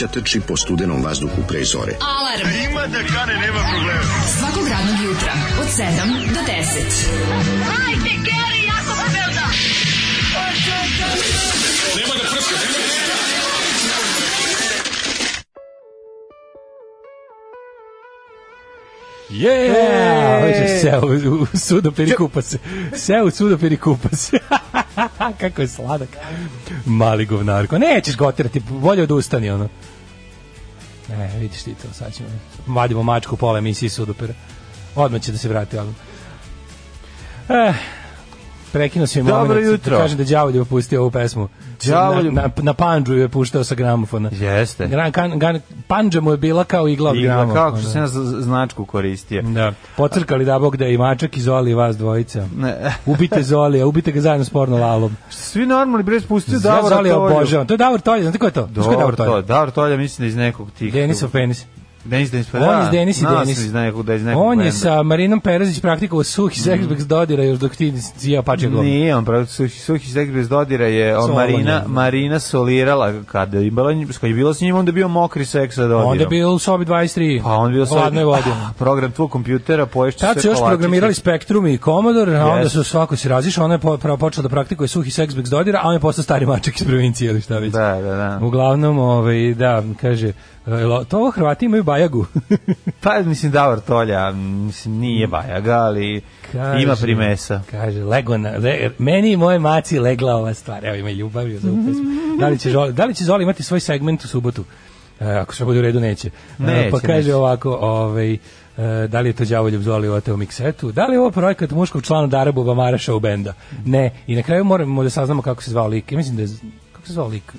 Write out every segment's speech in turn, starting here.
mladića trči po studenom vazduhu pre zore. Alarm. Ima da kane, nema problema. Svakog radnog jutra, od 7 do 10. Hajde, Geri, jako se velda. Yeah! Hoće seo u, u sudopir i kupa se. Seo u sudopir i kupa se. Kako je sladak. Mali govnarko. Nećeš gotirati, bolje odustani, ono. Ne, vidiš ti to, sad ćemo. Vadimo mačku pola emisiji sudopira. Odmah će da se vrati album. Eh, prekinuo sam im Dobro moment jutro. Da kažem da Đavolj je pustio ovu pesmu. Đavolj- Na, na, na panđu je puštao sa gramofona. Jeste. Gran, kan, gan, panđa mu je bila kao igla od Igla, gramofona. kako što ja z- značku koristio. Da, pocrkali da bog da je i mačak i Zoli vas dvojica. Ne. Ubite Zolija, ubite ga zajedno s porno lalom. Svi normalni bre spustio Zolija Tolju. obožavam. To je Davor Tolja, znate ko je to? Znaš ko je Davor Davor? Tolja. Davor Tolja mislim da iz nekog tih. Denisov penis. Denis Denis pa On je iz Denis i Denis. iz nekog, da iz nekog On je sa Marinom Perezić praktikovao suhi seks bez dodira još dok ti cija pače glom. Nije, on pravi suhi, suhi stek bez dodira je on Solon Marina, je. Marina solirala kada je bila, kad je bilo s njim, onda je bio mokri seks sa dodirom. Onda je bio u sobi 23. Pa on je bio u hladnoj vodi. Ah, program tvog kompjutera, poješće Tad su još programirali Spektrum i Commodore, a onda Yes. su svako se razišao, ona je počela da praktikuje suhi seks bez dodira, a on je postao stari mačak iz provincije ili šta već. Da, da, da. Uglavnom, ovaj, da, kaže, to ovo Hrvati imaju bajagu. Pa mislim Davor Tolja, mislim nije bajaga, ali Kaže- ima primesa. Kaže, lego na, le, meni i moje maci legla ova stvar. Evo ima ljubavi za ovu pesmu. Da li će, Zoli, da li će Zoli imati svoj segment u subotu? E, ako sve bude u redu, neće. E, Neće, pa kaže neće. ovako, ovaj, e, da li je to đavoljub Zoli oteo miksetu? Da li je ovo projekat muškog člana Darabuba Maraša u benda? Ne. I na kraju moramo da saznamo kako se zvao lik. Ja mislim da je, kako se zvao lik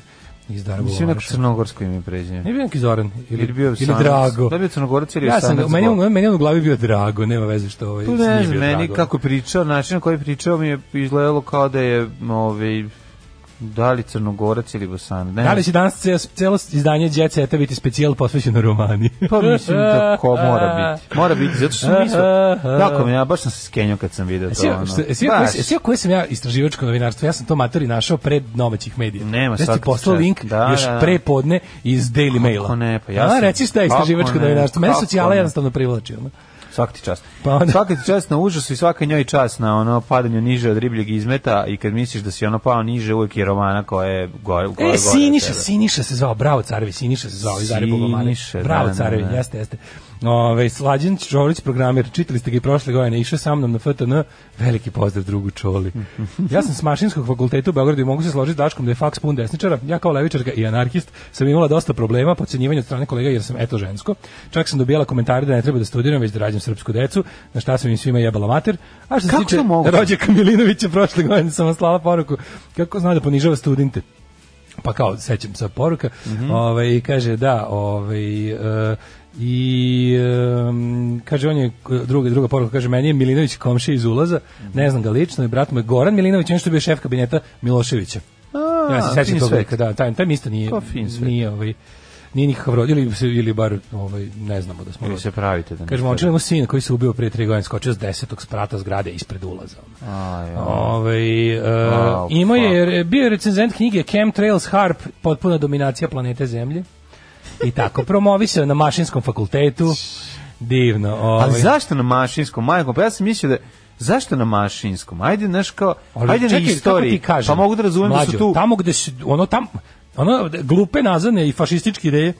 iz Darabuba Mislim neko crnogorsko ime prezime. Nije bio neki Zoran ili, Ili bio ili Sanac. Drago. Da bio Crnogorac ili ja sam, Sanac meni, on- meni on u glavi bio Drago, nema veze što ovaj, Tu ne znam, meni Drago. kako pričao, način na koji pričao mi je izgledalo kao da je ovaj, da li crnogorac ili bosan. Ne, Da li će danas celo, izdanje Jet Seta biti specijal posvećeno romani? Pa mislim da ko mora biti. Mora biti, zato što sam mislio, tako mi, ja baš sam se skenio kad sam vidio to. Svi, ono. svi koji sam ja istraživačko novinarstvo, ja sam to matori našao pred domaćih medija. Nema ja ti poslao link Da, još da, da. pre podne iz Daily Maila. ne, pa ja A, sam- reci šta je kako istraživačko novinarstvo. Mene kako socijala jednostavno privlači. Ono. Svaki čast. Pa onda- Svaka ti čast na užasu i svaka njoj čast na ono padanju niže od ribljeg izmeta i kad misliš da si ono pao niže, uvijek je romana koja je gore, je E, gore Siniša. Siniša se zvao, bravo carevi, Siniša se zvao iz Zare Bogomane. Siniša, Bravo da, da, carevi, da. jeste, jeste. Ove, Slađan Čovrić, programer, čitali ste ga i prošle godine, išao sa mnom na FTN, veliki pozdrav drugu Čoli. ja sam s mašinskog fakulteta u Beogradu i mogu se složiti s Daškom da je faks pun desničara. Ja kao levičarka i anarhist sam imala dosta problema, podcenjivanja od strane kolega jer sam eto žensko. Čak sam dobijala komentare da ne treba da studiram, već da rađam srpsku decu, na šta sam im svima jebala mater. A što se Kako tiče to moguće? rođaka Milinovića prošle godine sam vam slala poruku kako zna da ponižava studente. Pa kao sećam se poruka. Ovaj i kaže da ovaj e, i em, kaže on je druga druga poruka kaže meni je Milinović komšija iz ulaza ne znam ga lično i brat mu je Goran Milinović on što je bio šef kabineta Miloševića. A, ja se sećam tog da taj taj isto nije nije ovaj nije nikakav rod ili se- ili bar ovaj ne znamo da smo Ili se pravite da ne Kaže, momčad ima sin koji se ubio pre tri godine, skočio s desetog sprata zgrade ispred ulaza. Aj, aj. Ove, uh, Wow, imao je, bio je recenzent knjige Chemtrails Harp, potpuna dominacija planete Zemlje. I tako, promovisao na mašinskom fakultetu. Divno. Ovaj. Ali zašto na mašinskom, majko? Pa ja sam mislio da zašto na mašinskom? Ajde, znaš kao, ajde na istoriji. ti kažem, pa mogu da razumem da su tu... Tamo gde su, ono tam, ono, glupe nazadne i fašističke ideje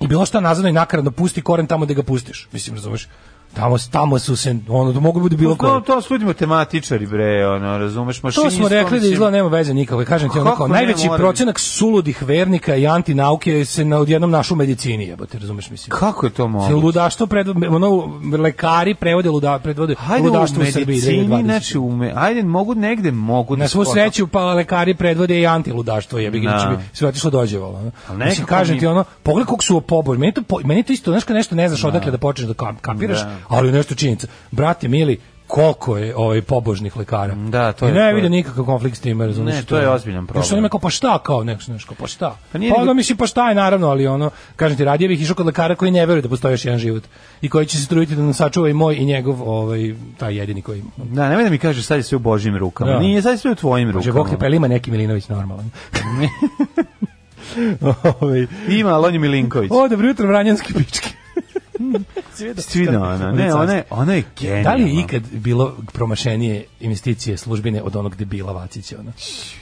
i bilo šta nazadno i nakaradno pusti koren tamo gde ga pustiš. Mislim, razumeš? Tamo, tamo su se, ono, da mogu biti bilo Pa, koje. to su ljudi matematičari, bre, ono, razumeš, To mašinistom... smo rekli da izgleda nema veze nikakve. Kažem ti, ono kao, najveći procenak suludih vernika i antinauke se na odjednom našu medicini, jebote, razumeš, mislim. Kako je to Se moguće? ludaštvo predvode, ono, lekari prevode, luda, predvode Hajde ludaštvo u u Srbiji medicini, 2020. znači, u me, ajde, mogu negde, mogu da... Na svu sreću pa lekari predvode i antiludaštvo, jebi Da. znači bi sve otišlo dođevalo. ono. Mislim, kažem ti ono, pogledaj koliko su pobož, meni to, meni to isto, znaš kad nešto ne znaš odakle da počneš da kapiraš, Da. Ali nešto činjenica. Brate, mili, koliko je ovaj pobožnih lekara. Da, to I je- ne je- vide nikakav konflikt s tim, razumiješ? Ne, to je ozbiljan problem. Što ima kao pa šta kao nešto nešto pa šta? Pa nije pa onda mislim pa šta je naravno, ali ono kažem ti radije bih išao kod lekara koji ne veruje da postoji još jedan život i koji će se truditi da nam sačuva i moj i njegov ovaj taj jedini koji Da, nemoj da mi kažeš sad je sve u Božjim rukama. Da. Nije, sad je sve u tvojim Kaže, rukama. Bog te pa jel ima neki Milinović normalan. Ovaj, Ima, ali on je Milinković. o, dobro jutro, vranjanski pičke. Stvino, ona. Ne, ona je, ona je genijalna. Da li je ikad bilo promašenije investicije službine od onog debila Vacića? Ono?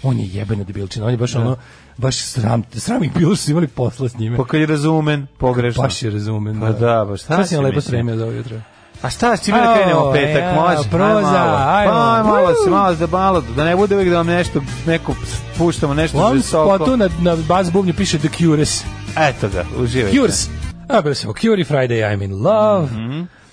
On je jebena debilčina, on je baš ono, baš sram, sram ih bilo što su imali posla s njime. Pa kad je razumen, pogrešno. Baš je razumen. Pa da, baš šta Šta si si nam lepo spremio za ovo jutro? A šta, s čime da krenemo Ao, petak, ja, može? ajmo. Pa, malo se, malo da malo, da ne bude uvijek da vam nešto, neko puštamo nešto U ovom visoko. spotu na, na bas bubnju piše The Cures. Eto ga, uživajte. Cures. A, se Curie Friday, I'm in love.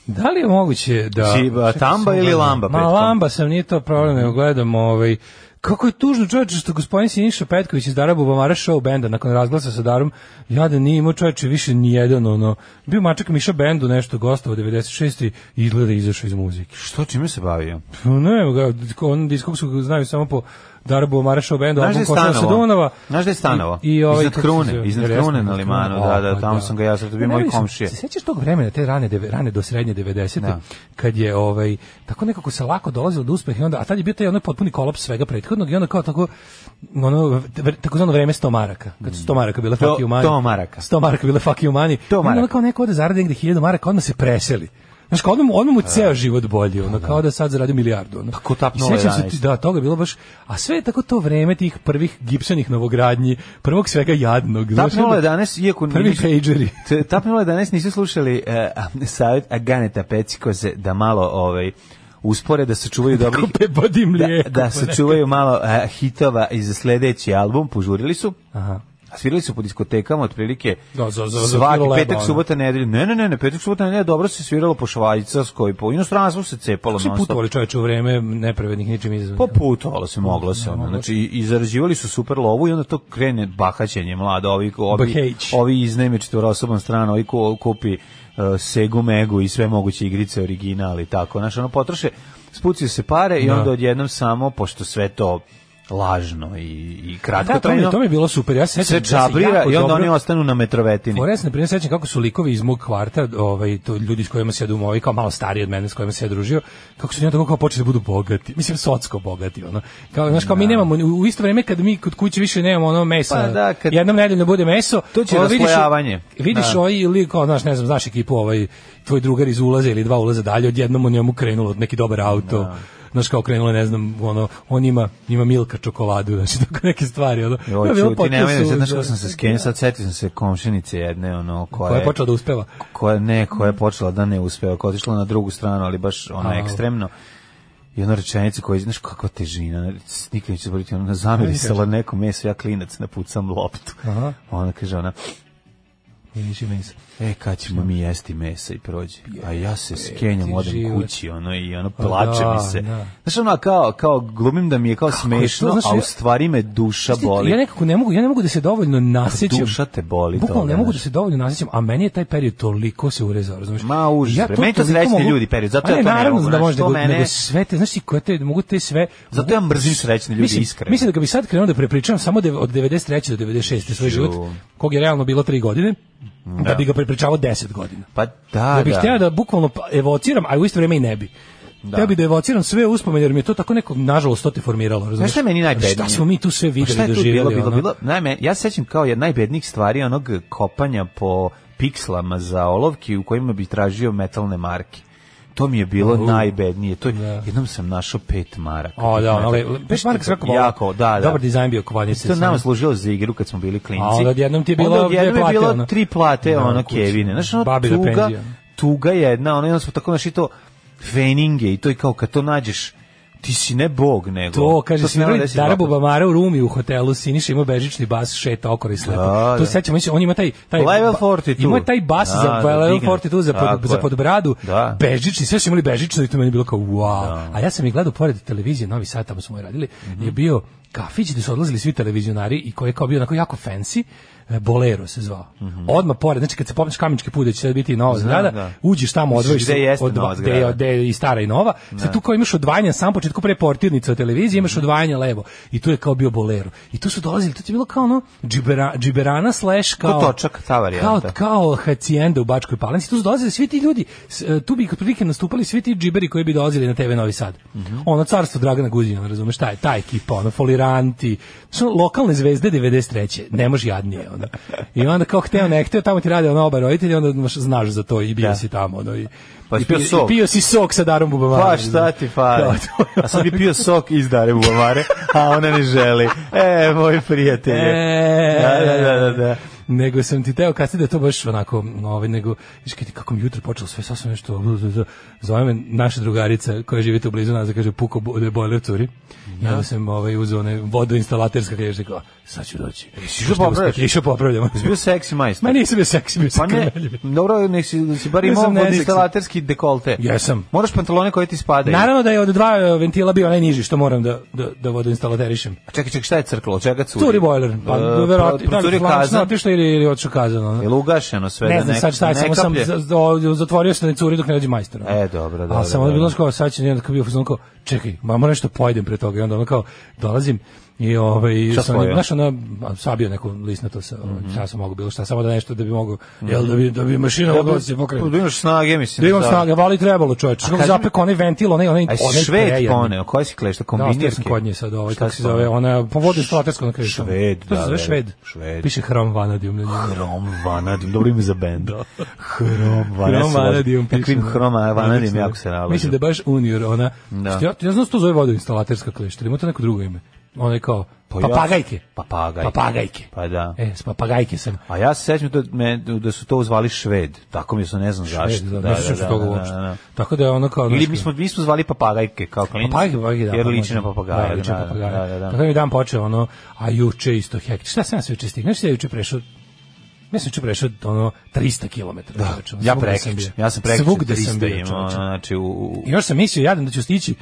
Da li je moguće da... Si, a, Čekaj, tamba ili lamba Ma lamba sam, nije to problem, nego gledam ovaj... Kako je tužno čovječe što gospodin Siniša Petković iz Dara Bubamara show benda nakon razglasa sa Darom, ja da nije imao čovječe više ni jedan ono, bio mačak Miša bendu nešto gostavo 96. i izgleda izašao iz muzike. Što, čime se bavio? Pa ne, on diskoksu znaju samo po Darabo Marašov bendu, Znaš da je album Košava sa? Dunava. Znaš da je stanovo? I, i ovaj, Iznad Krune, iznad Krune na limanu, da, da, tamo sam ga ja, sad to bio moj komšije. Se sećaš tog vremena, te rane, rane do srednje 90. Da. kad je ovaj tako nekako se lako dolazilo do uspeha i onda a tad je bio taj onaj potpuni kolaps svega prethodnog i onda kao tako ono takozvano vreme 100 maraka. Kad su 100 maraka bile fuck you money. to maraka. 100 maraka bile fuck you money. To onda kao neko ode zaradi negde 1000 maraka, odmah se preseli. Znaš, kao odmah, mu- odmah mu ceo život bolji, ono, kao da sad zaradi milijardu. Ono. Pa ko tap sećam se, 011. ti- da, toga je bilo baš, a sve je tako to vreme tih prvih gipsanih novogradnji, prvog svega jadnog. Tap znaš, onda- 011, iako Prvi nisu- pageri. Tap 011 nisu slušali uh, savjet Aganeta Pecikoze da malo ovaj uspore da se čuvaju dobri da, da se čuvaju malo uh, hitova i za sledeći album požurili su Aha. A svirali su po diskotekama otprilike Da, za- za- za svaki leba, petak, subota, nedelja. Ne, ne, ne, ne, petak, subota, nedelja, dobro se sviralo po Švajcarskoj, po inostranstvu se cepalo. Stop. putovali čoveče u vreme nepravednih ničim izazvanih. Pa putovalo se, moglo se. Ono. Znači, i, zarađivali su super lovu i onda to krene bahaćenje mlado. Ovi, ovi, ovi iznajme četvorosoban strana, ovi ko, kupi uh, Segu Megu i sve moguće igrice originali, tako. Znaš, ono, potroše, spucaju se pare i Da. onda odjednom samo, pošto sve to lažno i, i Da, kratko to mi, trajno. to mi je bilo super. Ja se sećam se da jako i onda oni ostanu na metrovetini. Se na primjer sećam kako su likovi iz mog kvarta, ovaj to ljudi s kojima se ja dumao, ovaj kao malo stariji od mene s kojima se ja družio, kako su oni tako kao počeli da budu bogati. Mislim socsko bogati, ono. Kao znaš kao mi nemamo u isto vrijeme kad mi kod kuće više nemamo ono mesa. Pa da, kad- jednom nedeljno bude meso. To će ovo vidiš-. Vidiš Da. ovaj ili kao znaš, ne znam, znaš ekipu ovaj tvoj drugar iz ulaza ili dva ulaza dalje, odjednom u njemu krenulo neki dobar auto. Znaš kao krenulo, je, ne znam, ono, on ima, ima milka čokoladu, znači tako neke stvari. Ono. Je bilo čuti, nemoj, suludo. znaš kako sam se skenio, sad setio sam se komšinice jedne, ono, koja, Koja je počela da uspeva. koja ne, koja je počela da ne uspeva, koja je otišla na drugu stranu, ali baš ono A. ekstremno. I ona rečenica koja, znaš kakva težina, nikad neće zaboraviti, ona zamirisala neko meso, ja klinac napucam loptu. Aha. Ona kaže, ona, Miriši meso. e, kad ćemo mi jesti mesa i prođe. A ja se skenjam, odem život. kući, ono, i ono, plače da, mi se. da. Znaš, ono, kao, kao, glumim da mi je kao je to, smešno, znaš, a u ja- stvari me duša Znaš boli. Ja nekako ne mogu, ja ne mogu da se dovoljno nasjećam. Duša te boli Bukvalno ne mogu da se dovoljno nasjećam, a meni je taj period toliko se urezao, razumiješ? Ma, užas, bre. to Meni to srećni mogu- ljudi period, zato A ja to ne naravno mogu, da može, nego, mene- nego sve te, znaš ti, koje te, mogu te sve... Zato ja mrzim srećne ljudi, iskreno. Mislim da ga bi sad krenuo da prepričavam samo od 93. do 96. svoj život, kog je realno bilo 3 godine, da, bi ga prepričavao 10 godina. Pa da, Da, da. bih hteo da bukvalno pa- evociram, a u isto vrijeme i ne bi. Da. Hteo bih da evociram sve uspomene, jer mi je to tako neko, nažalost, to te formiralo. Razumiješ? šta je meni najbednije? Šta smo mi tu sve Pa videli, tu doživjeli? bilo, bilo, bilo, najme, ja se sećam kao jedna najbednijih stvari onog kopanja po pikslama za olovki u kojima bi tražio metalne marke. To mi je bilo U. najbednije. To je, Da. jednom sam našao pet maraka. O, da, ali, Znaš peš marka svako Jako, da, da. Dobar dizajn bio kovanice. To nama služilo za igru kad smo bili klinci. A odjednom ti je bilo dve je plate, bilo ono. tri plate, Da, ono. Kevine. Znaš, ono, tuga, tuga jedna, ono, jedno smo tako naši to feninge i to je kao kad to nađeš, ti si ne bog, nego... To, kaže, svirali desi Dara dva puta. Bubamara u Rumi u hotelu, Siniša ima bežični bas, šeta okolo i slepo. Da, to da. se sećam, mislim, on ima taj... taj Level ba- 42. Ima taj bas Da, za da, level digne. 42 za, pod, za je. podbradu, Da. bežični, sve su imali bežično i to meni bilo kao wow. A ja sam ih gledao pored televizije, Novi Sad, tamo smo radili, Mhm. je bio kafić gde su odlazili svi televizionari i koji je kao bio onako jako fancy, e, Bolero se zvao. Odmah pored, znači kad se popneš Kamenički put, da će sad biti nova Mhm. Znam, zgrada, da. uđeš tamo, odvojiš se od, nova dva- gde je- i stara i nova. Sad tu kao imaš odvajanje samom početku pre portirnice od televizije, imaš odvajanje levo. I tu je kao bio bolero. I tu su dolazili, to ti je bilo kao ono džibera, džiberana slash kao... Ko točak, ta varijanta. Kao, kao hacijenda u Bačkoj Palanci. Tu su dolazili svi ti ljudi, e, tu bi kod prilike nastupali svi ti džiberi koji bi dolazili na TV Novi Sad. Ono carstvo Dragana Guzina, razumeš, šta je, ta ekipa, ono, foliranti, što lokalne zvezde 93. Ne može jadnije, ono. I onda kao hteo, ne hteo, tamo ti rade ono oba roditelja, onda znaš, za to i bio Da. si tamo, ono, i, Pa i, pio pio, sok. i pio si sok sa Darom Bubamarom. Pa šta ti? Da, je A sam bi pio sok iz Dare Bubamare, a ona ne želi. E, moj prijatelj. E, Da, da, da, da, da. Nego sam ti teo kasnije da to baš onako, ovaj, nego, viš ti- kako mi jutro počelo sve sasvim nešto, zove me naša drugarica koja živite u blizu nas, da kaže puko da je bojler curi. Ja da sam ovaj, uzeo one vodoinstalaterska, kada je rekao, sad ću doći. išao popravljaš? Išao popravljamo. Jesi bio seksi majstor? Ma nisam bio seksi, bio Pa ne, dobro, nek si, da si bar imao vodinstalaterski dekolte. Jesam. Moraš pantalone koje ti spadaju. Naravno da je od dva e, ventila bio najniži što moram da, da, da vodoinstalaterišem. A Čekaj, čekaj, šta je crklo? Čega curi? Curi bojler, pa E, verovatno, procurio da kazan? Ili, ili otišao kazan. ono. Je ugašeno sve? Ne da znam sad šta ne samo sam kaplje? za- zatvorio se ne curi dok ne dođe majstor. E, dobro, dobro, A sam dobro. bilo kao sad će onda kao bio kao čekaj, ma moram nešto pojedem pre toga i onda ono kao dolazim i ovaj sam znaš ona sabio neku lisnato sa Mhm. šta sam mogu bilo šta samo da nešto da bi mogao jel da bi da bi mašina mogla da se pokrene. Da imaš snage, mislim. Da imam sad. snage, vali trebalo čoveče. Kako kaži zapek onaj ventil, onaj onaj onaj šved poneo? Koje si klešta? Da, Kombinirke? sam kod nje sad ovaj, kako se zove, ona, po vodi instalatersko na križu. Šved, To se da, zove da, šved. šved. Piše hrom vanadium na njemu. Hrom Vanadium, dobro ime za bend. Hrom Vanadium. Takvim Hrom Vanadium jako se nalazi. Mislim da baš Unior, ona, Da. što ja, znam da se to zove vodoinstalaterska klešta, ima to neko drugo ime. Ona je kao, Pa papagajke. Papagajke. Papagajke. Pa da. E, s papagajke sam. A ja se sećam da, me, da su to zvali Šved. Tako mi su, ne znam zašto. Šved, da, ne sjećam se toga uopšte. Tako da je ono kao... Ili mi smo, mi smo zvali papagajke kao klinci. Papagajke, papagajke, da. Jer liči na može. papagaja. Da, liči na papagaja. Da, da, da. Tako da mi dan počeo ono, a juče isto hektično. Šta sam sve juče stigao? Znaš ja juče prešao? Ja sam juče prešao ono 300 km. Da, ja prekrič. Ja sam prekrič. Svugde sam bio, znači u... još sam mislio jadan da ću stići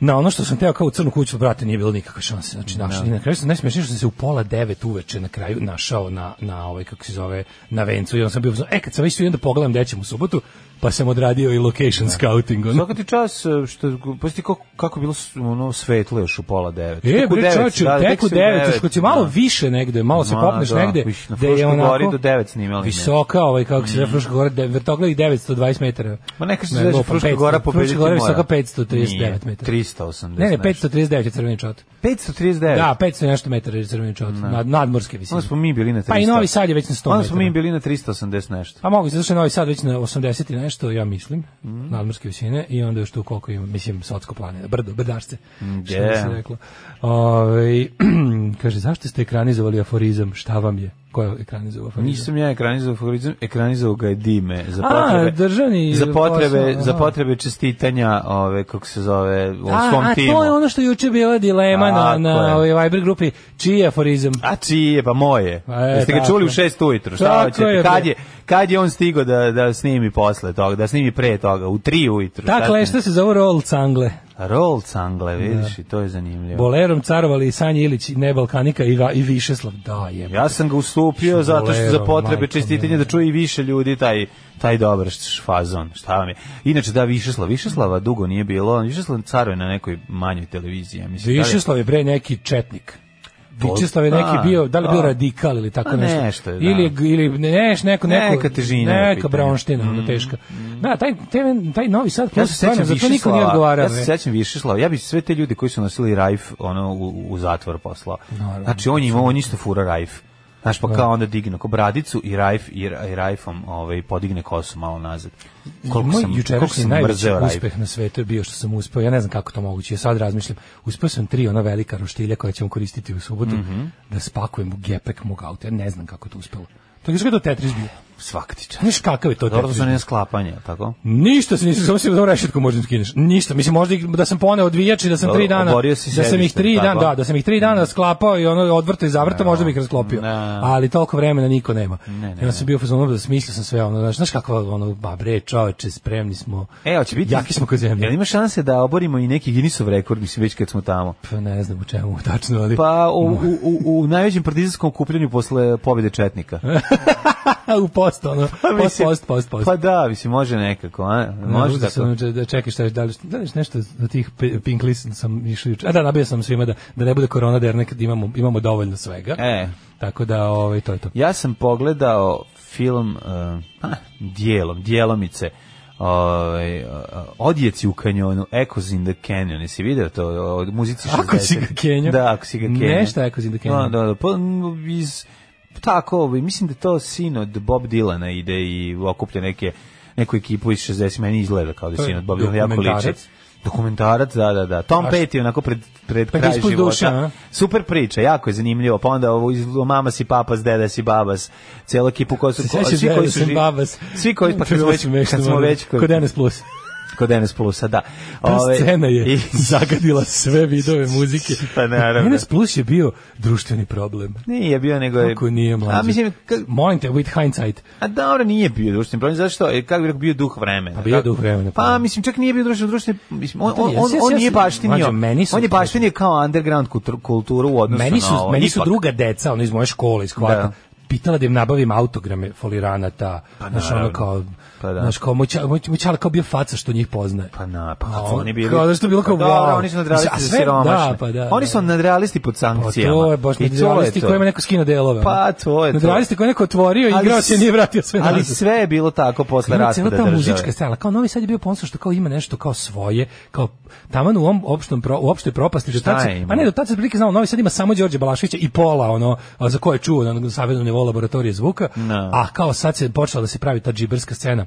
na ono što sam teo kao u crnu kuću, brate, nije bilo nikakve šanse. Znači, našao. I na kraju sam najsmešnije što sam se u pola devet uveče na kraju našao na, na ovaj, kako se zove, na vencu. I onda sam bio, e, kad sam već tu i onda pogledam gde ćemo u subotu, pa sam odradio i location scouting. ono. Svaka ti čas, e, što, pa ti kako, kako bilo ono svetlo još u pola devet. E, bre, devet, čovječe, da, tek u su 9, još kad si malo da. više negde, malo se popneš da, negde, viš, na gde je onako gori do 9 snimali. Visoka, ovaj, kako se zove, Fruška gora, de- vrtogla i 920 metara. Ma neka se Ne, zove Fruška 500, gora pobediti Fruška gora je mora. visoka 539 Nije, metara. 380 Ne, ne, nešto. 539 je crveni čot. 539? Da, 500 i nešto metara je crveni čot, nad, nadmorske visine. Onda smo mi bili na 300. Pa i Novi Sad je već na 100 Onda smo mi metara. bili na 380 nešto. Pa mogu zato što je Novi Sad već na 80 i nešto, ja mislim, Mhm. nadmorske visine, i onda još tu koliko ima, mislim, Sotsko planina, brdo, brdašce, što bi se reklo. Ove, kaže, zašto ste ekranizovali aforizam, šta vam je? Ko je ekranizovao aforizam? Nisam ja ekranizovao aforizam, ekranizovao ga je Dime za A, potrebe državni za potrebe posao, za potrebe čestitanja, ove kako se zove, u A, svom a timu. to je ono što je juče bila dilema na, Tako na je. ovoj Viber grupi, čiji je aforizam? A čije, pa moje. E, Jeste ga čuli u 6 ujutru, šta hoćete? je, kad je kad je on stigao da da snimi posle toga, da snimi pre toga, u 3 ujutru. Ta šta se zove Roll Cangle. Roll Cangle, vidiš, i to je zanimljivo. Bolerom carovali i Sanja Ilić, ne Balkanika i, i Višeslav. Da, je. Ja sam ga ustupio zato što za potrebe čestitanja da čuje i više ljudi taj taj dobar fazon. Šta vam je? Inače da Višeslav, Višeslava dugo nije bilo. Višeslav caruje na nekoj manjoj televiziji, ja mislim. Da Višeslav je bre neki četnik. Vičeslav je neki bio, da li bio da. radikal ili tako Pa nešto. nešto je, da. Ili, ili ne, neš, neko, neko, Neka težina Neka braunština, ono teška. Da, taj, taj, taj novi sad, Ja se sećam za to niko nije odgovarao. ja se sećam Višeslava, ja bi sve te ljude koji su nosili Rajf ono, u, u zatvor poslao. Znači on je imao, on isto fura Rajf. Znaš, pa kao onda digne ko bradicu i Rajf, i, i Rajfom ovaj, podigne kosu malo nazad. Koliko Moj sam, jučerašnji najveći uspeh na svetu je bio što sam uspeo, ja ne znam kako to moguće, ja sad razmišljam, uspeo sam tri ona velika roštilja koja ćemo koristiti u subotu, Mhm. da spakujem u gepek mog auta, ja ne znam kako to uspelo. To je to Tetris bio. Svaka ti čast. Znaš kakav je to Dobro, bio? ne sklapanja, tako? Ništa se nisam, samo si da rešetku možda skineš. Ništa, mislim možda da sam poneo odvijač i da sam Dobro, tri dana, oborio si da sam ih tri dana, da, da sam ih tri dana sklapao i ono odvrto i zavrto, možda bih rasklopio. Ne. Ali toliko vremena niko nema. ne, I onda sam bio u fazonu da smislio sam sve ono, znaš, znaš kako ono, ba bre, čoveče, spremni smo. E, hoće biti... Jaki smo kod zemlje. Jel ima šanse da oborimo i neki Guinnessov rekord, mislim, već kad smo tamo? Pa ne znam u čemu tačno, ali Pa u, u, u, u najvećem partizanskom okupljanju posle pobjede Četnika. u post, ono, post, mislim, post, post, post. Pa da, mislim, može nekako, a? Može da tako. sam da čekaj šta da li da li nešto za tih Pink List sam išao juče. A da nabio sam svima da da ne bude korona da jer nekad imamo imamo dovoljno svega. E, Tako da ovaj to je to. ja sam pogledao film, uh, a, dijelom, dijelomice, ovaj, Odjeci u kanjonu, Echoes in the Canyon, jesi video to, od muzici 60? Ako si ga Kenjo? Da, ako si ga Kenjo. Nešto Echoes in the Canyon. Da, da, da, pa iz, tako, ovaj, mislim da to sin od Bob Dylana ide i okuplja neke, neku ekipu iz 60, meni izgleda kao da sin od Bob Dylana, jako liči. dokumentarac? Da, da, da. Tom Petty onako pred, pred Pa kraj života. duše, a? Super priča, jako je zanimljivo. Pa onda ovo iz mama si papas, deda si babas, cela ekipu koja su sećaš svi koji su babas. Svi koji pa kad smo već kad smo već kod NS Plus. Kod NS Plusa, da. Ta Ove, scena je i- zagadila sve vidove muzike. Pa naravno. NS Plus je bio društveni problem. Nije bio nego je Kako nije mlađe? A mislim ka- Molim te, with hindsight. A dobro, nije bio društveni problem, zato što, e, kako bih rekao, bio duh vremena. Pa bio duh vremena, pa. Pa, mislim, čak nije bio društveni, društveni mislim, on, Pa on, on, on nije baštinio, meni su- on je baštinio kao underground kultur- kulturu u odnosu Meni su, na ovo. meni su druga deca, ono iz moje škole, iz kvaka, Da. pitala da im nabavim autograme foliranata, pa znaš, ono kao, Pa da. znaš, kao, moj, moj, kao bio faca što njih poznaje. Pa na, pa A kad su on- oni bili... kao da što je bilo kao, Pa wow. oni su nadrealisti a za siromašne. da, pa da, Oni da. su nadrealisti pod Pa sankcijama. to je baš to nadrealisti to. kojima neko skino delove. Pa, to je to. Nadrealisti koje neko otvorio i igrao se nije vratio sve Ali sve je bilo tako posle Ima cijela raspada ta države. muzička scena, kao Novi Sad je bio ponosan što kao ima nešto kao svoje, kao taman u ovom opštom pro, u opštoj propasti. Šta tad se-? Pa ne, do tad se prilike znao, Novi Sad ima samo Đorđe Balaševića i pola, ono, a za koje je čuo na savjednom nivou laboratorije zvuka, No. a kao sad se počela da se pravi ta džiberska scena.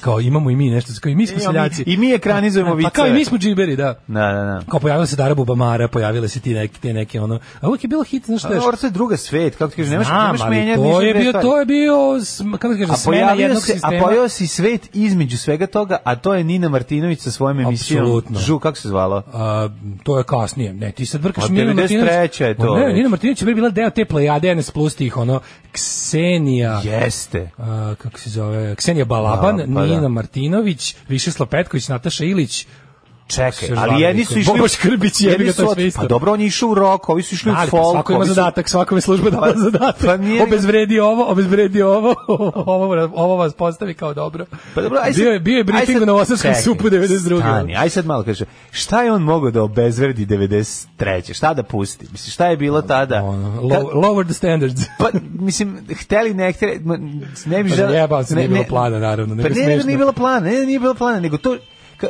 Kao imamo i mi nešto, kao i mi smo mi- seljaci. i mi ekranizujemo Pa kao i mi smo džiberi, da. Da, da, da. Kao pojavila se Dara Bubamara, pojavile se ti neke, te neke ono. A uvijek je bilo hit, znaš što A je? to je druga svet, kako ti kažeš, nemaš, nemaš menjati. to ništa je dve bio, to je bio, kako kažem, A smena jednog se, a sistema. pojavio se svet između svega toga, a to je Nina Martinović sa svojom emisijom. Apsolutno. Žu, kako se zvalo? A, to je kasnije. Ne, ti sad vrkaš Nina 93. Martinović. je to Ne. Nina Martinović je bila deo te plejade NS plus tih, ono, Ksenija, Jeste. a, kako se zove, Ksenija Balaban, Da, Nina da. Martinović, Višeslav Petković, Nataša Ilić, Čekaj, Što ali jedni su išli... Bobo Škrbić, jebi jedni su je sve isto. Pa dobro, on je išao u rock, ovi su išli u Ali pa folk. svako ima su- zadatak, svakome služba dala Pa- zadatak. pa nije- obezvredi ovo, obezvredi ovo, ovo, ovo vas postavi kao dobro. Pa dobro, aj sad- bio je, bio je briefing sad- u Novosadskom čekaj, supu 92. Stani, aj sad malo kaže, šta je on mogao da obezvredi 93. Šta da pusti? Mislim, šta je bilo tada? Ono, low, lower the standards. Pa, mislim, hteli, ne hteli, ma, ne bi Pa žele... jebao se, nije bilo plana, naravno, nego Pa ne, ne, smešno. nije bilo plana, ne, nije bilo plana, nego to, ka,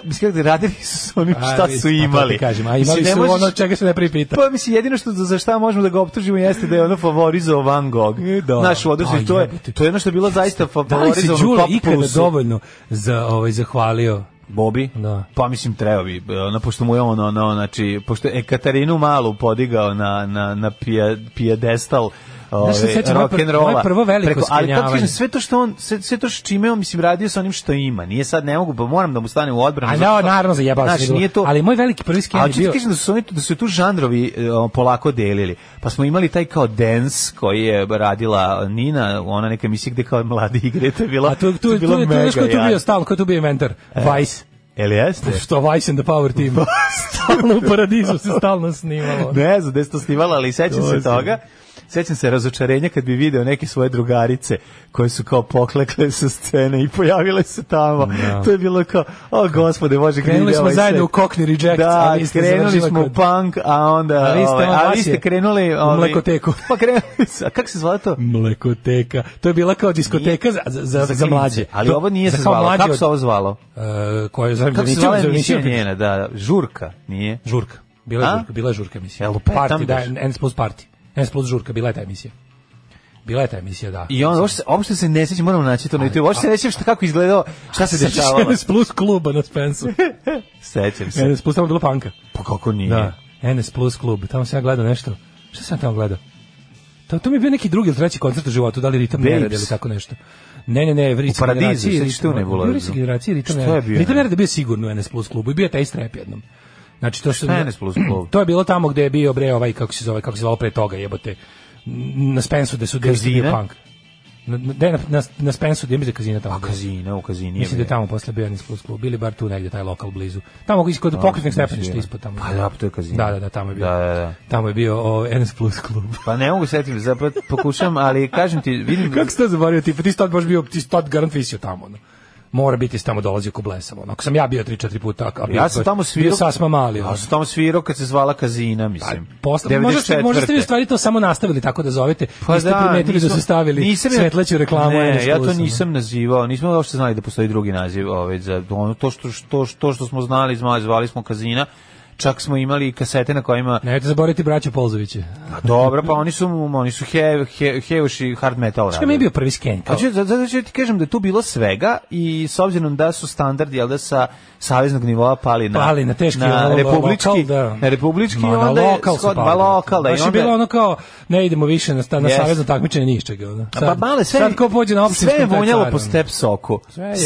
mislim, radili su A, šta su pa imali. kažem, a Mislim, imali ne su možeš- ono čega se ne pripita. Pa mislim jedino što za šta možemo da ga optužimo jeste da je ono favorizovao Van Gogh. Da. Naš u odnosu A, to je to je ono što je bilo zaista Da li se favorizovano ikada dovoljno za, ovaj, zahvalio? Bobi? Da. Pa mislim treba bi, ono, pošto mu je on, ono, znači, pošto je Katarinu Malu podigao na, na, na pija, pr- rock'n'rolla. moje prvo veliko Preko- Ali skenjavanje. kažem, sve to što on, sve, sve to što čime on, mislim, radio sa onim što ima. Nije sad, ne mogu, pa moram da mu stane u odbranu. A no, što- naravno zajebao Znaš, se. nije to, Ali moj veliki prvi sken je Ali bio... kažem da su, oni, da su tu žanrovi e, o, polako delili. Pa smo imali taj kao dance koji je radila Nina, ona neka emisija gde kao mladi igre, to je bilo, A tu, tu, tu, je tu, tu, tu, mega tu, tu bio jadno. stalno, tu bio inventor? Vice. Jel jeste? Što Vice and the Power Team. stalno u paradizu se stalno snimalo. Ne znam gde se to snimala, ali sećam To se je toga. Sećam se razočarenja kad bi video neke svoje drugarice koje su kao poklekle sa scene i pojavile se tamo. To je bilo kao, o gospode, može Krenuli smo ovaj zajedno svet? u Cockney Rejects, Da, ste krenuli smo u kod- punk, a onda, A vi ste, ovaj, vi ste krenuli... u ovaj, mlekoteku. Pa krenuli su, a kako se zvala to? Mlekoteka. To je bila kao diskoteka za, za, za, za klince. mlađe. Ali To- ovo nije za se zvalo. Kako se ovo zvalo? E, koje je za Kako se zvala za emisija njena? Da, žurka, nije? Žurka. Bila je žurka, bila je žurka lupet Party, da? N Party. N plus žurka, bila je ta emisija. Bila je ta emisija, da. I on uopšte, uopšte se ne sećam, moramo naći to na YouTube. Uopšte se ne sećam šta kako izgledao, šta se dešavalo. NS plus kluba na Spensu. Sećam se. NS plus tamo bilo panka. Pa kako nije? Da, NS plus klub. Tamo sam ja gledao nešto. Šta sam tamo gledao? To, to mi je bio neki drugi ili treći koncert u životu, da li Ritam. Nerad ili tako nešto. Ne, ne, ne, Ritam Paradizu, generacije. sećaš tu nebulozu? Bili su generacije Ritam Nerad. Ritam Nerad? Nerad je bio sigurno u NS plus klubu i bio je taj strep jednom. Znači to je klub? To je bilo tamo gde je bio bre ovaj kako se zove, kako se zvalo pre toga, jebote. Na Spensu gde su je Kazina? punk. Na, na, na, na, Spensu gde je da je kazina tamo. A kazina, u kazini je. Mislim da je tamo posle bio plus klub, ili bar tu negde taj lokal blizu. Tamo iskod pokretnih stepeništa ispod tamo. Pa da, to je kazina. Da, da, da, tamo je bio. Da, da, da. Tamo je bio o, NS plus klub. Pa ne mogu setiti, zapravo pokušam, ali kažem ti, vidim... Kako se to zaboravio ti? Pa ti si tad baš bio, ti si tad garant visio tamo. No. Mora biti tamo dolazio ko blesav. Ono. Ako sam ja bio 3-4 puta, a bio, Ja sam tamo svirao... Bio sasma mali. Ja sam tamo svirao kad se zvala kazina, mislim. Posle, možda, ste, možda ste vi stvari to samo nastavili tako da zovete. Pa ste primetili da nismo- su stavili nisam svetleću reklamu. Ne, ja to nisam nazivao, nismo uopšte znali da postoji drugi naziv, ovaj za ono to što što što što smo znali, zvali smo kazina. Čak smo imali kasete na kojima Nemojte zaboraviti braća Polzoviće. Pa dobro, pa oni su oni su he, he, heuši hard metal Što mi je bio prvi sken? Znači, zato zato ću ti kažem da je tu bilo svega i s obzirom da su standardi, jel da sa saveznog nivoa pali na pali na teški na ono, republički lokal, da. na republički onda na lokal skod, pali. lokal da i onda je bilo ono kao ne idemo više na sta, na yes. savezno takmičenje ni ništa ono. Pa male sve sad ko pođe na opštinski sve je vonjalo po step soku.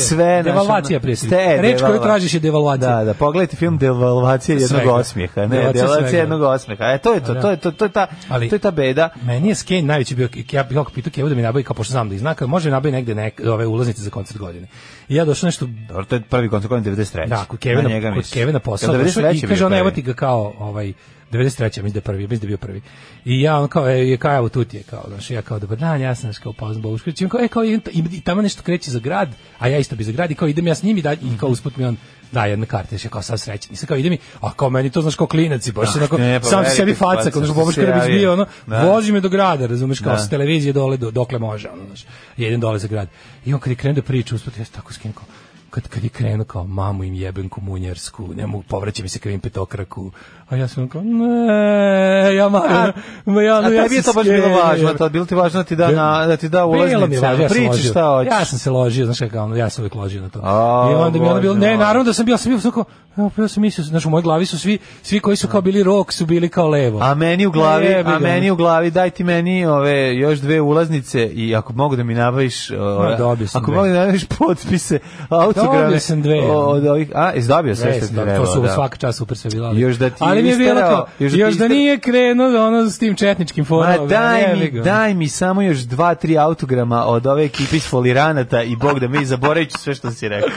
Sve, je. devalvacija prijatelj reč koju tražiš je devalvacija. Da da pogledajte film da. devalvacija jednog osmeha ne devalvacija jednog osmeha e to je to da. to je to to je ta to je ta beda. meni je skin najviše bio ja bih kako pitao kevo da mi nabavi kao pošto znam da iznaka može nabavi negde neke ove ulaznice za koncert godine. Ja došao nešto dobro to je prvi koncert godine 93 Brajić. Da, kod Kevina, na kod Kevina posao. Da, I kaže ona, evo ti ga kao, ovaj, 93. mislim da prvi, mislim da bio prvi. I ja on kao e, je kao evo tu ti je kao, znači ja kao dobar dan, ja sam kao poznam Bošković. kao e kao i, i tamo nešto kreće za grad, a ja isto bi za grad i kao idem ja s njim i da i kao usput mi on da jedna karta, ja kao sa srećan. Nisam kao idem i a kao meni to znaš kao klinac i baš onako sam sebi faca, kao Bošković bio ono, vozi me do grada, razumeš kao s televizije dole dokle može, ono, znači. Jedan dole za grad. I on kad je krenuo da priča, usput ja tako skinko kad, kad je krenuo kao mamu im jebem komunjarsku, ne mogu, povraća mi se krivim petokraku, a ja sam kao, ne, ja ma, ma ja, A ja tebi je to baš bilo važno, to bilo ti važno da ti da, na, da ti da ulaznice, ja priči šta hoćeš. Ja sam se ložio, znaš kako, ono, ja sam uvijek ložio na to. A, I onda mi je bilo, ne, naravno da sam bio, sam bio kao, evo, pa ja sam mislio, znaš, u mojoj glavi su svi, svi koji su kao bili rock su bili kao levo. A meni u glavi, Ne, a meni u glavi, daj ti meni ove još dve ulaznice i ako mogu da mi nabaviš, ove, sam ako mogu da mi nabaviš potpise, autograme. Dobio sam dve, o- Od ovih, a, jesi dobio sve što ti da, to su da. svaka čast super sve bilo. Ali, Još da ti ali mi je bilo kao, još još da da, ti ister- nije krenuo ono s tim četničkim Ma forom. daj mi, daj mi samo još dva, tri autograma od ove ekipe iz foliranata i Bog da mi zaboravit sve što si rekao.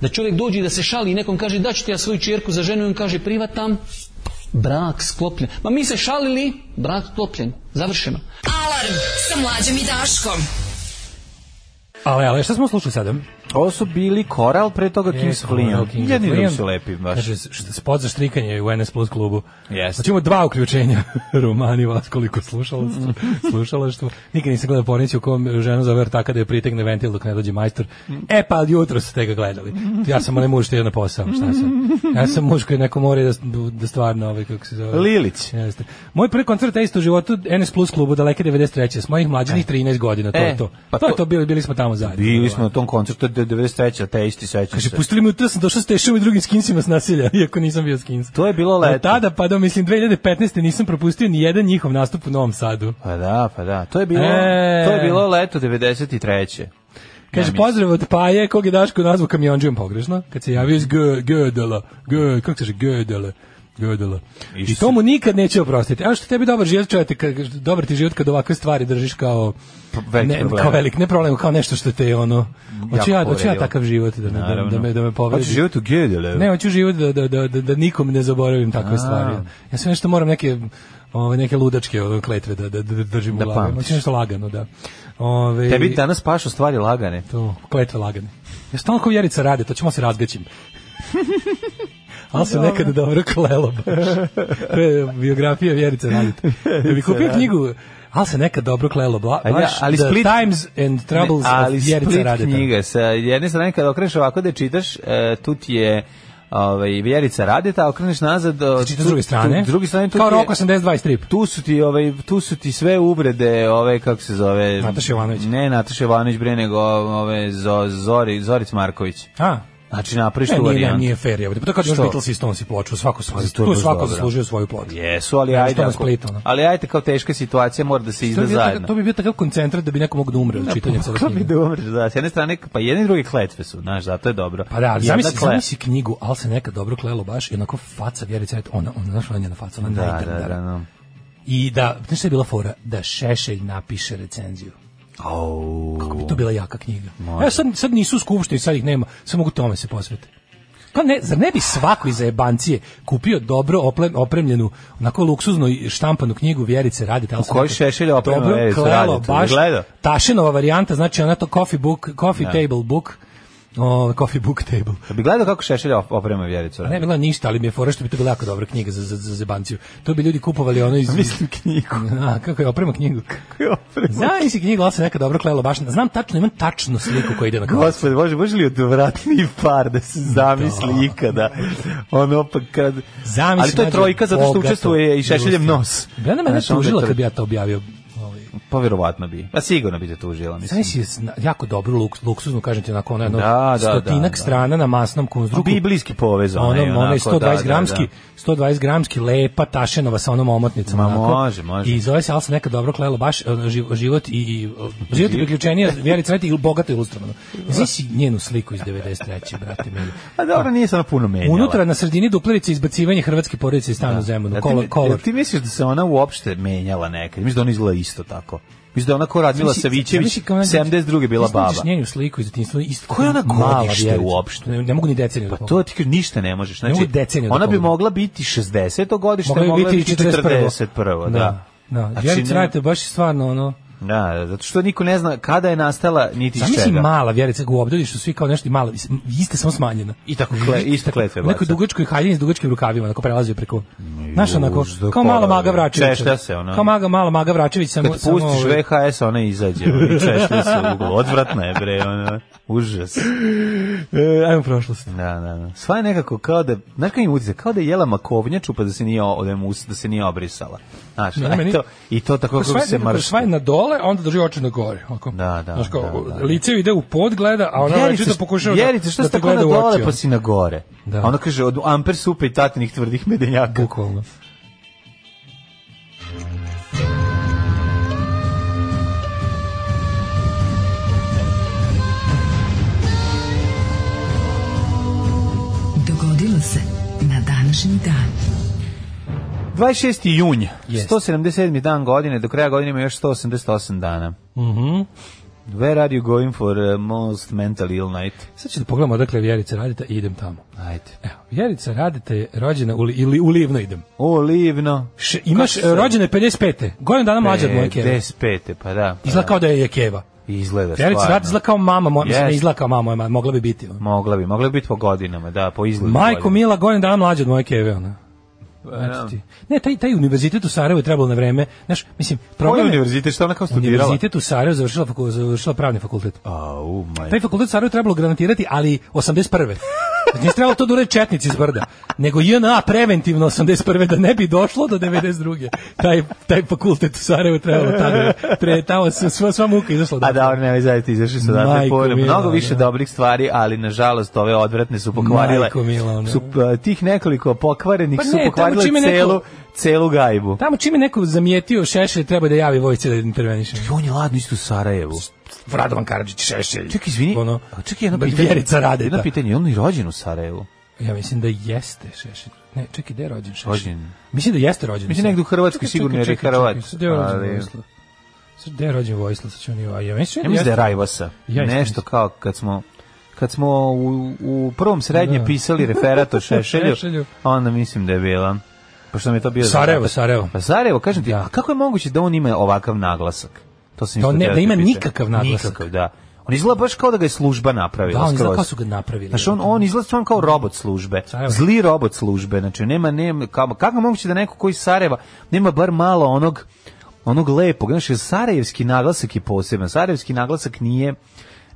Da čovjek dođe i da se šali i nekom kaže da ću ti ja svoju čerku za ženu i on kaže privatam, brak sklopljen. Ma mi se šalili, brak sklopljen. Završeno. Alarm sa mlađom i Daškom. Ale, ale, šta smo slušali sada? Ovo su bili Koral, pre toga ono, Kings of Jedni drugi Leon. su lepi, baš. Kaže, što spot za štrikanje u NS Plus klubu. Jeste. Znači imamo dva uključenja romani vas koliko slušalaštvo. slušalaštvo. Nikad nisam gledao pornicu u kom ženu zove ortaka da je pritegne ventil dok ne dođe majstor. E pa jutro ste ga gledali. Ja sam onaj muž što je na posao. Šta sam? Ja sam muž koji neko mora da, da stvarno ovaj, kako se zove. Lilić. Jeste. Moj prvi koncert je isto u životu NS Plus klubu daleke 93. S mojih mlađih 13 godina. To E, je to. pa to je to- to, bili, bili smo tamo zajedno. Bili smo na tom koncertu, to je 93. te isti sećam Kaže, se. pustili me tu, sam došao s tešom i drugim skinsima s nasilja, iako nisam bio skins. To je bilo Od leto. tada pa do, mislim, 2015. nisam propustio ni jedan njihov nastup u Novom Sadu. Pa da, pa da. To je bilo, E. to je bilo leto 93. Kaže, pozdrav od Paje, kog je Daško nazvao kamionđijom pogrešno, kad se javio iz Gödela, G, kako se kaže, Gödela, Gödela. I Išao to mu nikad neće oprostiti. A što tebi dobar život, kad, dobar ti život kad ovakve stvari držiš kao, veliki ne, problem. kao velik, ne problem, kao nešto što te ono, hoću ja, hoću ja takav život da me, da, Naravno. da me, da me povredi. Hoćeš život u Gedele? Ne, hoću život da, da, da, da, da nikom ne zaboravim takve stvari. Ja sve nešto moram neke ove neke ludačke ono, kletve da, da, da držim Da u pamtiš. Hoću nešto lagano, da. Ove, Tebi danas pašu stvari lagane. to, kletve lagane. Ja stalno kao Vjerica rade, to ćemo se razgaćim. Ali se nekada dobro klelo baš. To je biografija Vjerice Radite. Da bi kupio knjigu Ali se nekad dobro klelo, bla, Ali baš ali The Split- Times and Troubles Ne, ali of Vjerica Split Radeta. knjiga sa jedne strane kada okreneš ovako da čitaš, e, tu ti je ovaj Vjerica Radeta, okreneš nazad, tu- s druge strane. Tu, s druge strane tu Kao Roko 82 strip. tu su ti ovaj tu su ti sve uvrede, ove kako se zove Nataša Jovanović. Ne, Nataša Jovanović bre nego ove Zo, Zori Zoric Marković. A, Znači napraviš tu nije, ne, varijantu. nije fair. jebote. Pa to kad Što? Beatles i Stones i ploču, svako, to je tu svako zaslužio svoju ploču. Jesu, ali ajde. ako- ali ajde kao teška situacija mora da se izda zajedno. to bi bio takav koncentrat da bi neko mogao da umre od čitanja cele bi knjige. da umreš, da, s jedne strane, pa jedne i druge kletve su, znaš, zato je dobro. Pa da, ali zamisli, kle- zamisli knjigu, ali se nekad dobro klelo baš i onako faca Vjerica, ona, ona, znaš, ona njena faca, ona Da, da, najdrndara. da, da. I da, znaš šta je bila fora? Da Šešelj napiše recenziju. Au. Kako bi to bila jaka knjiga. Može. Evo sad, sad nisu skupštini, sad ih nema, sad mogu tome se posvete. Pa ne, zar ne bi svako iz jebancije kupio dobro opremljenu, onako luksuzno i štampanu knjigu Vjerice Radite? U kojoj Šešelj Vjericu klelo, Radetu, baš? Tašinova varijanta, znači ona to coffee book, coffee Da. table book, o, coffee book table. Da bi gledao kako Šešelj op- oprema Vjericu. Ne bila ništa, ali mi je fora što bi to bila jako dobra knjiga za, za, za zebanciju. To bi ljudi kupovali ono iz... Mislim knjigu. A, kako je oprema knjigu? Znaš si knjigu, ali se nekad dobro klelo baš. Znam tačno, imam tačnu sliku koja ide na kvalitet. Gospode, može, može li odvratniji par da se zamisli ikada? Ono pa kad... Zamisli, Ali to je trojka zato što učestvuje i Šešeljem nos. Mene Znaš, onda tužila je kad bi ja to objavio. Pa verovatno bi. Pa sigurno bi te tužila, mislim. Znaš si je jako dobru luks, luksuznu, kažem ti, onako, ono jedno Da, da, stotinak da, da. strana na masnom konstruktu. Biblijski povez, ono, onaj, onaj onako, 120 da, da, gramski, da. 120 gramski lepa tašenova sa onom omotnicom. Ma onako. može, može. I zove se, ali se nekad dobro klelo, baš život i, i život i priključenija Vjerica Radeta i bogato ilustrovano. Znaš si njenu sliku iz 93. brate mili. A dobro, nije se ona puno menjala. Unutra na sredini duplerice izbacivanje hrvatske porodice iz stana u Zemunu. Ti, Kolor, kolor. ti misliš da se ona uopšte menjala nekad? Misliš da ona izgleda isto tako? Misliš da je ona ko Radmila Savićević, zamisli kao ona- 72. bila snađeš baba? njenu sliku iz detinjstva, isto Koja je ona godište uopšte? Ne, ne mogu ni deceniju. Pa da to ti kažeš, ništa ne možeš. Znači, mogu deceniju da ona bi mogla biti 60. godište, Mogla bi biti i 41. 41. Da. Da. Da, Znači, ne- Radeta baš stvarno ono... Da, zato što niko ne zna kada je nastala, niti iz čega. mala Vjerica u obdolji što svi kao nešto mala, iste samo smanjena. I tako kle, iste kletve U nekoj baca. dugačkoj haljini s dugačkim rukavima, onako prelazio preko. Znaš, onako, kao mala Maga Vračević. češlja se, ono. Kao maga, mala Maga Vračević, samo... Kad samo, pustiš ovaj, VHS, ona izađe. I češlja se u. Odvratna je, bre, ona. Užas. E, ajmo prošlost. Da, da, da. Sva je nekako kao da, znaš kada im utisak, kao da je jela makovnjaču pa da se nije, da, mu, da se nije obrisala. Znaš, Ne, meni- to, i to tako Sva kako se marši. sva je na dole, a onda drži oči na gore. Onako. Da, da, Znaš, kao, da, da. lice ide u pod, gleda, a ona već da pokušava da, Vjerice, što da si te tako na gleda u dole oči. pa si na gore? Da. A ona kaže, od amper supe i tatinih tvrdih medenjaka. Bukvalno. Se na današnji dan. 26. junj, Jest. 177. dan godine, do kraja godine ima još 188 dana. Mhm. Where are you going for uh, most mental ill night? Sad ću da pogledamo odakle Vjerica Radeta i idem tamo. Ajde. Evo, Vjerica Radeta je rođena u, li- ili u Livno idem. O, livno. Še, imaš, rođena je 55. Godinu dana mlađa od moje keve. 55. Pa da. Pa Izgleda da. kao da je Keva. Izgleda stvarno. Radeta izgleda kao mama, moja, mislim, ne Jest. izgleda kao mama, moja, mogla bi biti. Mogla bi, mogla bi biti po godinama, da, po izgledu. Majko. Mila, godinu dana mlađa od moje keve, ona. Eto ti. Ne, taj, taj univerzitet u Sarajevu je trebalo na vreme, znaš, mislim, problem je- univerzitet, šta ona kao studirala? Univerzitet u Sarajevu završila, završila pravni fakultet. Au, maj. Taj fakultet u Sarajevu trebalo garantirati, ali 81. Znači, nije trebalo to da urede četnici iz brda, nego JNA preventivno 81. da ne bi došlo do 92. Taj, taj fakultet u Sarajevu trebalo tada, pre, tamo se sva, sva muka izašla. A da, ne, ne, zaista izašli su odatle mila, Mnogo više da. dobrih stvari, ali nažalost ove odvratne su pokvarile. Majko mila. Su a, tih nekoliko pokvarenih Pa su ne, pokvarile čime neko- celu celu gajbu. Tamo čime neko zamijetio šešelj, treba da javi vojci da interveniše. On je ladno isto u Sarajevu. Radovan Karadžić, šešelj. Čekaj, izvini, Ono, čekaj jedno pitanje. Radeta. Jedno pitanje, je on i rođen u Sarajevu? Ja mislim da jeste šešelj. Ne, čekaj, gde je rođen šešelj? Rođen. Mislim da jeste rođen. Mislim negde u Hrvatskoj, sigurno je Hrvat. Gde je rođen Vojislav? Gde je rođen Vojislav? Ovaj. Ja mislim da je isto Nešto kao kad smo kad smo u, u prvom srednje Da. pisali referat o Šešelju, Šešelju. onda mislim da je bila. Pošto mi je to bio Sarajevo, zadatak. Sarajevo. Pa Sarajevo, kažem ti, Da. a kako je moguće da on ima ovakav naglasak? To isto ne- da ima nikakav naglasak. Nikakav, da. On izgleda baš kao da ga je služba napravila. Da, on izgleda kao su ga napravili. Znaš, on, on izgleda stvarno kao robot službe. Sarajevo. Zli robot službe. Znači, nema, nema, kako je moguće da neko koji iz Sarajeva nema bar malo onog, onog lepog, jer Sarajevski naglasak je poseban. Sarajevski naglasak nije,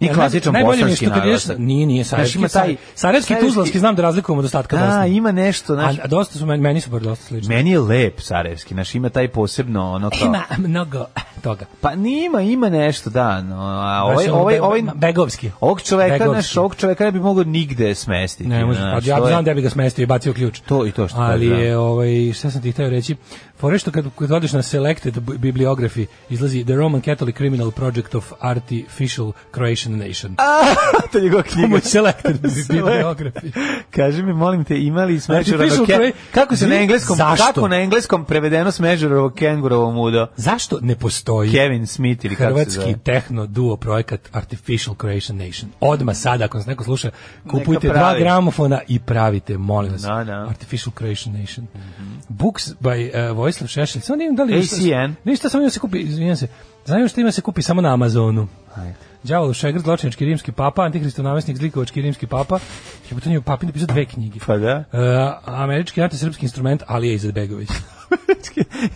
Ja, klasičan najbolje mi je bosanski što kad ideš, naglasak. nije, nije Znaš, sarajevski, ima taj, sarajevski, tuzlanski, znam da razlikujemo od ostatka Da, Bosne. ima nešto, znaš, A, a dosta su, meni, su bar dosta slični. meni je lep Sarajevski, znaš, ima taj posebno, ono kao... Ima mnogo toga. Pa nima, ima nešto, da, no, a ovaj, Znaš, ovaj, ovaj, Begovski. ovog čoveka, Begovski. znaš, ovog čoveka ne bi mogao nigde smestiti. Ne može, znaš, pa ja to znam da bi ga smestio i bacio ključ. To i to što Ali da. je, ovaj, šta sam ti htio reći, fore što kad, kad odeš na Selected bi- bibliography, izlazi The Roman Catholic Criminal Project of Artificial Croatian Nation. to je njegova knjiga. mu je Selected bibliography. Kaži mi, molim te, imali Smežurovo Cra- Kako se na engleskom, Zašto? kako na engleskom prevedeno Smežurovo kengurovo mudo? Zašto ne postoji Kevin Smith ili kako se hrvatski zove? tehno duo projekat Artificial Croatian Nation? Odma sada, ako nas neko sluša, kupujte dva gramofona i pravite, molim vas, Da, da. Artificial Croatian Nation. Books by uh, Vojislav Šešelj. Samo da da li... ACN. Ništa, samo ima se kupi, izvinjam se, znam što ima se kupi samo na Amazonu. Ajde. Đavol Šegr, zločinački rimski papa, antikristo namesnik, zlikovački rimski papa. Je papi napisao dve knjige. Pa da. Uh, američki antisrpski instrument Alija Izetbegović.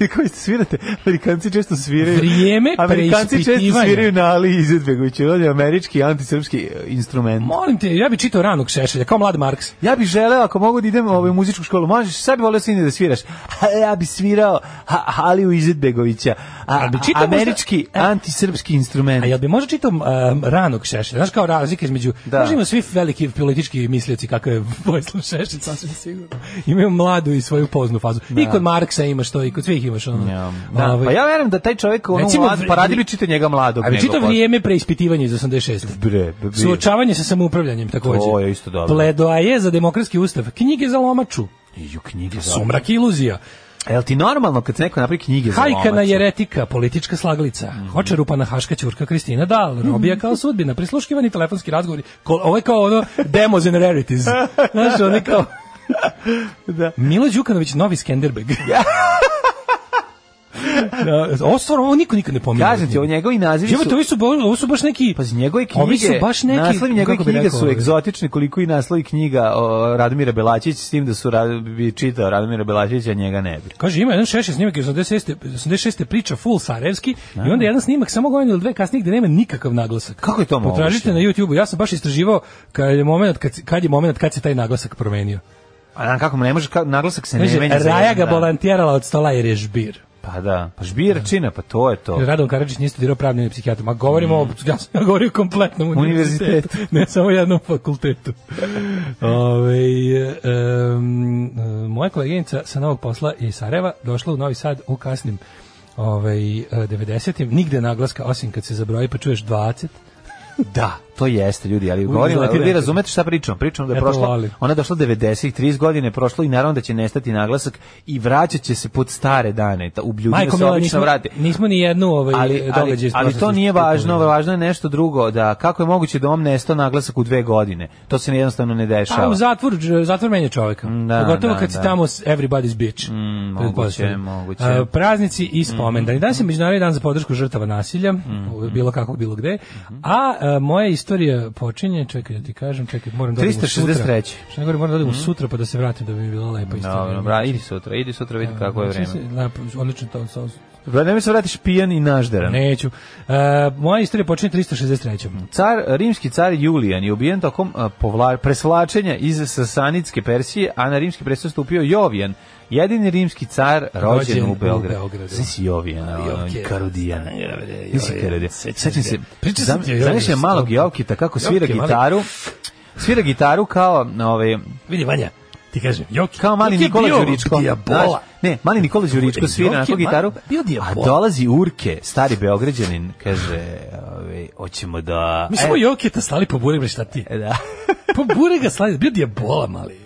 I koji svirate, Amerikanci često sviraju. Vrijeme Amerikanci često sviraju na Ali Izetbegović. On je američki antisrpski e, instrument. Molim te, ja bi čitao ranog Šešelja, kao mlad Marks. Ja bih želeo, ako mogu da idem ovaj, u muzičku školu, možeš, sad bi volio sine da sviraš. Ha, ja bi svirao ha, Haliju Izetbegovića. A, A bi čitao možda- američki E. antisrpski instrument. A jel bi možda čitao um, ranog Šešelja? Znaš kao razlike između... Da. Da. Možda imaju svi veliki politički mislioci kako je Vojislav Šešelj, sasvim sigurno. Imaju mladu i svoju poznu fazu. I kod Marksa imaš to, i kod svih imaš ono. Ja. Da, Ovaj, pa ja verujem da taj čovjek ono Recimo, mlad, pa radi bi čitao njega mladog. A posle. vrijeme preispitivanja iz 86. Bre, bre, Suočavanje sa samoupravljanjem takođe. To je isto dobro. Pledoaje za demokratski ustav. Knjige za lomaču. Ju knjige za. Sumrak i iluzija. Jel ti normalno kad se neko napravi knjige za Hajka na jeretika, politička slaglica. Mhm. Hočerupana haška ćurka Kristina Dal, robija kao sudbina, prisluškivani telefonski razgovori. Ovo je kao ono demos and rarities. Znaš, ono je kao... Da. Milo Đukanović, novi Skenderbeg. da, ovo stvarno, ovo niko nikad ne pominje. Kažem ti, ovo njegovi nazivi Jebote, su... ovi su, ovo su baš neki... Pa njegove knjige, Ovi su baš neki... naslovi njegove knjige rekao, su egzotični koliko i naslovi knjiga o Radomira Belačića, s tim da su Rad- bi čitao Radomira Belačića, a njega ne bi. Kaže, ima jedan šešće snimak iz 86. 86. priča full sarajevski i onda jedan snimak samo godinu ili dve kasnije gde nema nikakav naglasak. Kako je to moguće? Potražite na YouTubeu. Ja sam baš istraživao kad je moment kad, kad je moment kad se taj naglasak promenio. A kako, ne može, naglasak se ne menja. Raja ga dan. volantjerala od stola jer je žbir. Pa da, pa žbiračina, pa to je to. Radon Karadžić nije studirao pravni ni psihijatar. Ma govorimo o, ja sam ja govorio o kompletnom univerzitetu. Mm. Univerzitetu. ne samo jednom fakultetu. Ove, um, moja koleginica sa novog posla iz Sarajeva došla u Novi Sad u kasnim ovaj, 90-im. Nigde naglaska, osim kad se zabroji pa čuješ 20. Da, to jeste ljudi, ali govorimo, izleti vi razumete šta pričam? Pričam da je Ja prošlo, volim. ona je došla 90 30 godine prošlo i naravno da će nestati naglasak i vraćat će se pod stare dane. Ta, u ljudima Majko se obično nismo, vrati. nismo ni jednu ovaj, ali, ali, ali to nije važno, važno je nešto drugo, da kako je moguće da on nestao naglasak u dve godine. To se jednostavno ne A dešava. u zatvor, zatvor menja čoveka. Da, Pogotovo da, kad si da. tamo s everybody's bitch. Mm, moguće, moguće. A, praznici i spomendani. Danas je Međunarodni dan za podršku žrtava nasilja, Mhm. bilo kako, bilo gde. A, a, moja istorija počinje, čekaj da ti kažem, čekaj, moram da odem sutra. 363. Šta ne govorim, moram da odem u sutra pa da se vratim da bi mi bila lepa istorija. Dobro, bra, idi sutra, idi sutra vidi kako je Znači, vreme. lepo, odlično to. To Bra, nemoj se vratiš pijan i nažderan. neću. E, moja istorija počinje 363. Car, rimski car Julijan je ubijen tokom a, povla, presvlačenja iz Sasanitske Persije, a na rimski presto stupio Jovijan, jedini rimski car rođen, Rođen u Beogradu. Beogradu. Si Jovijan, ono, Jovke. Karudijan. Nisi Karudijan. Sećam se, o zamišljam malog. Jovkita kako svira Jovke, mali- gitaru, svira gitaru kao, ovaj, Vidi, Vanja, ti kažem, Joki, kao mali Nikola Đuričko. dijabola. Ne, mali Nikola Đuričko svira ma- gitaru, bio a dolazi Urke, stari Beograđanin, kaže, ovaj, hoćemo da... Mi smo e, Joketa slali po bureg, bre, šta ti? Da. Po burega slali, bio dijabola mali.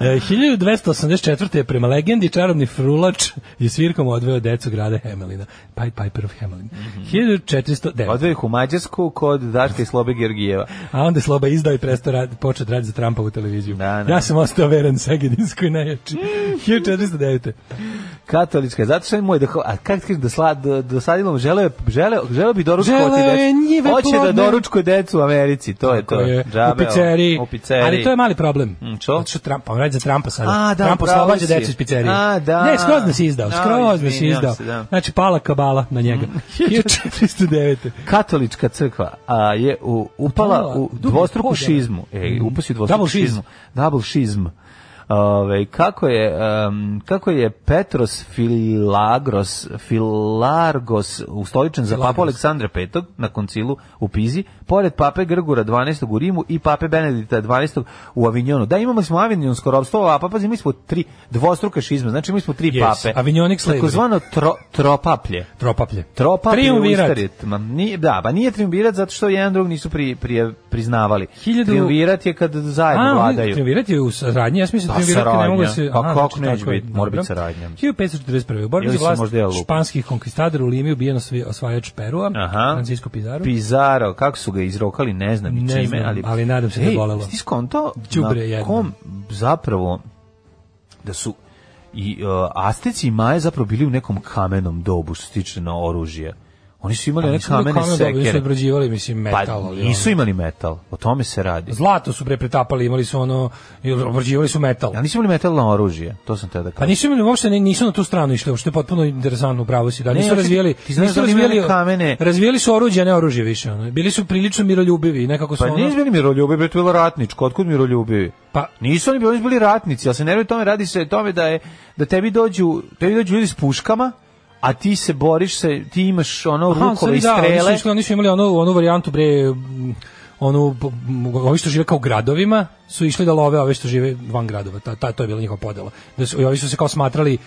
E, 1284. je prema legendi čarobni frulač je svirkom odveo decu grada Hemelina. Pied Piper of Hemelin. 1409. Odveo ih u Mađarsku kod Daška i Slobe Georgijeva. A onda je Sloba izdao i prestao rad, počeo da radi za Trumpa u televiziju. Da, da. Ja sam ostao veran Segedinskoj najjači. 1409. Katolička, zato što je moj da a kako ti kažeš da sla do, dosadilo žele žele žele bi doručkovati Želeo decu. Hoće da plodne. doručkuje decu u Americi, to je to. Je Džabe, u pizzeriji. U pizzeriji. Ali to je mali problem. Mm, čo? Zato što Trump, on radi za Trumpa sada. A, da, Trump oslobađa decu iz pizzerije. A, da. Ne, skroz nas izdao. Da, Skroz nas izdao. se, da. Mm. Znači, pala kabala na njega. 1409. Katolička crkva a, je u, upala Upala u dvostruku šizmu. E, upasi u dvostruku šizmu. Double šizm. Ove, kako je um, kako je Petros Filagros Filargos ustoličen za papu. Aleksandra V na koncilu u Pizi, pored pape Grgura 12. u Rimu i pape Benedikta 12. u Avignonu. Da, imamo smo avignonsko ropstvo, a pa pazi, mi smo tri dvostruke šizme, znači mi smo tri Yes, pape. Avignonic slavery. Takozvano tro, tropaplje. Tropaplje. Tropaplje Triumvirat. nije, da, pa nije triumvirat zato što jedan drug nisu pri, prije priznavali. Hiljadu- Triumvirat je kad zajedno A, vladaju. triumvirat je u saradnji, ja mislim da Pa, triumvirat ne mogu da se... Pa kako znači, neće biti? Mora biti saradnja. 1541. U borbi za vlast španskih konkistadora u Limi ubijen osvi- osvajač Perua, Aha. Francisco Pizarro. Pizarro, kako su ga izrokali, ne znam ni Ne čime, znam, ali... ali nadam se da Ej, bolelo. Ti skonto Đubre na jedno. kom zapravo da su i uh, Asteci i Maje zapravo bili u nekom kamenom dobu što se tiče na oružje. Oni su imali Pa nisu bili kamene kamen, Oni su sekere. obrađivali, mislim, metal. Pa ali nisu imali metal, o tome se radi. Zlato su bre pretapali, imali su ono, i obrađivali su metal. Ja nisu imali metalno oružje, to sam te da Pa kažem. nisu imali uopšte, ni- nisu na tu stranu išli, uopšte potpuno interesantno upravo si. Da, Ne, nisu hoću- razvijeli, ti znaš nisu da razvijeli, kamene? razvijeli su oruđe, ne oružje više. Ono. Bili su prilično miroljubivi nekako su Pa ono, nisu bili miroljubivi, to je bilo ratničko, otkud miroljubivi? Pa- nisu oni bili, oni bili ratnici, ali se nervuje tome, radi se o tome da je da tebi dođu, tebi dođu ljudi s puškama, a ti se boriš se, ti imaš ono Aha, rukove i da, strele. Oni su, išli, oni su imali onu, onu varijantu bre, onu, ovi što žive kao gradovima, su išli da love ove što žive van gradova. Ta, ta, to je bila njihova podela. Da su, ovi su se kao smatrali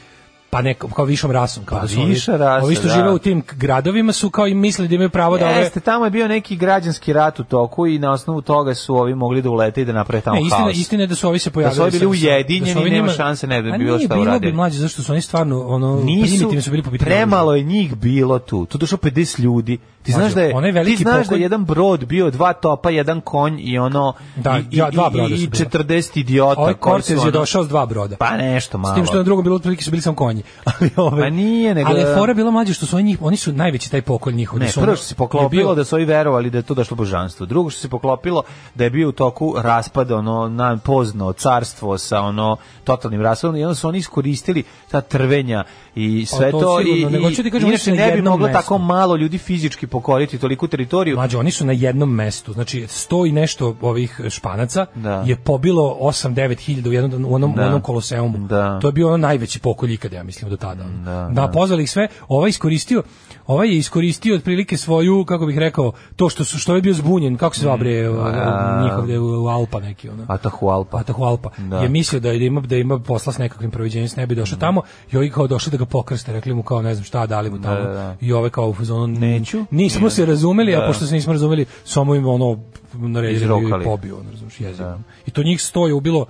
pa neko kao višom rasom kao Pa da su viša rasa, ovi što da. žive u tim gradovima su kao i mislili da imaju pravo da ove Jeste, tamo je bio neki građanski rat u toku i na osnovu toga su ovi mogli da ulete i da naprave tamo Ne, istina, haos. istina je da su ovi se pojavili. Da su ovi bili sa- ujedinjeni, da nema njima- šanse ne bi A bilo nije šta bilo uradili. bi mlađe, zašto su oni stvarno ono, Nisu, primitivni su bili po premalo je njih bilo tu. Tu došlo 50 ljudi. Ti znaš da je, onaj veliki ti znaš da pokolj- je jedan brod bio dva topa, jedan konj i ono Da, i, ja, dva broda i, i bila. 40 idiota. Ovaj Cortez je došao s dva broda. Pa nešto malo. S tim što na drugom bilo otprilike su bili samo konji. Ali ovaj Pa nije, nego- Ali fora bila mlađe što su oni oni su najveći taj pokolj njihov. da Ne, su prvo što se poklopilo je bio- da su ovi verovali da je to došlo božanstvo. Drugo što se poklopilo da je bio u toku raspada ono na pozno carstvo sa ono totalnim raspadom i onda su oni iskoristili ta trvenja i sve Pa to to, i, nego ću ti kažem, inače ne bi moglo mestu. tako malo ljudi fizički pokoriti toliku teritoriju. Mlađe, oni su na jednom mestu. Znači, sto i nešto ovih španaca Da. je pobilo 8-9 hiljada u, jednom, u onom, Da. u onom koloseumu. Da. To je bio ono najveći pokolj ikada, ja mislim do tada. ono. Da, Da, pozvali ih sve, ovaj iskoristio, ovaj je iskoristio otprilike svoju, kako bih rekao, to što su što je bio zbunjen, kako se zove bre, a- njihov gde je u Alpa neki ono. Atahualpa. Atahualpa. Da. Je mislio da je da ima da ima posla s nekakvim proviđenjem, ne bi došao tamo i ovi kao došli da ga pokrste, rekli mu kao ne znam šta, dali mu tamo. Da, da, da. I ove kao u fazonu Neću. Nismo se razumeli, Da. a pošto se nismo razumeli, samo im ono naredili i pobio, razumiješ, jezivo. I to njih stoje ubilo,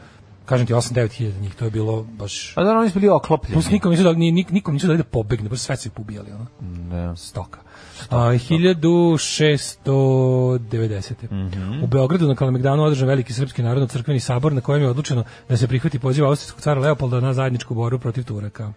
kažem ti, 8-9 hiljada njih, to je bilo baš... A da, oni su bili oklopljeni. Plus nikom nisu dali, ni- nik- nikom nisu dali da pobegne, baš sve su ih pobijali, ono. Da. Stoka. A, 1690. Mhm. U Beogradu na Kalemegdanu održan veliki srpski narodno crkveni sabor na kojem je odlučeno da se prihvati poziv austrijskog cara Leopolda na zajedničku borbu protiv Turaka.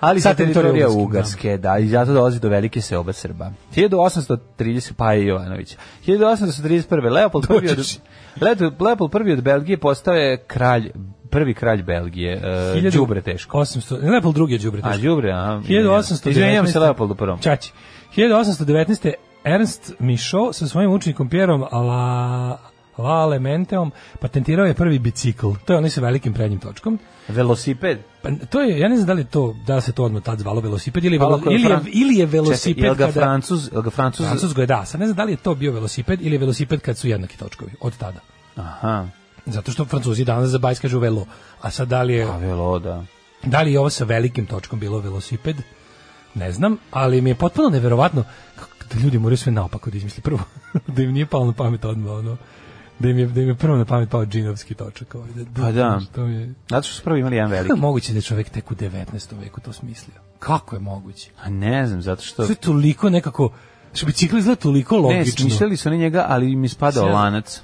Ali Sa teritorije Ugarske, da, i zato dolazi do velike seobe Srba. 1830, pa i Jovanović. 1831. Leopold prvi od. Leopold, Leopold prvi od Belgije postao je kralj, prvi kralj Belgije. Uh, đubre teško. 800, ne, Leopold drugi je đubre A, teško. đubre, a? 1819. Izvinjam se Leopoldu prvom. Čači. 1819. Ernst Michaud sa svojim učenikom Pierom La La Lementeom patentirao je prvi bicikl. To je onaj sa velikim prednjim točkom. Velosiped. Pa to je, ja ne znam da li je to, da se to odmah tad zvalo velosiped ili, velo, je ili, je, ili je Čekaj, velosiped ga kada... Francuz, jel ga Francuz? Francusko je da, sad ne znam da li je to bio velosiped ili je velosiped kad su jednaki točkovi, od tada. Aha, Zato što Francuzi danas za bajs kažu velo, a sad da li je, pa velo, da. da li je ovo sa velikim točkom bilo velosiped, ne znam, ali mi je potpuno neverovatno da ljudi moraju sve naopako da izmisli prvo, da im nije palo na pamet odmah, ono, da im je, da im je prvo na pamet pao džinovski točak. Ovaj, da, Pa da. To mi je, Zato što su prvi imali jedan kako veliki. je moguće da je čovjek tek u 19. veku to smislio? Kako je moguće? A ne znam, zato što... Sve toliko nekako, što bicikl izgleda toliko Ne, logično. smišljali su oni njega, ali je spadao lanac.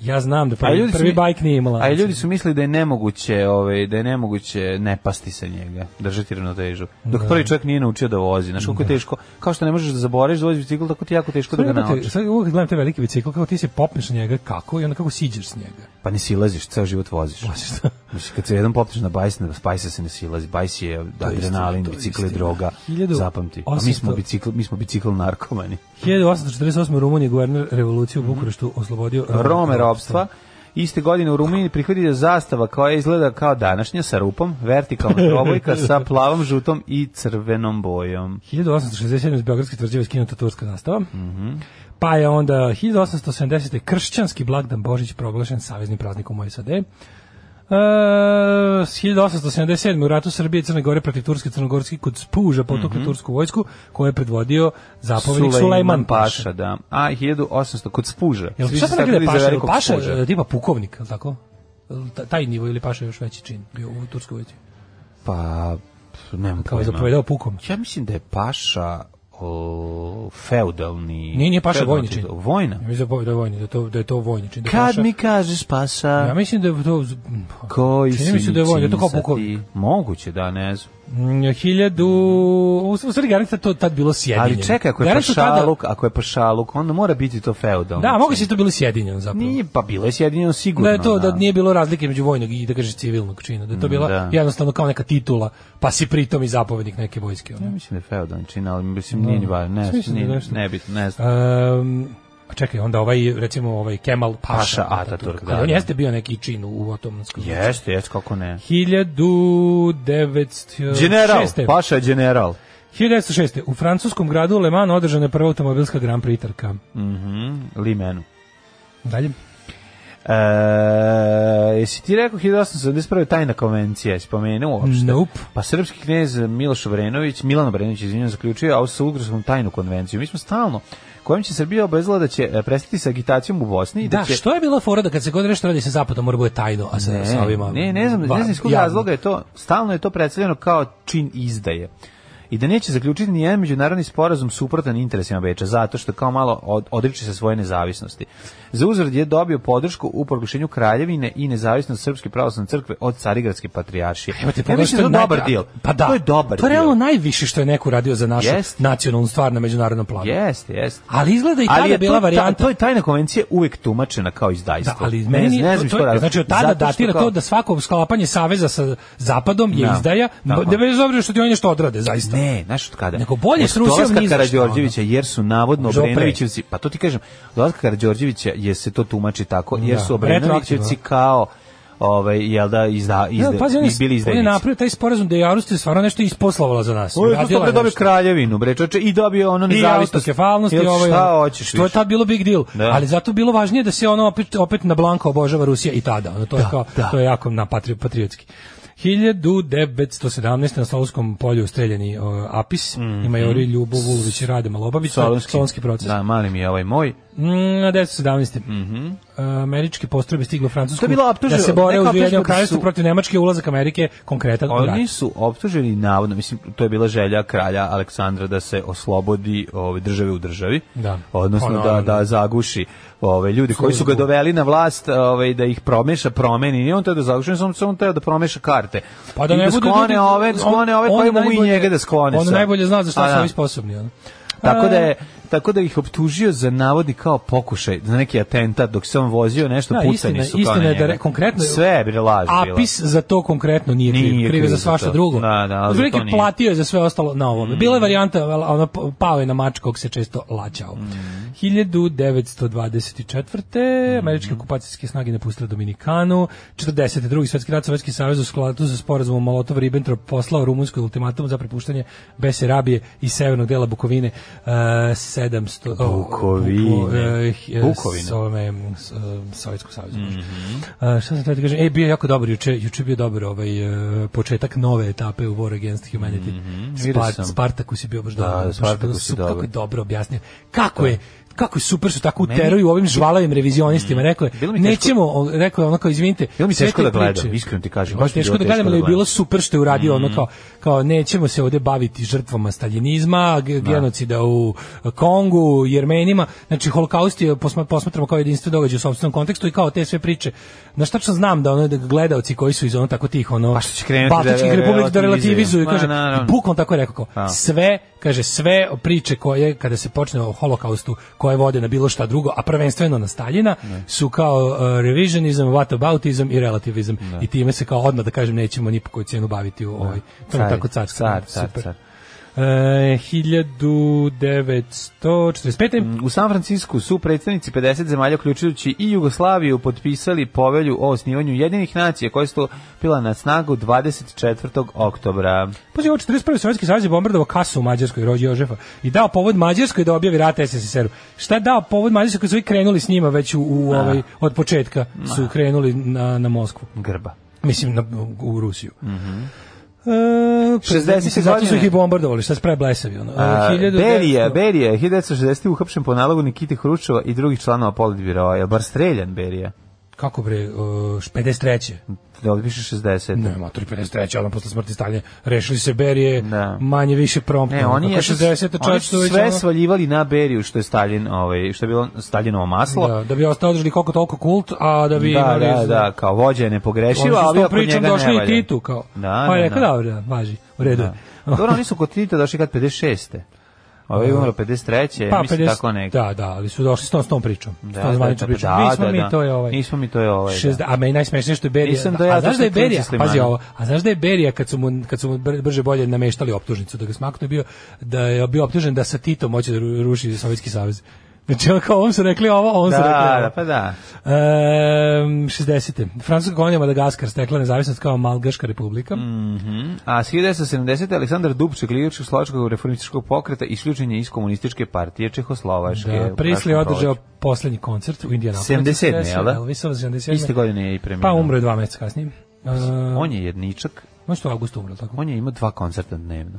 Ja znam da prvi, ljudi prvi mi- bajk nije imala. A ljudi su mislili da je nemoguće, ovaj, da je nemoguće ne pasti sa njega, držati ravnotežu. Dok prvi čovjek nije naučio da vozi. Znaš kako je teško, kao što ne možeš da zaboraviš da voziš bicikl, tako ti je jako teško da ga naučiš. Sad uvijek gledam te velike bicikl, kako ti se popneš na njega, kako, i onda kako siđeš s njega. Pa ne silaziš, ceo život voziš. Voziš da. Mislim, kad se jedan popneš na bajs, na bajsa se ne silazi. Bajs je adrenalin, to je bicikl je droga. Hiljadu Zapamti. A mi smo 800 bicikl, mi smo bicikl narkomani. 1848. u Rumuniji guverner revolucije u Bukureštu oslobodio Rome robstva. Iste godine u Rumuniji prihvatio zastava koja izgleda kao današnja sa rupom, vertikalna trobojka sa plavom, žutom i crvenom bojom. 1867. iz Beogradske tvrđave skinuta turska zastava. Mhm. Pa je onda 1870. kršćanski blagdan Božić proglašen saveznim praznikom u SAD. E, 1877. u ratu Srbije i Crne Gore protiv Turske Crnogorski kod Spuža potukli tursku vojsku koju je predvodio zapovjednik Sulejman Paša. Paša, da. A 1800 kod Spuža. Jel šta se da je za Paša? Jel Paša Spuža. e, tipa pukovnik, je tako? Taj nivo ili Paša još veći čin bio u turskoj vojsci? Pa, nemam Kao je zapovedao pukom. Ja mislim da je Paša o, feudalni... Nije, nije Paša vojni čin. Vojna? Ja mislim da je vojni, da to, da je to vojni čin. Da Kad Paša- mi kažeš Paša, Ja mislim da je to... koji si da je vojni, da to kao pukovnik. Moguće, da, ne znam. Hiljadu... U stvari garancija to tad bilo sjedinjeno. Ali čekaj, ako je tada- Pašaluk, ako je Pašaluk, onda mora biti to feudalno. Da, moguće je to bilo sjedinjeno zapravo. Nije, pa bilo je sjedinjeno sigurno. da je to da nije bilo razlike između vojnog i da kažeš civilnog čina, da je to bila da. jednostavno kao neka titula, pa si pritom i zapovednik neke vojske. Ja Ono. mislim da je feudalni čin, ali mislim nije ni važno, ne, da je nije, nešto. ne bit, ne znam. Um, a čekaj, onda ovaj, recimo, ovaj Kemal Paša, Paša Ataturk, da, Ali on da. jeste bio neki čin u otomanskom. Jeste, jeste, kako ne. 1906. General, Paša general. 1906. U francuskom gradu Le Mans održana je prva automobilska Grand Prix trka. Mhm, Limenu. Dalje. E, jesi ti rekao 1871. tajna konvencija, jesi pomenuo uopšte? Nope. Pa srpski knez Miloš Obrenović, Milan Obrenović, izvinjam, zaključio Austro-Ugarskom tajnu konvenciju. Mi smo stalno, kojom će Srbija obezla da će e, prestati sa agitacijom u Bosni da, Da, će... što je bila fora da kad se god nešto radi sa zapadom mora bude tajno, a sa, Ne, sa ovima... ne, ne znam, ne znam iz kog razloga je to, stalno je to predstavljeno kao čin izdaje. I da neće zaključiti ni jedan međunarodni sporazum suprotan interesima Beča, zato što kao malo od, odriče se svoje nezavisnosti. Za uzrad je dobio podršku u proglašenju kraljevine i nezavisnost Srpske pravoslavne crkve od Carigradske patrijaršije. Evo te ja mislim da je dobar naj- dil. Pa da. To je dobar To je realno deal. najviše što je neko radio za našu Jest. nacionalnu stvar na međunarodnom planu. Jeste, jeste. Ali izgleda i tada je bila varijanta. to je tajna konvencija uvek tumačena kao izdajstvo. Da, ali Ne meni znam- ne znam to, to, je- znači od tada datira kao- to da svako sklapanje saveza sa zapadom je Da, izdaja, tako. da bez obzira što ti oni nešto odrade, zaista. Ne, znaš od kada? Nego bolje s Rusijom ni Karađorđevića, jer su navodno. Obrenovićevci, pa to ti kažem, dolaska Karađorđevića je se to tumači tako, jer Da, su Obrenovićevci kao ovaj jel da izda izda Ja, pazi, on je, bili on je izdajnici. napravio taj sporazum da je Austrija stvarno nešto isposlovala za nas. Ovo je Uradila to je dobio kraljevinu, bre, čoveče, i dobio ono i nezavisnost. autokefalnost i ovo Šta hoćeš što je tad bilo big deal Da. ali zato bilo važnije da se ono opet opet na blanko obožava Rusija i tada ono to je Da, kao da. to je jako na patri, patriotski 1917. na Solonskom polju streljani uh, Apis, Mhm. i majori Ljubo Vulović i Rade Malobavić, Solonski. Solonski proces. Da, mali mi je ovaj moj. Mm, na 1917. Uh, američke postrojbe stigle u Francusku da se bore neka uz Ujedinjeno optužba da kraljevstvo su- protiv Nemačke ulazak Amerike konkretan u rat. Oni su optuženi navodno, mislim to je bila želja kralja Aleksandra da se oslobodi ove države u državi. Da. Odnosno Pa, da naravno. da zaguši ove ljudi koji su ga doveli na vlast, ove da ih promeša, promeni. Nije on teo da zaguši, samo teo da promeša karte. Pa da I ne bude sklone ljudi- ove, on- sklone ove mogu i njega da sklone. On najbolje zna za šta A, su da. ovi sposobni. Tako da je tako da ih optužio za navodi kao pokušaj za neki atentat dok se on vozio nešto Da, pucani istina- su kao istina na je da re- konkretno- sve je laž bila. Apis za to konkretno nije kriv, Nije kriv je kriv za svašta to. drugo. Da, da, ali nije. platio je za sve ostalo na ovome. Bila je varijanta, ono, pao je na mač kog se često laćao. Mm. 1924. Američke okupacijske snage napustile Dominikanu. 40. drugi svetski rat Sovjetski savez u skladu sa sporazumom Molotov-Ribbentrop poslao Rumunskoj ultimatum za prepuštanje Besarabije i severnog dela Bukovine. Uh, 700... o, Bukovine. Bukovine. s ovome, s, Sovjetskog saveza. može. Mhm. A, šta sam teo da kažem? E, bio jako dobar juče, juče je bio dobar ovaj e, početak nove etape u War Against Humanity. Vidio Spart, sam. Spartacus je bio baš Da, dobar. baš Spartacus bilo je dobar. Kako je dobro objasnio. Kako je kako je super što tako uteruju ovim žvalavim revizionistima. Rekao je, nećemo, rekao je ono kao, izvinite, Bilo mi teško te da gledam, iskreno ti kažem, Baš teško da gledam, ali je da bilo super što je uradio ono kao, kao nećemo se ovde baviti žrtvama staljinizma, ge- genocida u Kongu, Jermenima, znači holokaust je posma- posmatramo kao jedinstvo događaj u sopstvenom kontekstu i kao te sve priče. Na šta tačno znam da ono da gledaoci koji su iz ono tako tih ono Pa što krenuti Baltičkih da republika da relativizuju. kaže, bukvalno tako je rekao kao, sve, kaže, sve priče koje, kada se počne o holokaustu, koje vode na bilo šta drugo, a prvenstveno na Staljina, su kao uh, revisionizam, whataboutizam i relativizam. I time se kao odmah, da kažem, nećemo ni po koju cijenu baviti u ovoj, to je Car, tako car, car, super. car. E, 1945. U San Francisku su predstavnici 50 zemalja, uključujući i Jugoslaviju, potpisali povelju o osnivanju jedinih nacija koja je stupila na snagu 24. oktobra. Pazi, ovo 41. Sovjetski savez je bombardovao kasu u Mađarskoj, rođi Jožefa, i dao povod Mađarskoj da objavi rat SSSR-u. Šta je dao povod Mađarskoj su krenuli s njima već u, u ovaj, od početka su krenuli na, na Moskvu. Grba. Mislim, na, u Rusiju. E, 60. mislim, zato su ih i bombardovali, šta spre blesavi. Ono. 1900 Berija, Berija je 1960. uhapšen po nalogu Nikite Hručova i drugih članova politbiroa. Je li bar streljan Berija? Kako bre, uh, 53. Da ovdje piše 60. Ne, matori 53. odmah posle smrti Staljina. Rešili se Berije Da. manje više promptno. Ne, oni, je 60. oni su sve svaljivali na Beriju što je Stalin, ovaj, što je bilo Staljinovo maslo. Da, da bi ostao održali koliko toliko kult, a da bi Da, imali... da, da, kao vođa je Oni nepogrešiva, su s ali tom pričom njega došli ne i valja. Titu, kao. Da, pa je da, rekao, da. da, važi, u redu. je. Dobro, oni su kod Tita došli kad 56. Ovo je umro 53. Pa, mislim 50, tako nekako. da, da, ali su došli s tom, s tom pričom. s Da, tom da, zvaničnom da, pričom. da, Nismo da, mi, da. to je ovaj. Nismo mi, to je ovaj, Šest- da. A meni najsmešnije što je Berija. Nisam a da ja, znaš to da je Berija, pazi ovo, a znaš da je Berija kad su mu, kad su mu br- brže bolje nameštali optužnicu da ga smaknu je bio, da je bio optužen da sa Titom hoće da ru- ruši Sovjetski savez. Znači, ono kao ovom su rekli ovo, a ovom su rekli Da, ovo. da, pa da. Ehm, 60. Francuska kolonija Madagaskar stekla nezavisnost kao Malgaška republika. Mhm. A s 1970. Aleksandar Dubček, lider Čehoslovačkog reformističkog pokreta, isključen je iz komunističke partije Čehoslovačke. Da, Prisli održao poslednji koncert u Indianapolisu. 77., jel da? Elvisov 77. Iste godine je i preminuo. Pa umro je dva meseca kasnije. Uh, On je jedničak, on je što avgusta umro, tako? on je imao dva koncerta dnevno.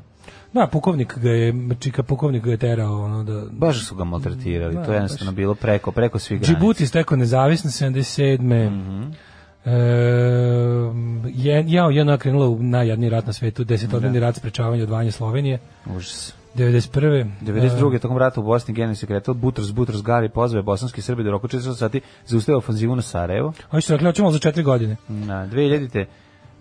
Da, pukovnik ga je, čika pukovnik ga je terao, ono da... Baš su ga maltretirali, Da, to je jednostavno bilo preko, preko svih granica. Džibuti stekao nezavisnost 77. Mhm. E, je, ja, jedna krenula u najjadniji rat na svetu, desetodnevni rat sprečavanja odvajanja Slovenije, Užas. 91. 92. tokom rata u Bosni generalni sekretar Butros Butros Gali pozvao je bosanski Srbi da roku 400 sati zaustavio ofanzivu na Sarajevo. Oni su rekli, hoćemo za četiri godine. Na 2000.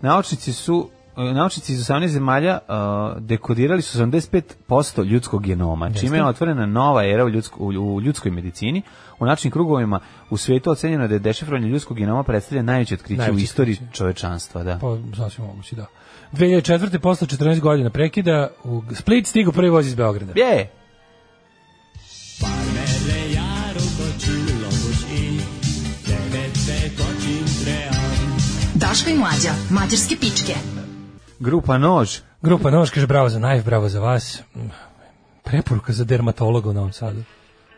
Naučnici su naučnici iz 18 zemalja uh, dekodirali su 75% ljudskog genoma, čime je otvorena nova era u, ljudsko, u, u ljudskoj medicini. U način krugovima u svetu ocenjeno je da je dešifrovanje ljudskog genoma predstavlja najveće otkriće u Najveće istoriji otkriće. čovečanstva. Da. Pa, sasvim moguće, da. 2004. posle 14 godina prekida, u Split stigu prvi voz iz Beograda. Je! Daško i Mlađa, mađarske pičke. Grupa Nož. Grupa Nož kaže bravo za Najf, bravo za vas. Preporuka za dermatologa u Novom Sadu.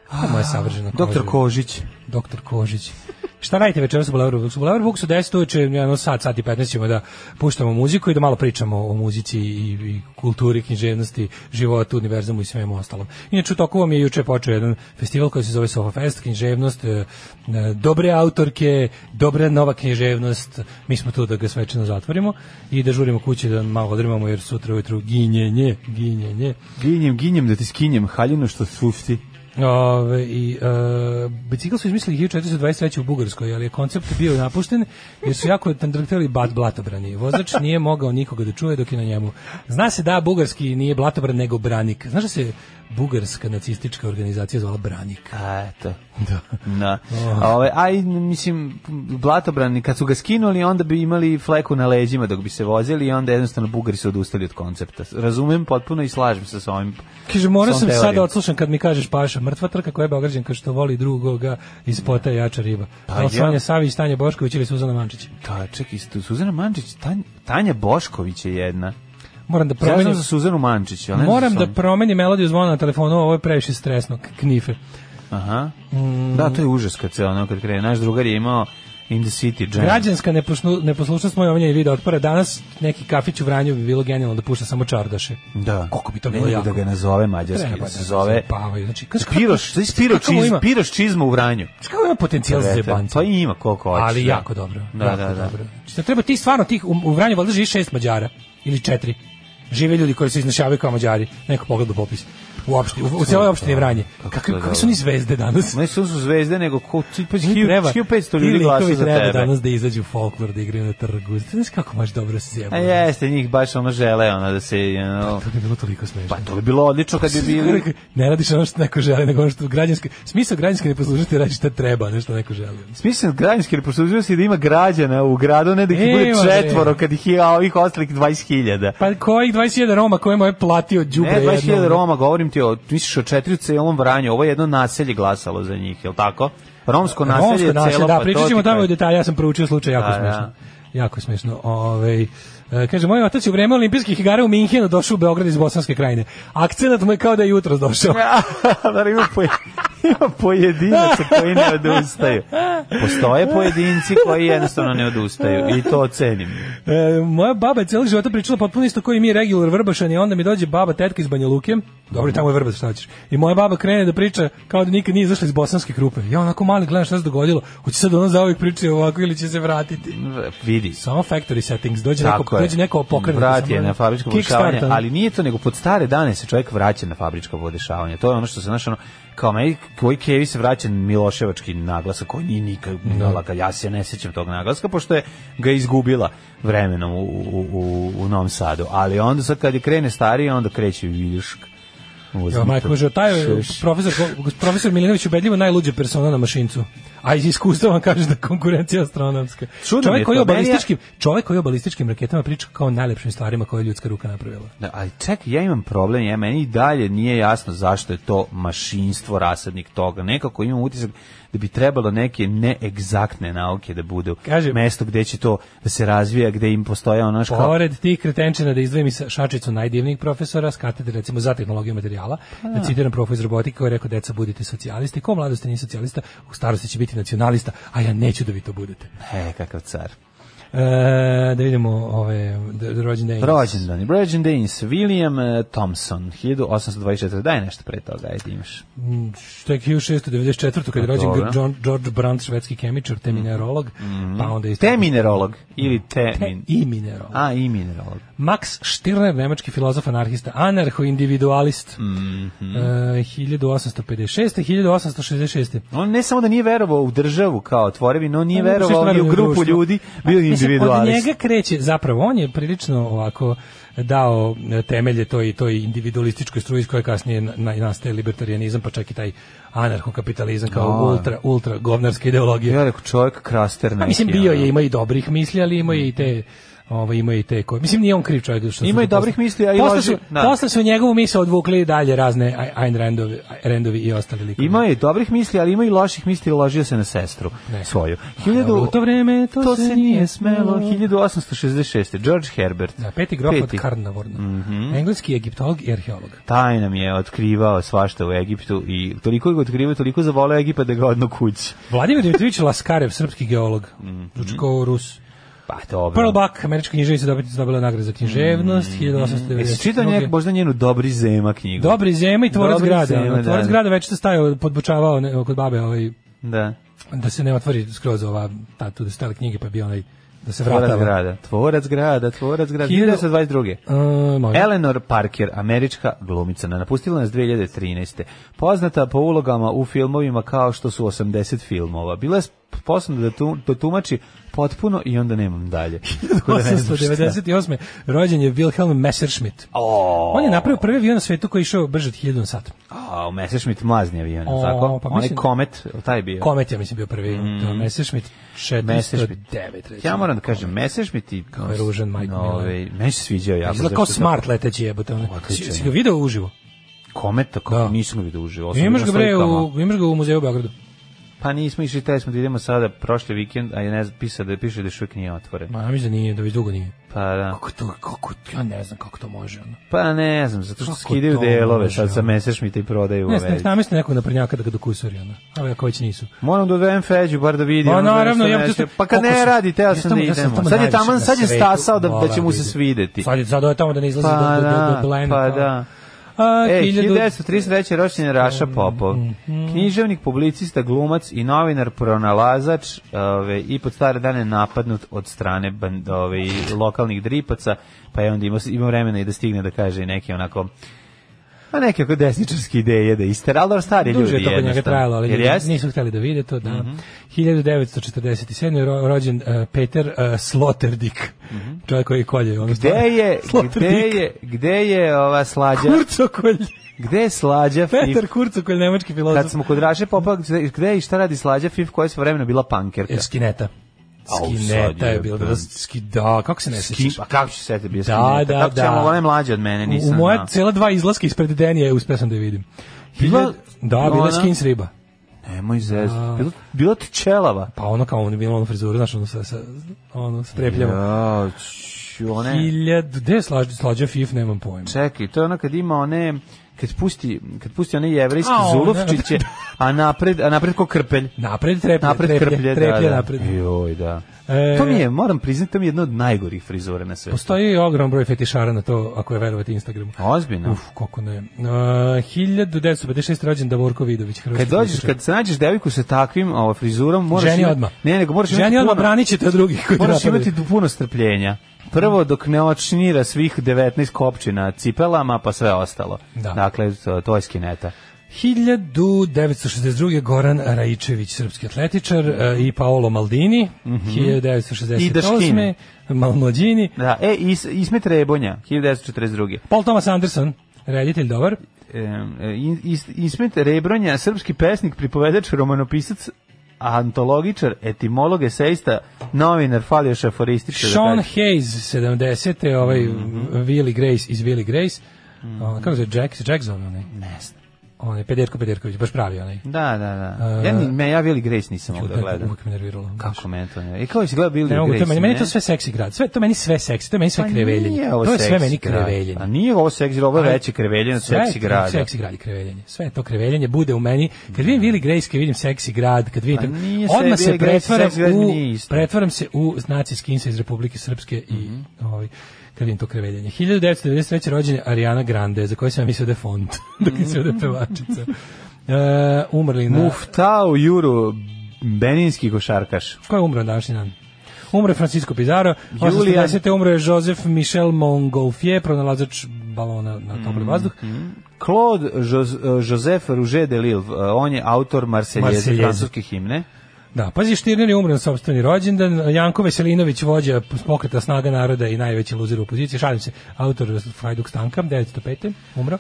A, moja savržena koža. Doktor Kožić. Doktor Kožić. Šta radite večeras u Bulevaru Buksu? U Bulevaru Buksu 10 uveče, jedno sat, sat i 15 ćemo da puštamo muziku i da malo pričamo o muzici i, i kulturi, književnosti, životu, univerzumu i svemu ostalom. Inače, u toku vam je juče počeo jedan festival koji se zove Sofa Fest, književnost, e, e, dobre autorke, dobra nova književnost, mi smo tu da ga svečano zatvorimo i da žurimo kući da malo odrimamo jer sutra ujutru ginjenje, ginjenje. Ginjem, ginjem da ti skinjem haljinu što sufti. Ove, i, uh, bicikl su izmislili 1423. u Bugarskoj, ali je koncept bio napušten jer su jako tandrteli bat blatobrani. Vozač nije mogao nikoga da čuje dok je na njemu. Zna se da bugarski nije blatobran nego branik. Znaš da se bugarska nacistička organizacija zvala Branik? A, eto. Da. Na. Ove, aj, mislim, blatobrani, kad su ga skinuli, onda bi imali fleku na leđima dok bi se vozili i onda jednostavno Bugari su odustali od koncepta. Razumem potpuno i slažem se sa ovim. Kaže, morao s sam ovom sada teorijom. odslušan kad mi kažeš Paša, mrtva trka koja je Beograđanka što voli drugoga iz pota jača riba. Pa ja. Sonja Savić, Tanja Bošković ili Suzana Mančić. Da, čekaj, Suzana Mančić, Tanja, Tanja Bošković je jedna. Moram da Ja promenim, za Suzanu Mančić. ali ne znam moram da promenim melodiju zvona na telefonu, ovo je previše stresno, knife. Aha. Da, to je užas kad se ono, kad krene. Naš drugar je imao In the City Jam. Građanska neposlu, neposlušnost moje omiljeni video otpora. Danas neki kafić u Vranju bi bilo genijalno da pušta samo čardaše. Da. Koliko bi to bilo nego jako. da ga nazove mađarski, Treba da se da zove zajebavaju. Znači, kako- Piroš, znači Piro kako ovo čiz? Piroš čizma u Vranju. Znaš kako ima potencijal za Eto, zebanci? Pa ima koliko hoće. Ali da. jako dobro. Da, da, da. dobro. Znači, treba ti stvarno tih, u, u Vranju valjda živi šest Mađara, ili četiri. Žive ljudi koji se iznašavaju kao Mađari. Neko pogleda popis. U opštini, u, u cijeloj opštini Vranje. Kakve, kakve su dobro. ni zvezde danas? Ne su su zvezde, nego ko, pa Ti 1500 ti ljudi glasa za tebe. danas da izađu folklor, da igraju na trgu. Znaš kako možeš dobro se A zjebati? jeste, njih baš ono žele, ono da se, ono, To bi bilo toliko smešno. pa to bi bilo odlično kad bi bili, ne radiš ono što neko želi, nego ono što građanski, smisao građanske neposlušnosti je radiš šta treba, nešto neko želi. Smislen građanski reposlužnosti da ima građana u gradu, ne da ih bude četvoro kad ih je, a ovih ostalih 20.000. Pa kojih 21 Roma kojima je platio đubre Ne, 20.000 jedno? Roma, govorim ti o, misliš o četiri celom Vranju, ovo je jedno naselje glasalo za njih, je li tako? Romsko naselje Romsko je naselje, celo, da, pa pričat ćemo tamo u detalje, ja sam proučio slučaj, jako Da, smešno. da. Jako smešno. Ovaj e, kaže, moj otac je u vreme olimpijskih igara u Minhenu došao u Beograd iz Bosanske krajine. Akcenat mu je kao da je jutros došao. da ima, poje, ima pojedinaca koji ne odustaju. Postoje pojedinci koji jednostavno ne odustaju i to ocenim. E, moja baba je celog života pričala potpuno isto koji mi je regular Vrbašan i onda mi dođe baba tetka iz Banja Luke. Dobro, tamo je Vrbaš, šta ćeš. I moja baba krene da priča kao da nikad nije izašla iz bosanske krupe. Ja onako mali gledam šta se dogodilo. Hoće sad ona zauvijek priča ovako ili će se vratiti. Vidi. Samo factory settings, dođe Tako neko, je. dođe neko pokrenuti. Vrat je na fabričko podešavanje, ali nije to nego pod stare dane se čovjek vraća na fabričko podešavanje. To je ono što se znaš ono kao meni koji Kevi se vraća na Miloševački naglasak koji nije nikad nalaka. Ja se ne sećam tog naglaska pošto je ga izgubila vremenom u, u, u, u Novom Sadu. Ali onda sad kad je krene starije, onda kreće Viljušk. Ja, majko, može, taj profesor, profesor Milinović ubedljivo najluđa persona na mašincu. A iz iskustva vam kaže da konkurencija astronomska. Čudno čovjek koji, o je- balističkim, čovjek koji o balističkim raketama priča kao o najlepšim stvarima koje je ljudska ruka napravila. Da, ali čekaj, ja imam problem, ja meni i dalje nije jasno zašto je to mašinstvo rasadnik toga. Nekako imam utisak da bi trebalo neke neegzaktne nauke da budu Kaže- mesto gde će to da se razvija, gde im postoje ono što. Pored tih kretenčina da izdvojim i sa- šačicu najdivnijih profesora s katedre recimo za tehnologiju materijala, da citiram prof iz robotike koji je rekao deca budite socijalisti, ko mladosti nije socijalista, u starosti će biti nacionalista, a ja neću da vi to budete. E, kakav car. E, da vidimo ove d- d- rođendan. Rođendan. Rođendanis William eh, Thompson, 1824. Daj nešto pre toga, ajde imaš. što je 1694. kad je Pa rođen dobro. John, George Brandt, švedski kemičar, te minerolog, pa onda isto... Te minerolog ili te... Te min- i minerolog. A, i minerolog. Max Stirner, nemački filozof anarhista, anarcho-individualist, Mhm. e, 1856. 1866. On ne samo da nije verovao u državu kao tvorevinu, on nije verovao ni u grupu ljudi, bio mislim, individualist. Od njega kreće, zapravo, on je prilično ovako dao temelje toj toj individualističkoj struji iz koje kasnije na, na, nastaje libertarijanizam, pa čak i taj anarhokapitalizam kao A. ultra, ultra govnarska ideologija. Ja rekao čovjek kraster neki. Pa mislim bio je ima i dobrih misli, ali ima i te Ovaj ima i te koje. Mislim nije on kriv čovjek što Ima i dobrih misli, a i posle su, da. posle su njegovu misao odvukli dalje razne Ayn Randovi, Randovi i ostali likovi. Ima je dobrih misli, ali ima i loših misli, ložio se na sestru Ne. svoju. Dobro, u to vreme to, to se nije smelo. 1866. George Herbert. Da, peti grof od Peti. Karnavorna. Mhm. Engleski egiptolog i arheolog. Taj nam je otkrivao svašta u Egiptu i toliko ga otkrivao, toliko zavoleo Egipat da ga odno kući. Vladimir Dimitrović Laskarev, srpski geolog. Zvuči kao Rus. Pa dobro. Pearl Buck, američka književnica dobitnica dobila nagradu za književnost, Mhm. 1892. Jesi čitao možda njenu Dobri zema knjigu? Dobri zema i tvorac Dobri grada. zema, da, tvorac da. grada već se stajao, podbučavao ne, kod babe ovaj, Da. da se ne otvori skroz ova, ta, tu da stale knjige, pa bi onaj, da se Tvorac vratava. grada. Tvorac grada, tvorac grada. Hiljadu- 1922. Uh, može. Eleanor Parker, američka glumica, napustila nas 2013. Poznata po ulogama u filmovima kao što su 80 filmova. Bila je sposobna da, tu, da tumači potpuno i onda nemam dalje. Tako da ne znam šta. 898. rođen je Wilhelm Messerschmitt. O, On je napravio prvi avion na svetu koji je išao brže od 1000 na sat. A, u Messerschmitt mlazni avion, O, tako? pa Onaj mislim- komet, taj bio. Komet je, mislim, bio prvi. To je Messerschmitt 409. Messerschmitt. recimo. Ja moram da kažem, Messerschmitt i... Kako je ružan, majko mila. Ovaj, Meni se sviđao jako. Izgleda kao smart leteći jebote. Si, si ga video uživo? Komet, tako Da. nisam ga vidio uživo. Imaš ga bre u, imaš ga u muzeju u Beogradu. Pa nismo išli, te smo da idemo sada prošli vikend, a je ne znam, pisa da piše da još uvijek nije otvoren. Ma, ja mislim da nije, da već dugo nije. Pa da. Kako to, kako, ja ne znam kako to može, ono. Pa ne znam, zato što Kako skidaju delove može, sad sa? Messerschmitta i prodaju u Ne znam, namesti nekog naprednjaka da ga dokusori, ono. A ako već nisu. Moram da odvedem Feđu, bar da vidim. Pa ono naravno, ja nešto. Pa kad ne radi, teo sam da idemo. Sad je tamo, sad je stasao da, da će mu se svideti. Sad je, je tamo da ne izlazi Pa do, do, do, da, do Blena. pa da. A, E, 1000 1933. ročen je Raša Popov. Književnik, publicista, glumac i novinar, pronalazač ove, i pod stare dane napadnut od strane band, ove, lokalnih dripaca, pa je onda imao, imao vremena i da stigne da kaže neke onako a neke oko desničarske ideje da istera, ali stari ljudi Duže je to kod njega trajalo, ali ljudi nisu hteli da vide to, da. 1947. je ro- rođen uh, Peter uh, Sloterdijk, čovjek koji kolje. Ono. Gde je, gde je, gde je ova slađa, Kurcokolj. gde je slađa Peter Fif? Kurcokolj, nemački filozof. Kad smo kod Raše Popa, gde, i šta radi slađa Fif koja je sve vremena bila pankerka? E, Skineta. Skineta je je, bilo da. da, ski, da, kako se ne sećaš? pa kako će se setiti bio Da, Skineta? da, Kako da. ono, ona je mlađa od mene, nisam u moja znao. cela dva izlaska ispred Denije uspeo sam da je vidim. Bila- da, bila je ona- skins riba. Nemoj zez. Bilo, bilo ti čelava. Pa ono kao ono je bilo ono frizuru, znaš, ono sa, sa ono strepljamo. Ja, one... Hiljad, gde je slađa, slađa FIF, nemam pojma. Čekaj, to je ono kad ima one kad pusti kad pusti A, one- zulufčiće, a napred a napred ko krpelj. Napred treplje, Napred treplje, krplje, treplje da, da. napred. Joj, da. E, to mi je, moram priznati, to mi je jedna od najgorih frizura na svetu. Postoji i ogrom broj fetišara na to, ako je verovati Instagramu. Ozbiljno. Uf, kako ne. Uh, 1956. rođen Davorko Vidović, hrvatski Kad dođeš, kad se nađeš devojku sa takvim ovo, frizurom, moraš Ženi imati- odmah. Ne, nego moraš Ženi imati odmah puno- branit ćete od drugih Moraš imati puno strpljenja. Prvo dok ne očnira svih 19 kopčina cipelama, pa sve ostalo. Da. Dakle, to, to je skineta. 1962. Goran Raičević, srpski atletičar, e, i Paolo Maldini, 1968. I Daškine. Mal Mlađini, Da, e, Is, Ismet Rebonja, 1942. Paul Thomas Anderson, reditelj dobar, E, Is, Ismet Rebronja, srpski pesnik, pripovedač, romanopisac, antologičar, etimolog, esejista, novinar, falio šaforističar. Sean Hayes, 70. ovaj Willie Grace iz Willie Grace, On, kako se Jack, Jack zove onaj? Ne znam. On je Pederko Pederković, baš pravi onaj. Da, da, da. E, ja, ni, me, ja Billy Grace nisam mogu da gledam. Uvijek me nerviralo. Kako me to ne? I kao si gledao Billy Ne mogu, to Grace? meni, meni to sve seksi grad. Sve, to meni sve seksi, to meni sve Pa kreveljenje. To je sve meni grad. kreveljenje. A nije ovo seksi, ovo je veće kreveljenje od seksi je grada. Seksi grad i kreveljenje. Sve to kreveljenje bude u meni. Kad vidim Willy Grace, kad vidim seksi grad, kad vidim Pa odmah se- se Grace, pretvaram grad u pretvaram se u znaci skinsa iz Republike Srpske i Mhm. ovaj kad vidim to kreveljenje. 1993. rođen je Ariana Grande, za koju sam mislio da je font, dok sve da je pevačica. E, umrli na... Muftao Juru, beninski košarkaš. Ko je umro na današnji dan? Umro je Francisco Pizarro, Julian- 810. umro je Joseph Michel Montgolfier, pronalazač balona na topli Mhm. vazduh. Claude Jos, Joseph Rouget de Lille, on je autor Marseljeze, francuske himne. Da, pazi, Štirner je umro na sobstveni rođendan, Janko Veselinović, vođa pokreta Snaga naroda i najveći luzer u opoziciji, šalim se, autor Frajduk Stanka, 905. umro.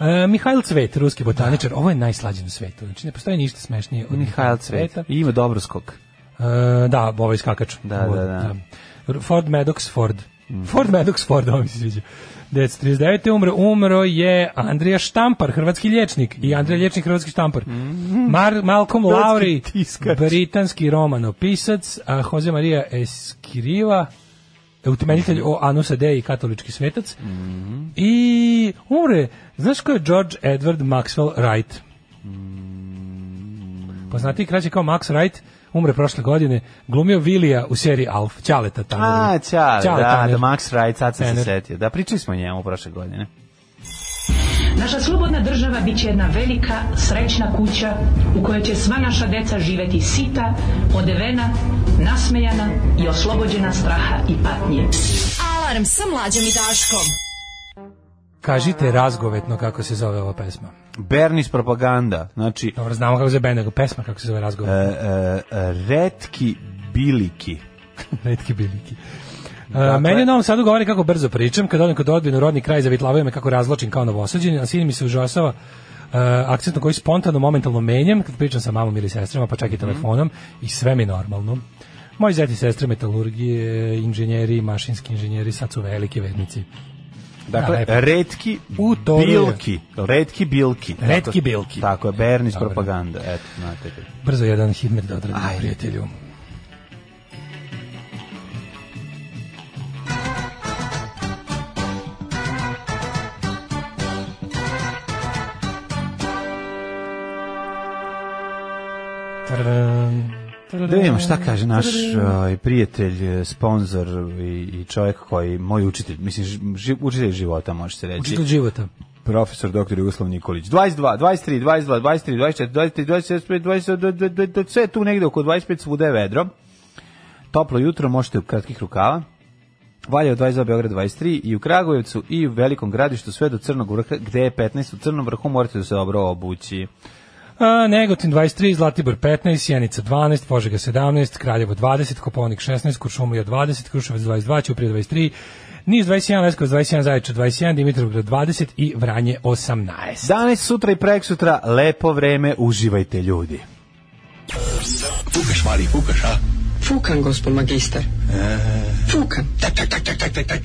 E, Mihajl Cvet, ruski botaničar, ovo je najslađe na svetu, znači ne postoji ništa smešnije od Mihajl Cvet. Cveta. I ima dobro skok. E, da, ovaj skakač. Da, da, da. Ford Maddox Ford. Ford Maddox Ford, ovo mi se sviđa. 1939. umro, umro je Andrija Štampar, hrvatski lječnik i Andrija Lječnik, hrvatski štampar. Mar, Malcolm Lowry, britanski romanopisac, a Jose Maria Escriva, utemeljitelj o Anusa Dei, katolički svetac. I umre, znaš ko je George Edward Maxwell Wright? Poznati kraće kao Max Wright, umre prošle godine, glumio Vilija u seriji Alf, Ćaleta Tanner. A, čale, Ćale da, Tanner. da, Max Wright, sad sam se setio. Da, pričali smo o njemu prošle godine. Naša slobodna država bit će jedna velika, srećna kuća u kojoj će sva naša deca živeti sita, odevena, nasmejana i oslobođena straha i patnje. Alarm sa mlađom i Daškom. Kažite razgovetno kako se zove ova pesma. Bernis propaganda, znači, Dobro, znamo kako se zove nego pesma kako se zove e, razgovetno. e, e, retki biliki. Retki biliki. Uh, meni u Novom Sadu govori kako brzo pričam, kad odem kod odbinu rodni kraj zavitlavaju me kako razločim kao novosađen, a sin mi se užasava uh, akcent na koji spontano, momentalno menjam, kad pričam sa mamom ili sestrama, pa čak i telefonom, i sve mi normalno. Moji zeti i sestre metalurgije, inženjeri, mašinski inženjeri, sad su veliki vednici. Dakle, Da, retki U to je. bilki. Retki bilki. Retki Tako- bilki. Tako je, Bernis Dobro. propaganda. Eto, znate. Brzo jedan hitmer da odradim Ajde. prijatelju. Tadam. Da vidimo šta kaže naš ovaj, prijatelj, sponsor i, i čovjek koji, moj učitelj, mislim, ži, učitelj života, može se reći. Učitelj života. Profesor dr. Jugoslav Nikolić. 22, 23, 22, 23, 24, 23, 25, 20, do- do- do- do- sve tu negde oko 25 svuda je vedro. Toplo jutro, možete u kratkih rukava. Valjevo 22, Beograd 23 i u Kragujevcu i u Velikom gradištu sve do Crnog vrha, gde je 15 u Crnom vrhu, morate da se dobro obući. A, Negotin 23, Zlatibor 15, Sjenica 12, Požega 17, Kraljevo 20, Koponik 16, Kuršumlija 20, Kruševac 22, Ćuprije 23, Niš 21, Leskovac 21, Zaječar 21, Dimitrovgrad 20 i Vranje 18. Danas, sutra i prek sutra, lepo vreme, uživajte ljudi. Fukaš, mali, fukaš, a? Fukan, gospod magister. Fukan. Tak, tak, tak, tak, tak, tak, tak.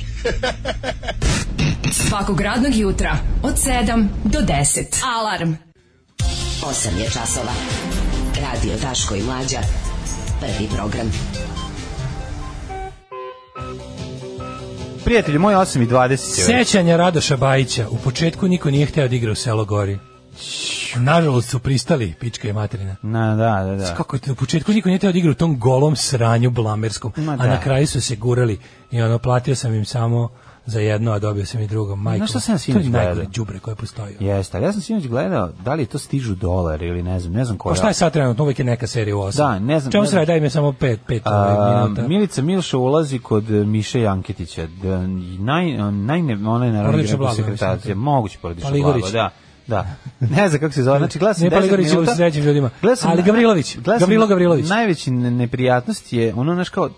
Svakog radnog jutra od 7 do 10. Alarm. 8 je časova. Radio Daško i Mlađa. Prvi program. Prijatelji, moj 8 i 20 je već. Sećanja Radoša Bajića. U početku niko nije hteo da igra u Selo Gori. Nažalost su pristali, pička je materina. Na, da, da, da. Kako je, u početku niko nije hteo da igra u tom golom sranju blamerskom, Ma a da. na kraju su se gurali i ono, platio sam im samo za jedno, a dobio sam i drugo. Majko, Znaš šta sam ja to sinoć je najgore gledao? đubre koje postoji. Jeste, ali ja sam sinoć gledao da li to stižu dolar ili ne znam, ne znam koja. Pa šta je sad trenutno? Uvijek je neka serija u 8. Da, ne znam- Čemu ne se radi? Daj mi samo 5 5 A, minuta. Milica Milša ulazi kod e, Miše Janketića. Da, naj, najne, ona je naravno mislim. Moguće porodično blago, da. Da. Ne znam kako se zove. Znači, gledao sam Nije 10 Paligorić u srećim ljudima. Gledao sam- Ali Gavrilović, gledao sam- Gavrilo Gavrilović. Najveći ne- neprijatnost je ono, znaš, kao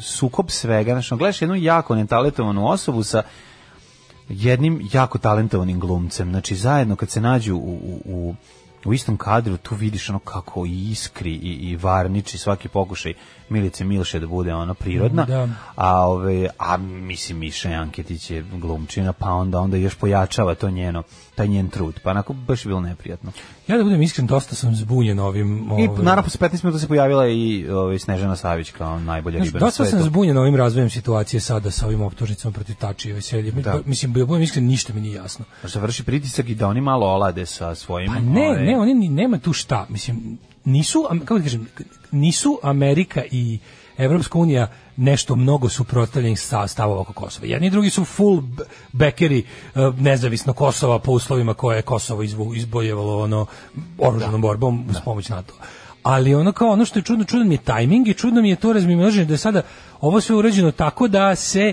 sukob svega. Ono, gledaš jednu jako netalentovanu osobu sa jednim jako talentovanim glumcem. Znači, zajedno kad se nađu u, u, u u istom kadru tu vidiš ono kako iskri i, i varniči svaki pokušaj Milice Milše da bude ono prirodna Da. a ove a mislim Miša Janketić je glumčina pa onda onda još pojačava to njeno taj njen trud pa onako baš je bilo neprijatno Ja da budem iskren, dosta sam zbunjen ovim... i ovim- naravno posle 15 minuta se pojavila i ovaj Snežana Savić kao najbolja Znaš, riba na dosta sam svetu zbunjen ovim razvojem situacije sada sa ovim optužnicama protiv Tačijeva i Selje. Da. Mislim, da budem iskren, ništa mi nije jasno. Možda vrši pritisak i da oni malo olade sa svojim Pa ne, ovaj, ne, oni ni- nema tu šta. Mislim, nisu, kako da kažem, nisu Amerika i Evropska unija nešto mnogo suprotstavljenih sta- stavova oko Kosova. Jedni i drugi su full bekeri e, nezavisno Kosova po uslovima koje je Kosovo izbojevalo ono oružanom borbom uz pomoć NATO. Ali ono kao ono što je čudno, čudan mi je tajming i čudno mi je to razmimoilaženje da je sada ovo sve urađeno tako da se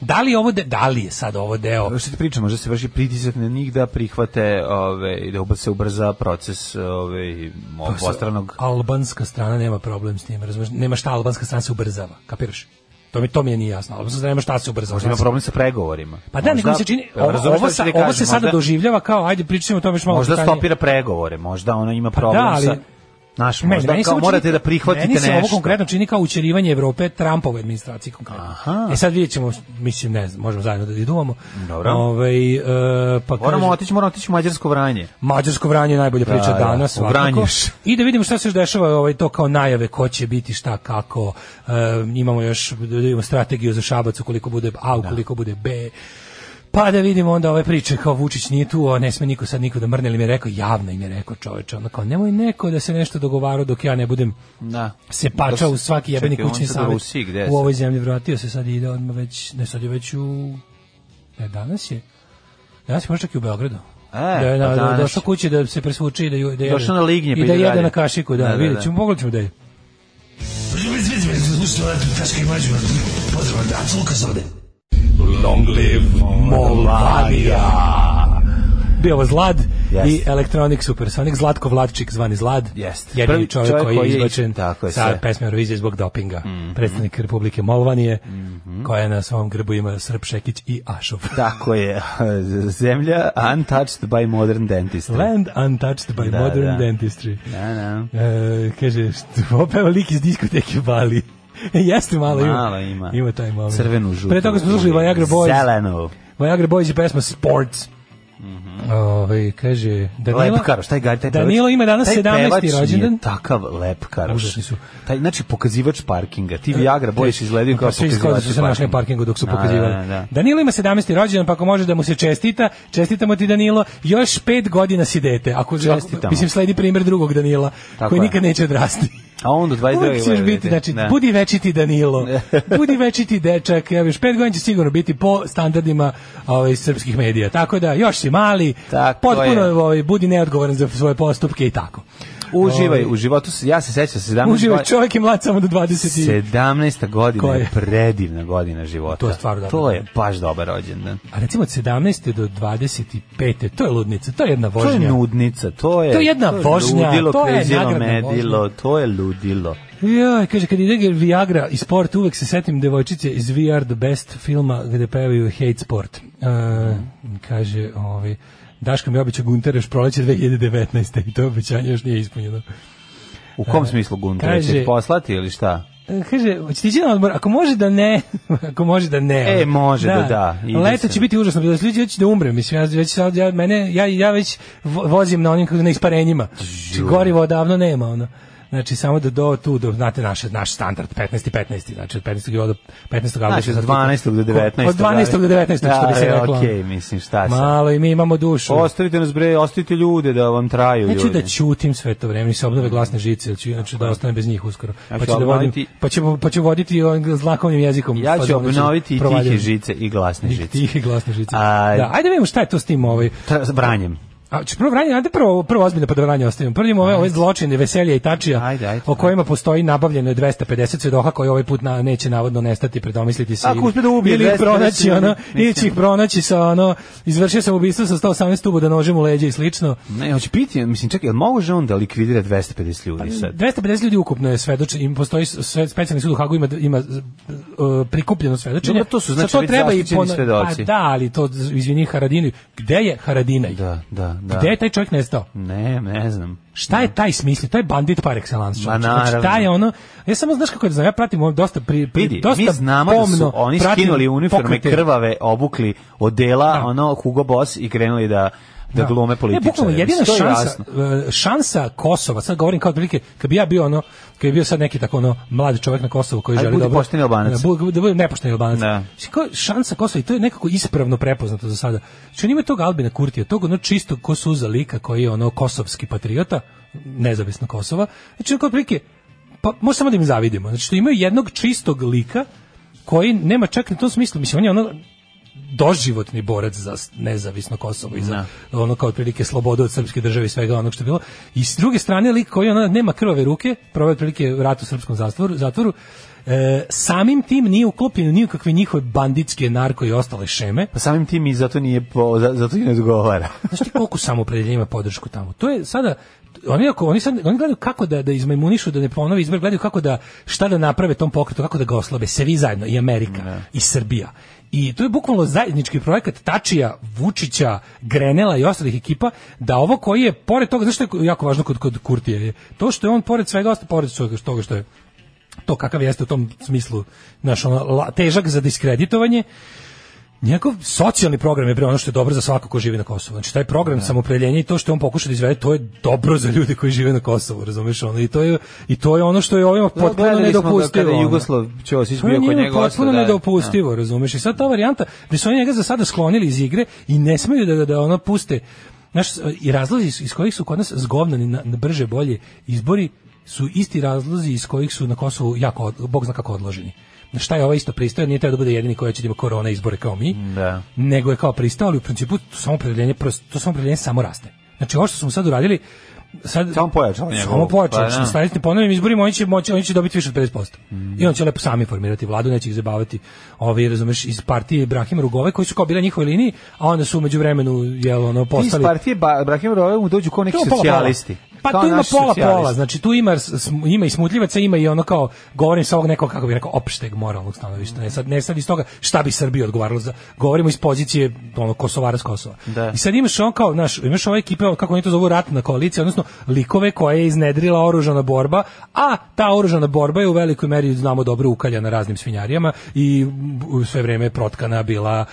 da li ovo de, da li je sad ovo deo Što ti pričam, možda se vrši pritisak na njih da prihvate ove, da se ubrza proces ove, obostranog albanska strana nema problem s tim, razumeš? Nema šta albanska strana se ubrzava, kapiraš? To mi to mi je nije jasno. Albanska strana nema šta se ubrzava. Možda ima problem sa pregovorima. Pa da, mi se čini, ovo, ovo, sa, ti ovo se sada možda- doživljava kao, ajde pričamo o tome još malo. Možda stopira pregovore, možda ona ima Pa problem da, ali, sa... Naš Meni- možda meni kao morate čini- da prihvatite meni se nešto. ovo konkretno čini kao učerivanje Evrope Trumpove administracije konkretno. Aha. E sad vidjet ćemo, mislim, ne znam, možemo zajedno da idumamo. Dobro. Ovaj, e, pa Moramo otići, moramo otići u Mađarsko vranje. Mađarsko vranje je najbolja priča Da, da, danas. Vranješ. I da vidimo šta se još dešava, ovaj to kao najave ko će biti šta kako. E, imamo još da vidimo strategiju za Šabac ukoliko bude A, ukoliko bude B. Pa da vidimo onda ove priče kao Vučić nije tu, a ne sme niko sad niko da mrne, ili mi je rekao, javno im je rekao čoveče, ono kao nemoj neko da se nešto dogovara dok ja ne budem Da. se pača u svaki jebeni kućni u savjet je u ovoj zemlji vratio se sad i ide odmah već ne sad je već u ne danas je danas je možda čak i u Beogradu E, da je pa na, danas došao kući da se presvuče i da, ju- da jede, Došao na lignje, pa i da jede dalje. na kašiku, da, Da, da, vidjet da. ćemo, pogledat ćemo da je. Long live Moldavija. Bio ovo Zlad Jest. i Electronic Supersonic, Zlatko Vladčik zvani Zlad. Jest. Jedini Prvi čovjek, čovjek koji je izbačen tako je, sa sve. Pesme Eurovizije zbog dopinga. Predstavnik Republike Molvanije, koja na svom grbu ima Srp Šekić i Ašov. Tako je. Zemlja untouched by modern dentistry. Land untouched by Da, modern da. dentistry. Da, da. E, kaže, što opeva lik iz diskoteke Bali. Jeste malo, ima. Malo ima. Ima taj moment. Crvenu, žutu. Pre toga smo slušali Viagra Boys. Zelenu. Viagra Boys i pesma Sports. Ovaj kaže Danilo Lepkar, šta je gari taj Danilo pevač? ima danas Taj 17. pevač je rođendan. takav lepkar. Užasni su. Taj, znači, pokazivač parkinga. Ti Viagra Boys izgledaju kao Pa svi iskazali pokazivač su se našli na parkingu dok su Da, pokazivali. da, da. Danilo ima 17. rođendan, pa ako može da mu se čestita, čestitamo ti Danilo, još pet godina si dete. Ako, Čestitamo. mislim sledi primjer drugog Danila, Tako koji je. nikad neće odrasti. A on do 22. Uvijek ćeš biti, znači, da. budi večiti Danilo, budi večiti dečak, ja još pet godina će sigurno biti po standardima ovaj, srpskih medija. Tako da, još si mali, Tako potpuno je. ovaj, budi neodgovoran za svoje postupke i tako. Uživaj u životu. Ja se sećam 17 Uživaj, čovjek je mlad samo do 20. i- 17. godina je predivna godina života. To je stvarno dobro. To je baš dobar rođendan. A recimo od 17. do 25. to je ludnica, to je jedna To je vožnja. nudnica, to je To je jedna vožnja, ludilo, to je medilo, to je ludilo. Joj, kaže, kad ide Viagra i sport, uvek se setim devojčice iz VR The Best filma gde pevaju Hate Sport. Uh, kaže, ovaj, Daško mi običao Gunter još proleće 2019. i to obećanje još nije ispunjeno. U kom smislu Gunter? kaže- Će poslati ili šta? E, Kaže, hoćete ići na odmor? Ako može da ne, ako može da ne. E, može da da, ide Leto će biti užasno, da ljudi će da umrem, mislim, ja već sad, ja, mene, ja, ja već vo- vozim na onim, na isparenjima. Znači, gorivo odavno nema, ono. Znači, samo da do tu, do, znate, naš, naš standard, 15. 15. Znači, od 15. do 15. avgusta. Znači, od sad 12. do 19. Od 12. do 19. što bi se Da, reklo. Okej, mislim, šta sad? Malo i mi imamo dušu. Ostavite nas bre, ostavite ljude da vam traju Neću ljudi. da ćutim sve to vreme, se obnove glasne žice, ću inače da ostane bez njih uskoro. Ja Pa ću da vodim, pa ćemo pa ću voditi ovim zlakovnim jezikom. Ja ću fazonicu, obnoviti i tihe žice i glasne žice. Tihe glasne žice. A- Da, ajde da vidimo šta je to s tim ovaj. Branjem. A ću prvo vranje, ajde prvo prvo ozbiljno pa da vranje ostavimo. Prvo imamo ove, ove zločine, veselja i tačija, Ajde, ajde, o kojima postoji nabavljeno je 250 svedoka koji ovaj put na, neće navodno nestati, predomisliti se. Ako uspe da ubije ili ih 250 pronaći, ono, ili će ih pronaći sa ono, izvršio sam ubistvo sa 118 tubo da nožem u leđa i slično. Ne, hoće piti, mislim, čekaj, jel može on da likvidira 250 ljudi sad? 250 ljudi ukupno je svedoče, im postoji sve, specijalni sud u Hagu ima ima uh, prikupljeno svedočenje. Dobro, to su, znači, to treba i pono- svedoci. Pa da, ali to izvini Haradinaj. Gde je Haradinaj? Da, da, da. Gde je taj čovjek nestao? Ne, ne znam. Šta je taj smisli? To je bandit par excellence. Ma. Znači, naravno. taj je ono, ja samo znaš kako je da znam, ja pratim ovo dosta pri, pri Vidi, dosta mi znamo da su pomno oni skinuli uniforme pokrete. krvave, obukli odela, Da. ono Hugo Boss i krenuli da da glume Ne, političare. bukvalno jedina šansa, jasno. e, šansa Kosova, sad govorim kao otprilike, kad bi ja bio ono, kad bi bio sad neki tako ono mladi čovjek na Kosovu koji Aj, želi dobro. pošteni Albanac. Da, da bude nepošteni Albanac. Da. Kao šansa Kosova i to je nekako ispravno prepoznato za sada. Znači on ima tog Albina Kurtija, tog ono čisto ko suza lika koji je ono kosovski patriota, nezavisno Kosova. Znači kao otprilike, pa može samo da im zavidimo. Znači što imaju jednog čistog lika koji nema čak na tom smislu, mislim on je ono doživotni borac za nezavisno Kosovo i za ono kao otprilike slobodu od srpske države i svega onog što je bilo. I s druge strane lik koji ona nema krvave ruke, proveo otprilike rat u srpskom zatvoru, zatvoru e, samim tim nije uklopljen ni u kakve njihove banditske narko i ostale šeme. Pa samim tim i zato nije po, za- zato i ne odgovara. Znaš ti koliko samoopredeljenja ima podršku tamo? To je sada oni ako oni sad oni gledaju kako da da izmajmunišu da ne ponovi izbor gledaju kako da šta da naprave tom pokretu kako da ga oslabe svi zajedno i Amerika i Srbija I to je bukvalno zajednički projekat Tačija, Vučića, Grenela i ostalih ekipa da ovo koji je pored toga zašto je jako važno kod kod Kurtija je to što je on pored svega osta pored toga što je to kakav jeste u tom smislu naš ono, težak za diskreditovanje Njegov socijalni program je bre ono što je dobro za svako ko živi na Kosovu. Znači taj program samopredjeljenja i to što on pokuša da izvede, to je dobro za ljude koji žive na Kosovu, razumeš ono i to je i to je ono što je ovima potpuno Gledali smo ga nedopustivo. Ono. Jugoslav Ćosić bio kod njega. potpuno da, nedopustivo, razumeš? I sad ta varijanta da su oni njega za sada sklonili iz igre i ne smeju da ga da ono puste. Znaš, i razlozi iz kojih su kod nas zgovnani na, na brže bolje izbori su isti razlozi iz kojih su na Kosovu jako, bog zna kako odloženi. Na šta je ovo isto pristojan, nije teo da bude jedini koji će da ima korona izbore kao mi, Da. nego je kao pristao, ali u principu to samo predeljenje, to samo predeljenje samo raste. Znači ovo što smo sad uradili, sad Samo pojačalo njegovo. Samo pojačalo. Pa, Pa, da. ponovim izborima oni će moći oni će dobiti više od 50%. I on će lepo sami formirati vladu, neće ih zabavati. Ovi razumeš iz partije Ibrahima Rugove koji su kao bili na njihovoj liniji, a onda su umeđu vremenu jel ono Iz postali partije ba, Brahim Rove mu dođu kao neki socijalisti. Pa tu ima pola pola, znači tu ima ima i smutljivaca, ima i ono kao govorim sa ovog nekog kako bi rekao opšteg moralnog stanovišta. Ne sad ne sad iz toga šta bi Srbiji odgovaralo za govorimo iz pozicije ono Kosovara s Kosova. Da. I sad imaš on kao naš imaš ove ekipe kako oni to zovu ratna koalicija, odnosno likove koje je iznedrila oružana borba, a ta oružana borba je u velikoj meri znamo dobro ukaljana raznim svinjarijama i sve vreme protkana bila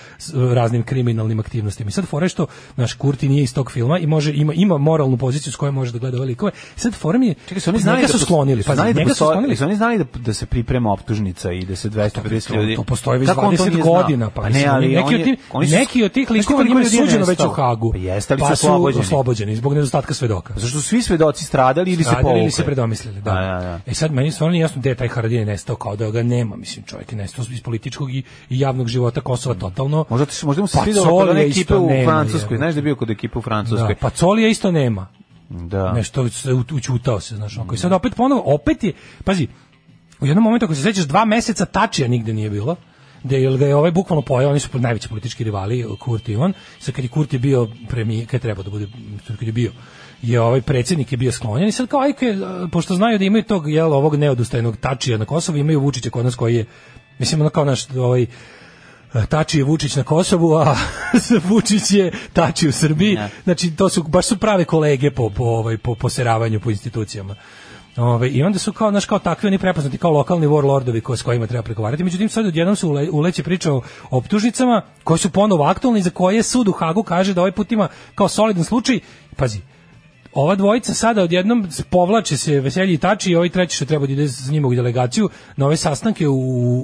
raznim kriminalnim aktivnostima. I sad fora je što naš Kurti nije iz tog filma i može ima ima moralnu poziciju s kojom može da gleda ove likove. Sad fora mi je Čekaj, su oni znali njega da su sklonili, pazi, znali da su sklonili. Su oni znali da, da se priprema optužnica i da se 250 To- ljudi... To postoji već Kako on to 20 nije znao? godina, pa, ne, mislim, ali neki, od tih, neki od tih likova je suđeno već u? Hagu. Pa jeste, ali pa su oslobođeni. oslobođeni zbog nedostatka svedoka. Zašto su svi svedoci stradali ili se povukli? ili se predomislili, da. Da, da. E sad meni stvarno nije jasno gde taj Haradin je nestao kao da ga nema, mislim čovjek je nestao iz političkog i, javnog života Kosova totalno. Možda, možda mu se Pa svidelo kod Colija ekipe u Francuskoj. Znaš da bio kod ekipe u Francuskoj? Da, pa Colija isto nema. Da. Nešto se ut- učutao se, znaš, onako. I sad opet ponovo, opet je, pazi, u jednom momentu ako se sećaš dva meseca tačija nigde nije bilo. Da je ga je ovaj bukvalno pojeo, oni su najveći politički rivali, Kurt i on. Sad kad je Kurt je bio premijer, kad je trebao da bude, kad je bio, je ovaj predsjednik je bio sklonjen i sad kao ajke, pošto znaju da imaju tog jel, ovog neodustajnog tačija na Kosovu, imaju Vučića kod nas koji je, mislim, ono kao naš, ovaj, Tači je Vučić na Kosovu, a Vučić je Tači u Srbiji. Ne. Znači to su baš su prave kolege po po ovaj po poseravanju po institucijama. Ove, I onda su kao, naš, kao takvi oni prepoznati kao lokalni warlordovi ko, s kojima treba pregovarati. Međutim, sad odjednom se ule, uleće priča o optužnicama koje su ponovo aktualne i za koje sud u Hagu kaže da ovaj put ima kao solidan slučaj. Pazi, ova dvojica sada odjednom povlače se Veselji i Tači i ovaj treći što treba da ide s njima u delegaciju na ove sastanke u,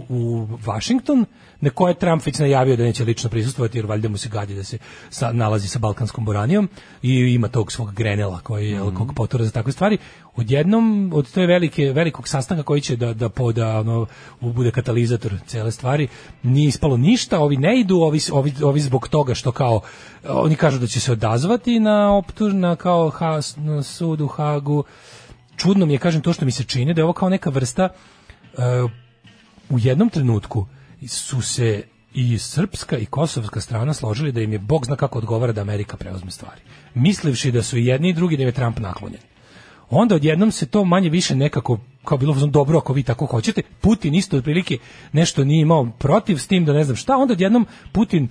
u Washington na koje je Trump već najavio da neće lično prisustvovati jer valjda mu se gadi da se sa, nalazi sa balkanskom boranijom i ima tog svog grenela koji je mm. kog potura za takve stvari. Odjednom od te velike velikog sastanka koji će da da poda ono bude katalizator cele stvari nije ispalo ništa, ovi ne idu, ovi ovi ovi zbog toga što kao oni kažu da će se odazvati na optužna kao ha, na sud u Hagu. Čudno mi je kažem to što mi se čini da je ovo kao neka vrsta uh, u jednom trenutku su se i srpska i kosovska strana složili da im je bog zna kako odgovara da Amerika preuzme stvari. Mislivši da su i jedni i drugi da im je Trump naklonjen. Onda odjednom se to manje više nekako kao bilo dobro ako vi tako hoćete. Putin isto otprilike nešto nije imao protiv s tim da ne znam šta. Onda odjednom Putin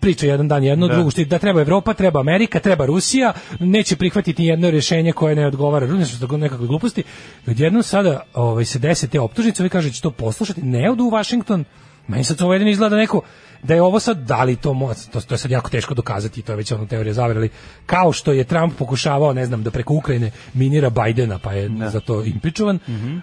priča jedan dan jedno Da. drugo što da treba Evropa, treba Amerika, treba Rusija, neće prihvatiti jedno rješenje koje ne odgovara Rusiji, nekakve gluposti. Odjednom sada ovaj se dese te optužnice, ovi kaže da će to poslušati, ne odu u Washington. Meni sad to ovo jedino izgleda neko da je ovo sad da li to mo- to, to je sad jako teško dokazati, to je već ono teorija zavere, kao što je Trump pokušavao, ne znam, da preko Ukrajine minira Bajdena, pa je za to impičovan,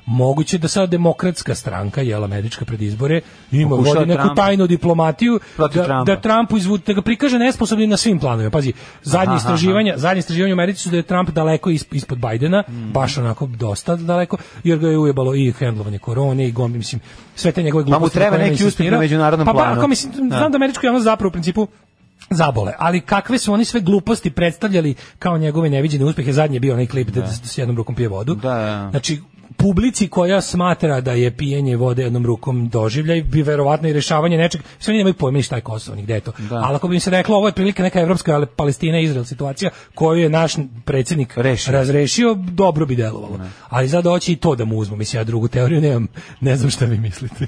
moguće da sad demokratska stranka, jel američka pred izbore, ima vodi neku Trumpa. tajnu diplomatiju Protiv da, Trumpa. da Trumpu izvu, da ga prikaže nesposobnim na svim planovima. Pazi, zadnje Aha, istraživanja, zadnje istraživanja u Americi su da je Trump daleko is- ispod Bajdena, Mhm. baš onako dosta daleko, jer ga je ujebalo i hendlovanje korone i gombi, mislim, sve te njegove Pa mu gluposti. treba neki je uspeh na međunarodnom pa, planu. Pa, ako mislim, Da. Znam da američka javnost zapravo u principu zabole, ali kakve su oni sve gluposti predstavljali kao njegove neviđene uspehe, zadnji je bio onaj klip da, da s jednom rukom pije vodu. Da, da. Znači, publici koja smatra da je pijenje vode jednom rukom doživljaj bi verovatno i rešavanje nečeg, sve oni nemaju pojma šta je Kosovo, ni gde je to. Da. Ali ako bi im se reklo ovo je prilike neka evropska, ali Palestina Izrael situacija koju je naš predsjednik Rešio. razrešio, dobro bi delovalo. Ali sad hoće i to da mu uzmu, mislim ja drugu teoriju nemam, ne znam šta vi mislite.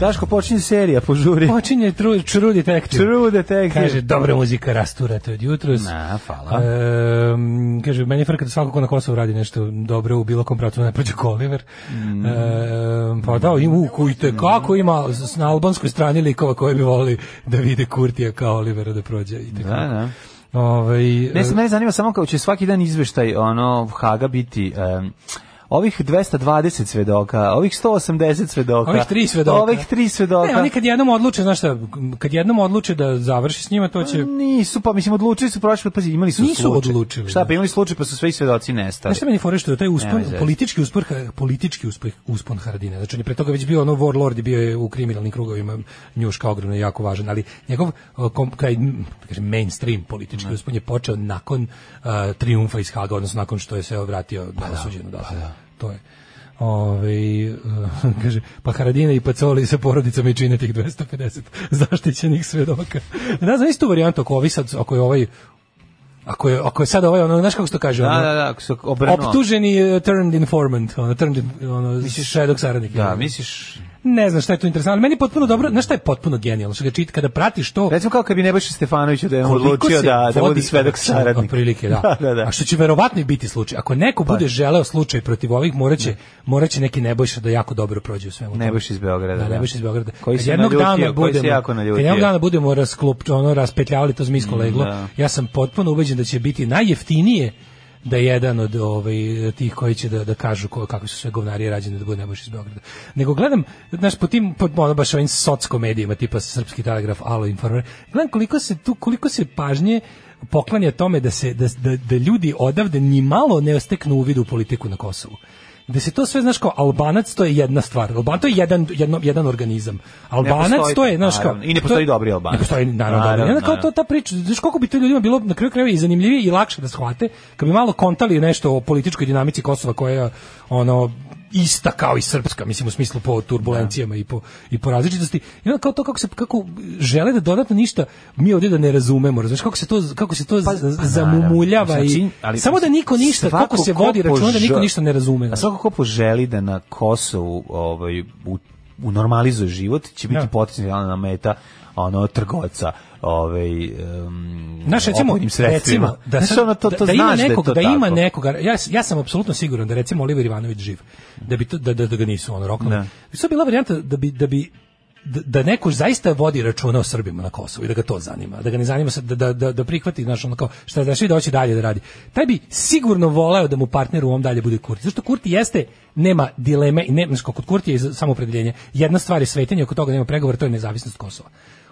Daško, počinje serija, požuri. Počinje True, True Detective. True Detective. Kaže, dobra muzika rasturate od jutros. Na, hvala. E, kaže, meni je frka da svako ko na Kosovu radi nešto dobro u bilo kom pravcu ne prođe ko Oliver. Mm. E, pa da, ima u kujte, kako ima na albanskoj strani likova koji bi volili da vide Kurtija kao Olivera da prođe. I tako. Da, da. Ovaj, Ne, e, mene zanima samo kao će svaki dan izveštaj ono Haga biti em, ovih 220 svedoka, ovih 180 svedoka. Ovih tri svedoka. Ovih tri svedoka. Ne, oni kad jednom odluče, znaš šta, kad jednom odluče da završi s njima, to će... Nisu, pa mislim odlučili su prošli put, pazi, imali su Nisu slučaj. odlučili, Šta, da. pa imali slučaj pa su sve svedoci nestali. Znaš šta meni fore što je taj uspon, politički uspon, politički uspeh, uspon Haradine. Znači on je pre toga već bio ono warlord i bio je u kriminalnim krugovima njuška ogromno jako važan, ali njegov kom, kaj, m, kažem, mainstream politički uspon je počeo nakon uh, triumfa iz Haga, odnosno nakon što je se vratio Pa na osuđenu. Da, To je. Ove, uh, kaže, pa Haradine i Pacoli sa porodicama i čine tih 250 zaštićenih svedoka. Ne znam, istu varijantu ako ovi sad, ako je ovaj Ako je, ako je sad ovaj, ono, znaš kako se to kaže? Da, ono, da, da, ako se obrnuo. Optuženi uh, turned informant, ono, turned, ono, šedog saradnik. Da, misliš... Ne znam šta je to interesantno, ali meni je potpuno dobro, znaš šta je potpuno genijalno, što ga čita, kada pratiš to, Recimo kao kad bi Nebojša Stefanović da je odlučio da, da vodi bude svedok akcija, saradnik. Otprilike, da. da, da, da. A što će verovatno i biti slučaj. Ako neko bude želeo slučaj protiv ovih, moraće, moraće neki Nebojša da jako dobro prođe u svemu. Nebojša iz Beograda, Da, da. Nebojša iz Beograda. Koji se jednog naljutio, dana koji se budemo, jako naljutio. kad jednog dana budemo rasklop, ono, raspetljavali to zmijsko leglo, da. ja sam potpuno ubeđen da će biti najjeftinije da je jedan od ovaj tih koji će da da kažu ko, kakvi su sve govnari rađeni da bude Nebojša iz Beograda. Nego gledam, znaš, po tim po ono baš ovim socko medijima tipa Srpski telegraf, Alo informer, gledam koliko se tu koliko se pažnje poklanja tome da se da, da, da ljudi odavde ni malo ne osteknu uvid u politiku na Kosovu. Da se to sve znaš kao Albanac to je jedna stvar. Alban to je jedan jedno, jedan organizam. Albanac postoji- to je znaš kao naravno. I ne postoji to dobri Albanac. Ne postoji naravno, Naravno, dobri. Kao to ta priča, znaš koliko bi to ljudima bilo na kraju krajeva i zanimljivije i lakše da shvate, kad bi malo kontali nešto o političkoj dinamici Kosova koja ono ista kao i srpska, mislim u smislu po turbulencijama i po i po različitosti. I onda kao to kako se kako žele da dodatno ništa mi ovdje da ne razumemo, razumeš kako se to kako se to Pa, pa zamumuljava naravno. i Znači, ali samo da niko ništa, kako se vodi računa da niko ništa ne razume. A svako ko poželi da na Kosovu ovaj, u normalizuje život, će biti Da. potencijalna meta ono trgovca ovaj um, Znaš, recimo, recimo, da, sad- ono, to, to da, da ima nekog, da, da, ima tako. nekoga, ja, ja sam apsolutno siguran da recimo Oliver Ivanović živ, da bi to, da, da, da ga nisu ono roknuli. Da. Bi bila varijanta da bi, da bi da, da neko zaista vodi računa o Srbima na Kosovu i da ga to zanima, da ga ne zanima da, da, da, da prihvati znaš, ono kao, šta da svi doći dalje da radi. Taj bi sigurno voleo da mu partner u ovom dalje bude Kurti. Zašto Kurti jeste, nema dileme, i ne, znaš, kod Kurti je samoopredeljenje. Jedna stvar je svetenje, oko toga nema pregovora, to je nezavisnost Kosova.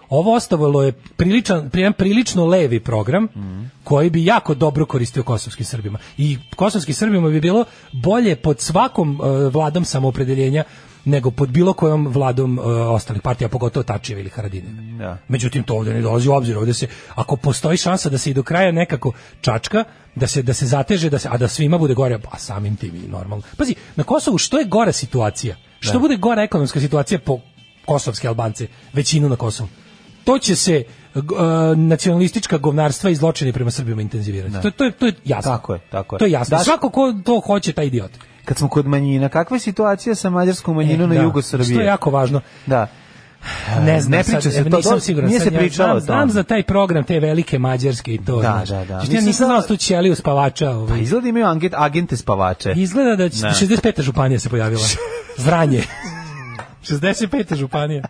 Ovo ostavilo je priličan, prilično levi program koji bi jako dobro koristio kosovskim Srbima. I kosovskim Srbima bi bilo bolje pod svakom e, vladom samoopredeljenja nego pod bilo kojom vladom e, ostalih partija, pogotovo Tačijeva ili Haradine. Da. Međutim, to ovdje ne dolazi u obzir. Ovdje se, ako postoji šansa da se i do kraja nekako čačka, da se, da se zateže, da se, a da svima bude gore, pa samim tim i normalno. Pazi, na Kosovu što je gora situacija? Što bude gora ekonomska situacija po kosovske Albance, većinu na Kosovu? To će se e, nacionalistička govnarstva i zločini prema Srbima intenzivirati. To, to, je, to je jasno. Tako je, tako je. To je jasno. Daš- Svako ko to hoće, taj idiot. Kad smo kod manjina, kakva je situacija sa mađarskom manjinom E, na da, jugu Srbije? To je jako važno. Da. Ne znam, ne priča sad, se to, nisam siguran. nije se ja pričalo znam, znam za taj program, te velike mađarske i to. Da, znaš. da, da. Što ja Nisam znao znao- tu ćeliju spavača. Pa Ovaj. izgleda imaju agent, agente spavače. Izgleda da će, Da. 65. županija se pojavila. Vranje. 65. županija.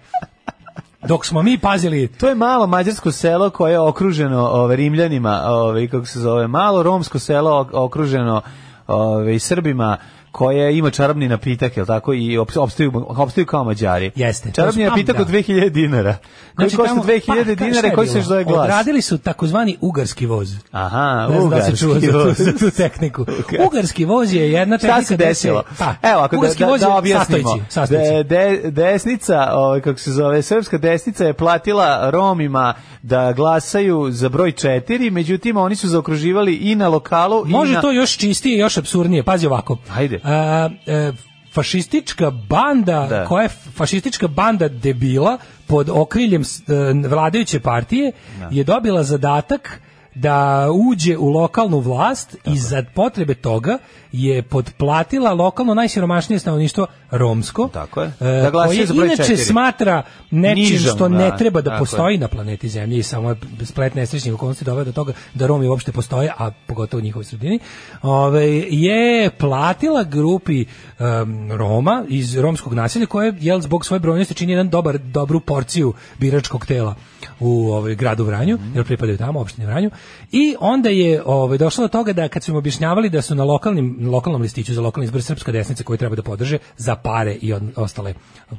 Dok smo mi pazili To je malo mađarsko selo koje je okruženo ove, Rimljanima, ove, kako se zove, malo romsko selo ok- okruženo ove, Srbima koja ima čarobni napitak, je tako, i op- opstaju, opstaju kao mađari. Jeste. Čarobni a, napitak da. od 2000 dinara. Koji košta tamo- 2000 pa, šta dinara i koji se zove glas. Odradili su takozvani ugarski voz. Aha, Ne da ugarski za tu, voz. za tu tehniku. Ugarski voz je jedna Šta tehnika se gde desilo? Pa, Evo, ako da, ugarski da, voz da objasnimo. sastojci, sastojci. De, de- desnica, ovaj, kako se zove, srpska desnica je platila Romima da glasaju za broj 4, međutim oni su zaokruživali i na lokalu i Može na... to još čistije, i još absurdnije. Pazi ovako. Ajde. A, e, fašistička banda, Da. koja je fašistička banda debila pod okriljem s- e, vladajuće partije je dobila zadatak da uđe u lokalnu vlast i za potrebe toga je podplatila lokalno najsiromašnije stanovništvo romsko. Tako je. e, Da koje za inače četiri. smatra nečim Nižom, što ne da, treba da tako postoji na planeti Zemlji i samo je splet nesrećnih okolnosti doveo do toga da Romi uopšte postoje, a pogotovo u njihovoj sredini, ove, je platila grupi em, Roma iz romskog naselja koje jel, zbog svoje brojnosti čini jedan dobar, dobru porciju biračkog tela u ovaj, gradu Vranju, jer pripadaju tamo, opštini Vranju, i onda je ovaj, došlo do toga da kad su im objašnjavali da su na lokalnim, lokalnom listiću za lokalni izbor srpska desnica koju treba da podrže za pare i od- ostale,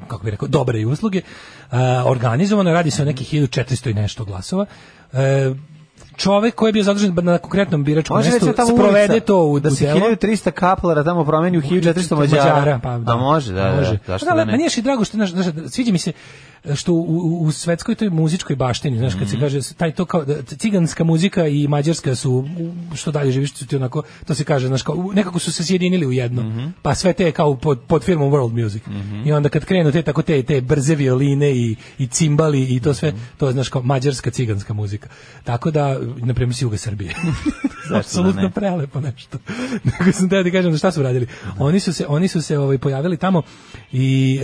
kako bih rekao, dobre usluge, a, organizovano, radi se o nekih 1400 i nešto glasova, e, čovek koji je bio zadužen na konkretnom biračkom Može mestu tamo sprovede to u, da se delo. 1300 kaplara tamo promeni u 1400 Mađara. pa da. A može, da, da, može. da, zašto Pa da ne? Meni je i drago što, znaš, znaš, sviđa mi se što u, u, svetskoj toj muzičkoj baštini, znaš, kad Mhm. se kaže taj to kao da ciganska muzika i mađarska su što dalje živiš ti onako to se kaže znaš kao nekako su se sjedinili u jedno. Mhm. Pa sve te kao pod pod firmom World Music. I onda kad krenu te tako te te brze violine i i cimbali i to sve, to je znaš kao mađarska ciganska muzika. Tako da na primjer s juga Srbije. da Apsolutno ne? prelepo nešto. Nego sam teo da kažem da šta su radili. Oni su se oni su se ovaj pojavili tamo i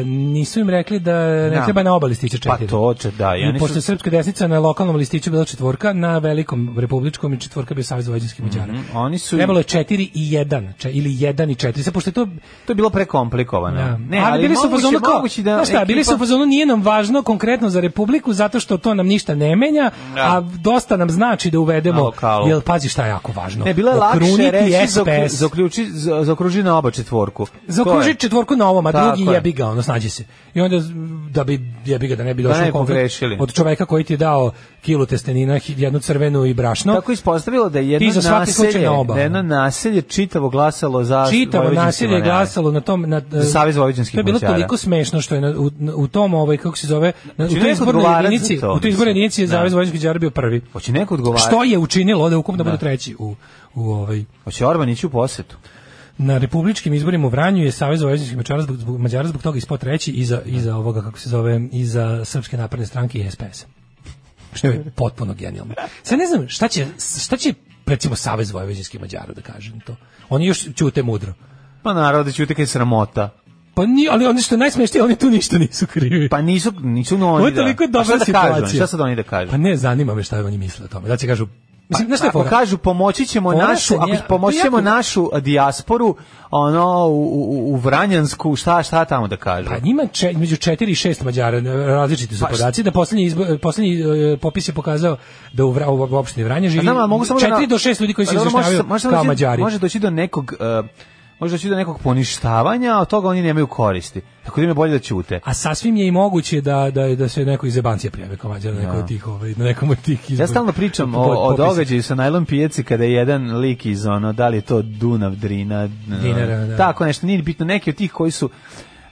e, nisu im rekli da ne Da. treba na oba listića Pa četiri. to će, da. I I pošto su, srpska desnica na lokalnom listiću bila četvorka, na velikom republičkom i četvorka bio Savez vojvođanskih Mađara. Mhm, oni su... Trebalo je četiri i jedan, če, ili jedan i četiri. Sad, pošto je to To je bilo prekomplikovano. da. Ne, ali, bili su fazonu kao, da znaš šta, bili su ekipa- fazonu nije nam važno konkretno za Republiku zato što to nam ništa ne menja, Da. a dosta nam znači da uvedemo, jel pazi šta je jako važno. Ne, bilo je lakše reći SPS, zaokru- zaokruži, za- zaokruži na oba četvorku. Zaokruži četvorku na ovom, a Tako drugi je. jebi ga, ono, snađi se. I onda, da bi, jebi ga, da ne bi došlo ne u konflikt od čoveka koji ti je dao kilu testenina, jednu crvenu i brašno. Tako ispostavilo da je jedno Ti za svaki slučaj naselje, na oba. da je jedno naselje čitavo glasalo za Čitavo naselje je glasalo na tom na Za Savez vojvođanskih To je bilo toliko smešno što je na, u, u tom ovaj kako se zove na, u Hoće toj izbornoj jedinici, u toj izbornoj jedinici je Da. Savez vojvođanskih bio prvi. Hoće neko odgovarati? Što je učinilo da ukupno Da. bude treći u u ovaj Hoće Orban ići u posetu? na republičkim izborima u Vranju je Savez vojvođanskih Mađara zbog, zbog Mađara zbog toga ispod treći iza iza ovoga kako se zove iza Srpske napredne stranke i SPS. Što je potpuno genijalno. Sad ne znam šta će šta će recimo Savez vojvođanskih Mađara da kažem to. Oni još ćute mudro. Pa naravno da ćute kaj sramota. Pa ni, ali oni što je najsmešnije, oni tu ništa nisu krivi. Pa nisu, nisu no Ovo oni je toliko da. Dobra šta da kažu situacija. Šta sad oni da kažu? Pa ne, zanima me šta oni misle o tome. Da će kažu, mislim, je Ako kažu pomoći ćemo Fora našu, se ako nje- pomoći ćemo jako- našu dijasporu, ono u, u, u Vranjansku, šta šta tamo da kažu? Pa njima če, među 4 i 6 Mađara, različiti su Pa, podaci, da poslednji, izbo, poslednji e, popis je pokazao da u, Vra, u, opštini Vranje živi Pa znam, ali mogu samo da 4 na- do 6 ljudi koji se Pa izjašnjavaju se- samo kao Mađari. Može doći do nekog uh, može doći do nekog poništavanja, a od toga oni nemaju koristi. Tako da im je bolje da ćute. A sasvim je i moguće da, da, da se neko iz Ebancija prijave kao Mađar na neko Ja. od tih, ovaj, na nekom od tih izbora. Ja stalno pričam o, o događaju sa najlon pijaci kada je jedan lik iz ono, da li je to Dunav, Drina, Dinara, da. tako nešto, nije ni bitno, neki od tih koji su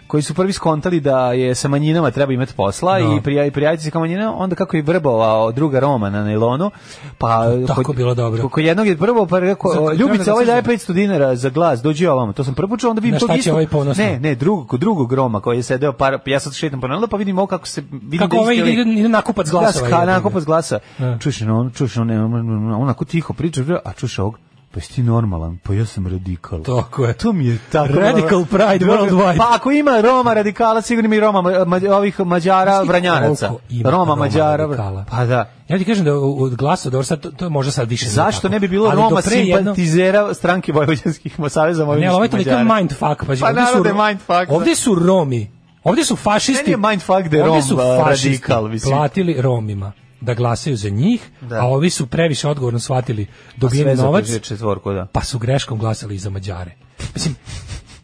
koji su prvi skontali da je sa manjinama treba imati posla No. i prija, prijaviti se kao manjina, onda kako je vrbovao druga Roma na nailonu, pa Tako bilo dobro. Kod jednog je prvo pa rekao, Ljubica, treba da ovaj daje kažem. 500 dinara za glas, dođi ovamo. To sam prvo čuo, onda vidim će istog- ovaj ponosno? Ne, ne, drugog, kod drugog Roma koji je sedeo par, ja sad šetam po nailonu, pa vidim ovo kako se vidim Kako da ovaj ide, ide nakupac glasova. Glas, ga. nakupac glasa. Čuješ, on, čuješ, on, on, on, on onako tiho priča, a čuješ ovog, pa jesi ti normalan, pa ja sam radikal. Tako je. To mi je tako. Radical pride worldwide. Pa ako ima Roma radikala, sigurno ima i Roma, ma, ovih Mađara, Vranjanaca. Roma, Roma Mađara, radikala? pa da. Ja ti kažem da od glasa, dobro, sad to, to je možda sad više. nije Zašto tako. ne bi bilo Ali Roma pre jedno- simpatizera stranke Vojvođanskih saveza Ne, Vojvođanskih ali ovo je toliko Mađara? mindfuck. Pa, Pa naravno da je mindfuck, da. Ovdje su Romi. Ovdje su fašisti. Meni je mindfuck da je Rom, su a, fašisti radikal, platili Romima da glasaju za njih, Da. a ovi su previše odgovorno shvatili Pa dobijeni sve novac, četvorku, da. pa su greškom glasali i za Mađare. mislim,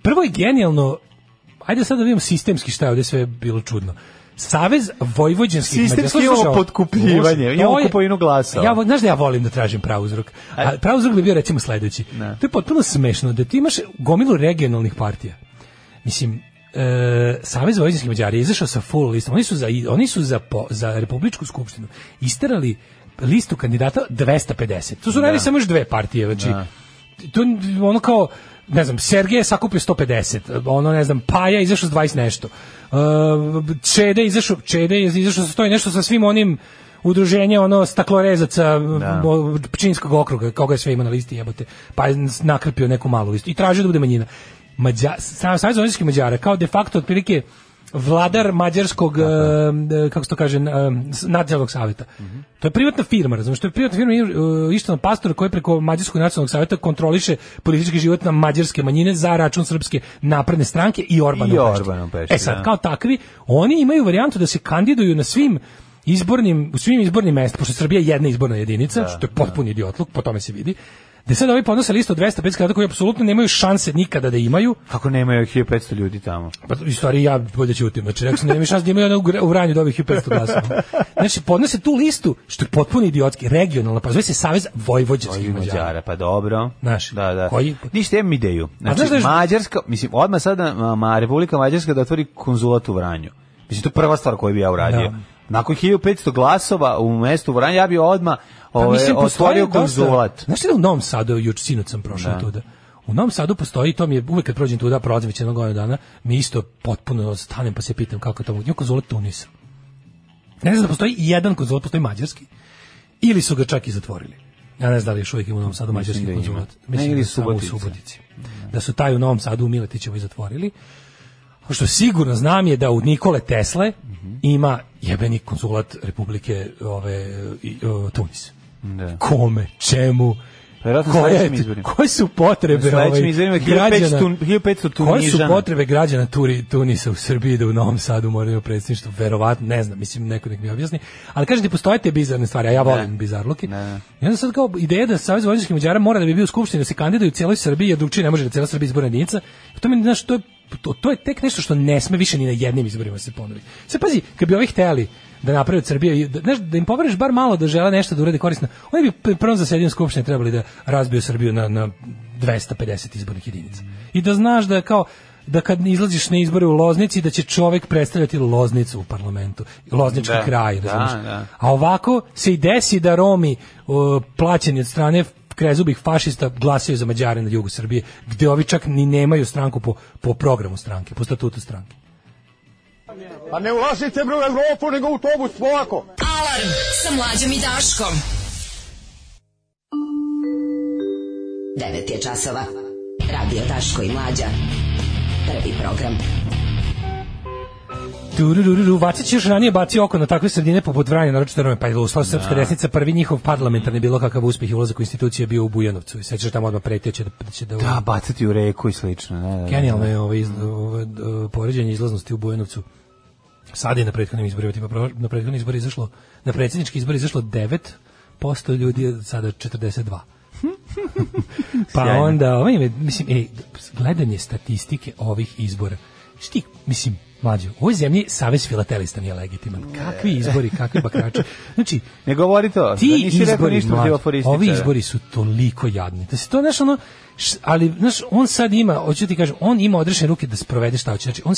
prvo je genijalno, ajde sad da vidimo sistemski šta je ovdje sve bilo čudno. Savez vojvođanskih Sistemski Mađara- Slušaj, imamo Slušaj, imamo kupovinu glasova. Ja, znaš da ja volim da tražim prauzrok. A prauzrok bi bio recimo sledeći. To je potpuno smešno da ti imaš gomilu regionalnih partija. Mislim, e, Savez vojvođanskih Mađara je izašao sa full listom. Oni su za oni su za po- za republičku skupštinu isterali listu kandidata 250. To su radili samo još dve partije, znači Da. to ono kao ne znam, Sergej je sakupio 150, ono ne znam, Paja je izašao s 20 nešto. Uh, Čede je izašao, Čede je izašao sa stoji nešto sa svim onim udruženja ono staklorezaca o, Pčinskog okruga, koga je sve ima na listi jebote, pa je nakrpio neku malu listu i tražio da bude manjina. Mađa, Sa- Savez vojvođanskih Mađara kao de facto otprilike vladar mađarskog, e, kako se to kaže, e, s- nacionalnog saveta. To je privatna firma, razumiješ, to je privatna firma uh, Ištvan Pastor koji preko Mađarskog nacionalnog saveta kontroliše politički život na mađarske manjine za račun srpske napredne stranke i Orbana I. Orbana E sad, da. kao takvi, oni imaju varijantu da se kandiduju na svim izbornim, u svim izbornim mestima, pošto Srbija je jedna izborna jedinica, što je potpuni idiotluk, po tome se vidi, da sad ovi podnose listu od 250 kandidata koji apsolutno nemaju šanse nikada da imaju, Kako nemaju 1500 ljudi tamo? pa u stvari ja bolje ćutim. Znači rekao sam da nema šanse da imaju u Gra- u Vranju dobih 500 glasova. Znači podnose tu listu što je potpuno idiotski, regionalna, pa zove se Savez vojvođanskih Mađara. Mađara, pa dobro. Znaš, da, da. koji- Ništa imam ideju. Znači, znaš da je- Mađarska, mislim, odmah sada ma, Republika Mađarska da otvori konzulat u Vranju. Mislim, to je prva stvar koju bi ja uradio. Da. Nakon 1500 glasova u mestu Vranja, ja bi odmah Pa ove, mislim, postoji otvorio konzulat. Znaš da u Novom Sadu, juč sinoć sam prošao Da. tuda, u Novom Sadu postoji, to mi je uvek kad prođem tuda, prolazim već jednog godina dana, mi isto potpuno stanem pa se pitam kako je to. Ima konzulat Tunisa. Ne znam da postoji i jedan konzulat, postoji mađarski, ili su ga čak i zatvorili. Ja ne znam da li još uvijek ima u Novom Sadu mađarski da konzulat. Ne, Mislim ili da samo u. Subotici. Da su taj u Novom Sadu u Miletićevoj zatvorili. Što sigurno znam je da u Nikole Tesle ima jebeni konzulat Republike ove, Tunis. Da. Kome, čemu, Verovatno koje, koje su potrebe ovaj, građana, 1500 1500 koje su potrebe građana Turi, Tunisa u Srbiji da u Novom Sadu moraju predsjedništvo, verovatno, ne znam, mislim, neko nek mi objasni, ali kažete, postoje te bizarne stvari, a ja volim bizarluki. Ne. I onda sad kao ideja da Savez vojvođanskih Mađara mora da bi bio u skupštini da se kandiduje u cijeloj Srbiji, jer drugčije ne može da cijela Srbija izborna jedinica. To mi znaš, to je to, to je tek nešto što ne sme više ni na jednim izborima se ponovi. Sve pazi, kad bi ovi hteli da naprave od Srbije, da, znaš, da im poveriš bar malo da žele nešto da urade korisno, oni bi prvom zasedanju skupštine trebali da razbiju Srbiju na, na 250 izbornih jedinica. I da znaš da je kao da kad izlaziš na izbore u Loznici da će čovjek predstavljati Loznicu u parlamentu, Loznički Da, kraj, da, da. A ovako se i desi da Romi o, plaćeni od strane krezubih fašista glasaju za Mađare na jugu Srbije, gde ovi čak ni nemaju stranku po, po programu stranke, po statutu stranke. Pa ne ulazite bre u Evropu, nego u autobus polako. Alarm sa mlađom i Daškom. 9 je časova. Radio Daško i Mlađa. Prvi program. Turururu, Vacić još ranije bacio oko na takve sredine poput Vranja, naročito Rome, pa je uslao Srpska desnica, prvi njihov parlamentarni bilo kakav uspjeh i ulazak u institucije je bio u Bujanovcu. I sećaš tamo odmah pretio će da, da će da... Da, bacati u reku i slično. Ne, da, da, Genijalno je ovo, iz, ovo e, poređenje izlaznosti u Bujanovcu. Sad je na prethodnim izborima, tipa na prethodnim izborima izašlo, na predsjednički izbor izašlo 9% ljudi, sada 42. pa Sjajno. onda, ovaj, mislim, ej, gledanje statistike ovih izbora, šti, mislim, mlađo, u ovoj zemlji Savez Filatelista nije legitiman. Kakvi izbori, kakvi bakrači. Znači, Ne govori to. da ti nisi rekao izbori, ništa protiv aforističara. ovi izbori su toliko jadni. Da se to, znaš, ono, š- ali, znaš, on sad ima, hoću ti kažem, on ima odrešene ruke da sprovede šta hoće. Znači, on,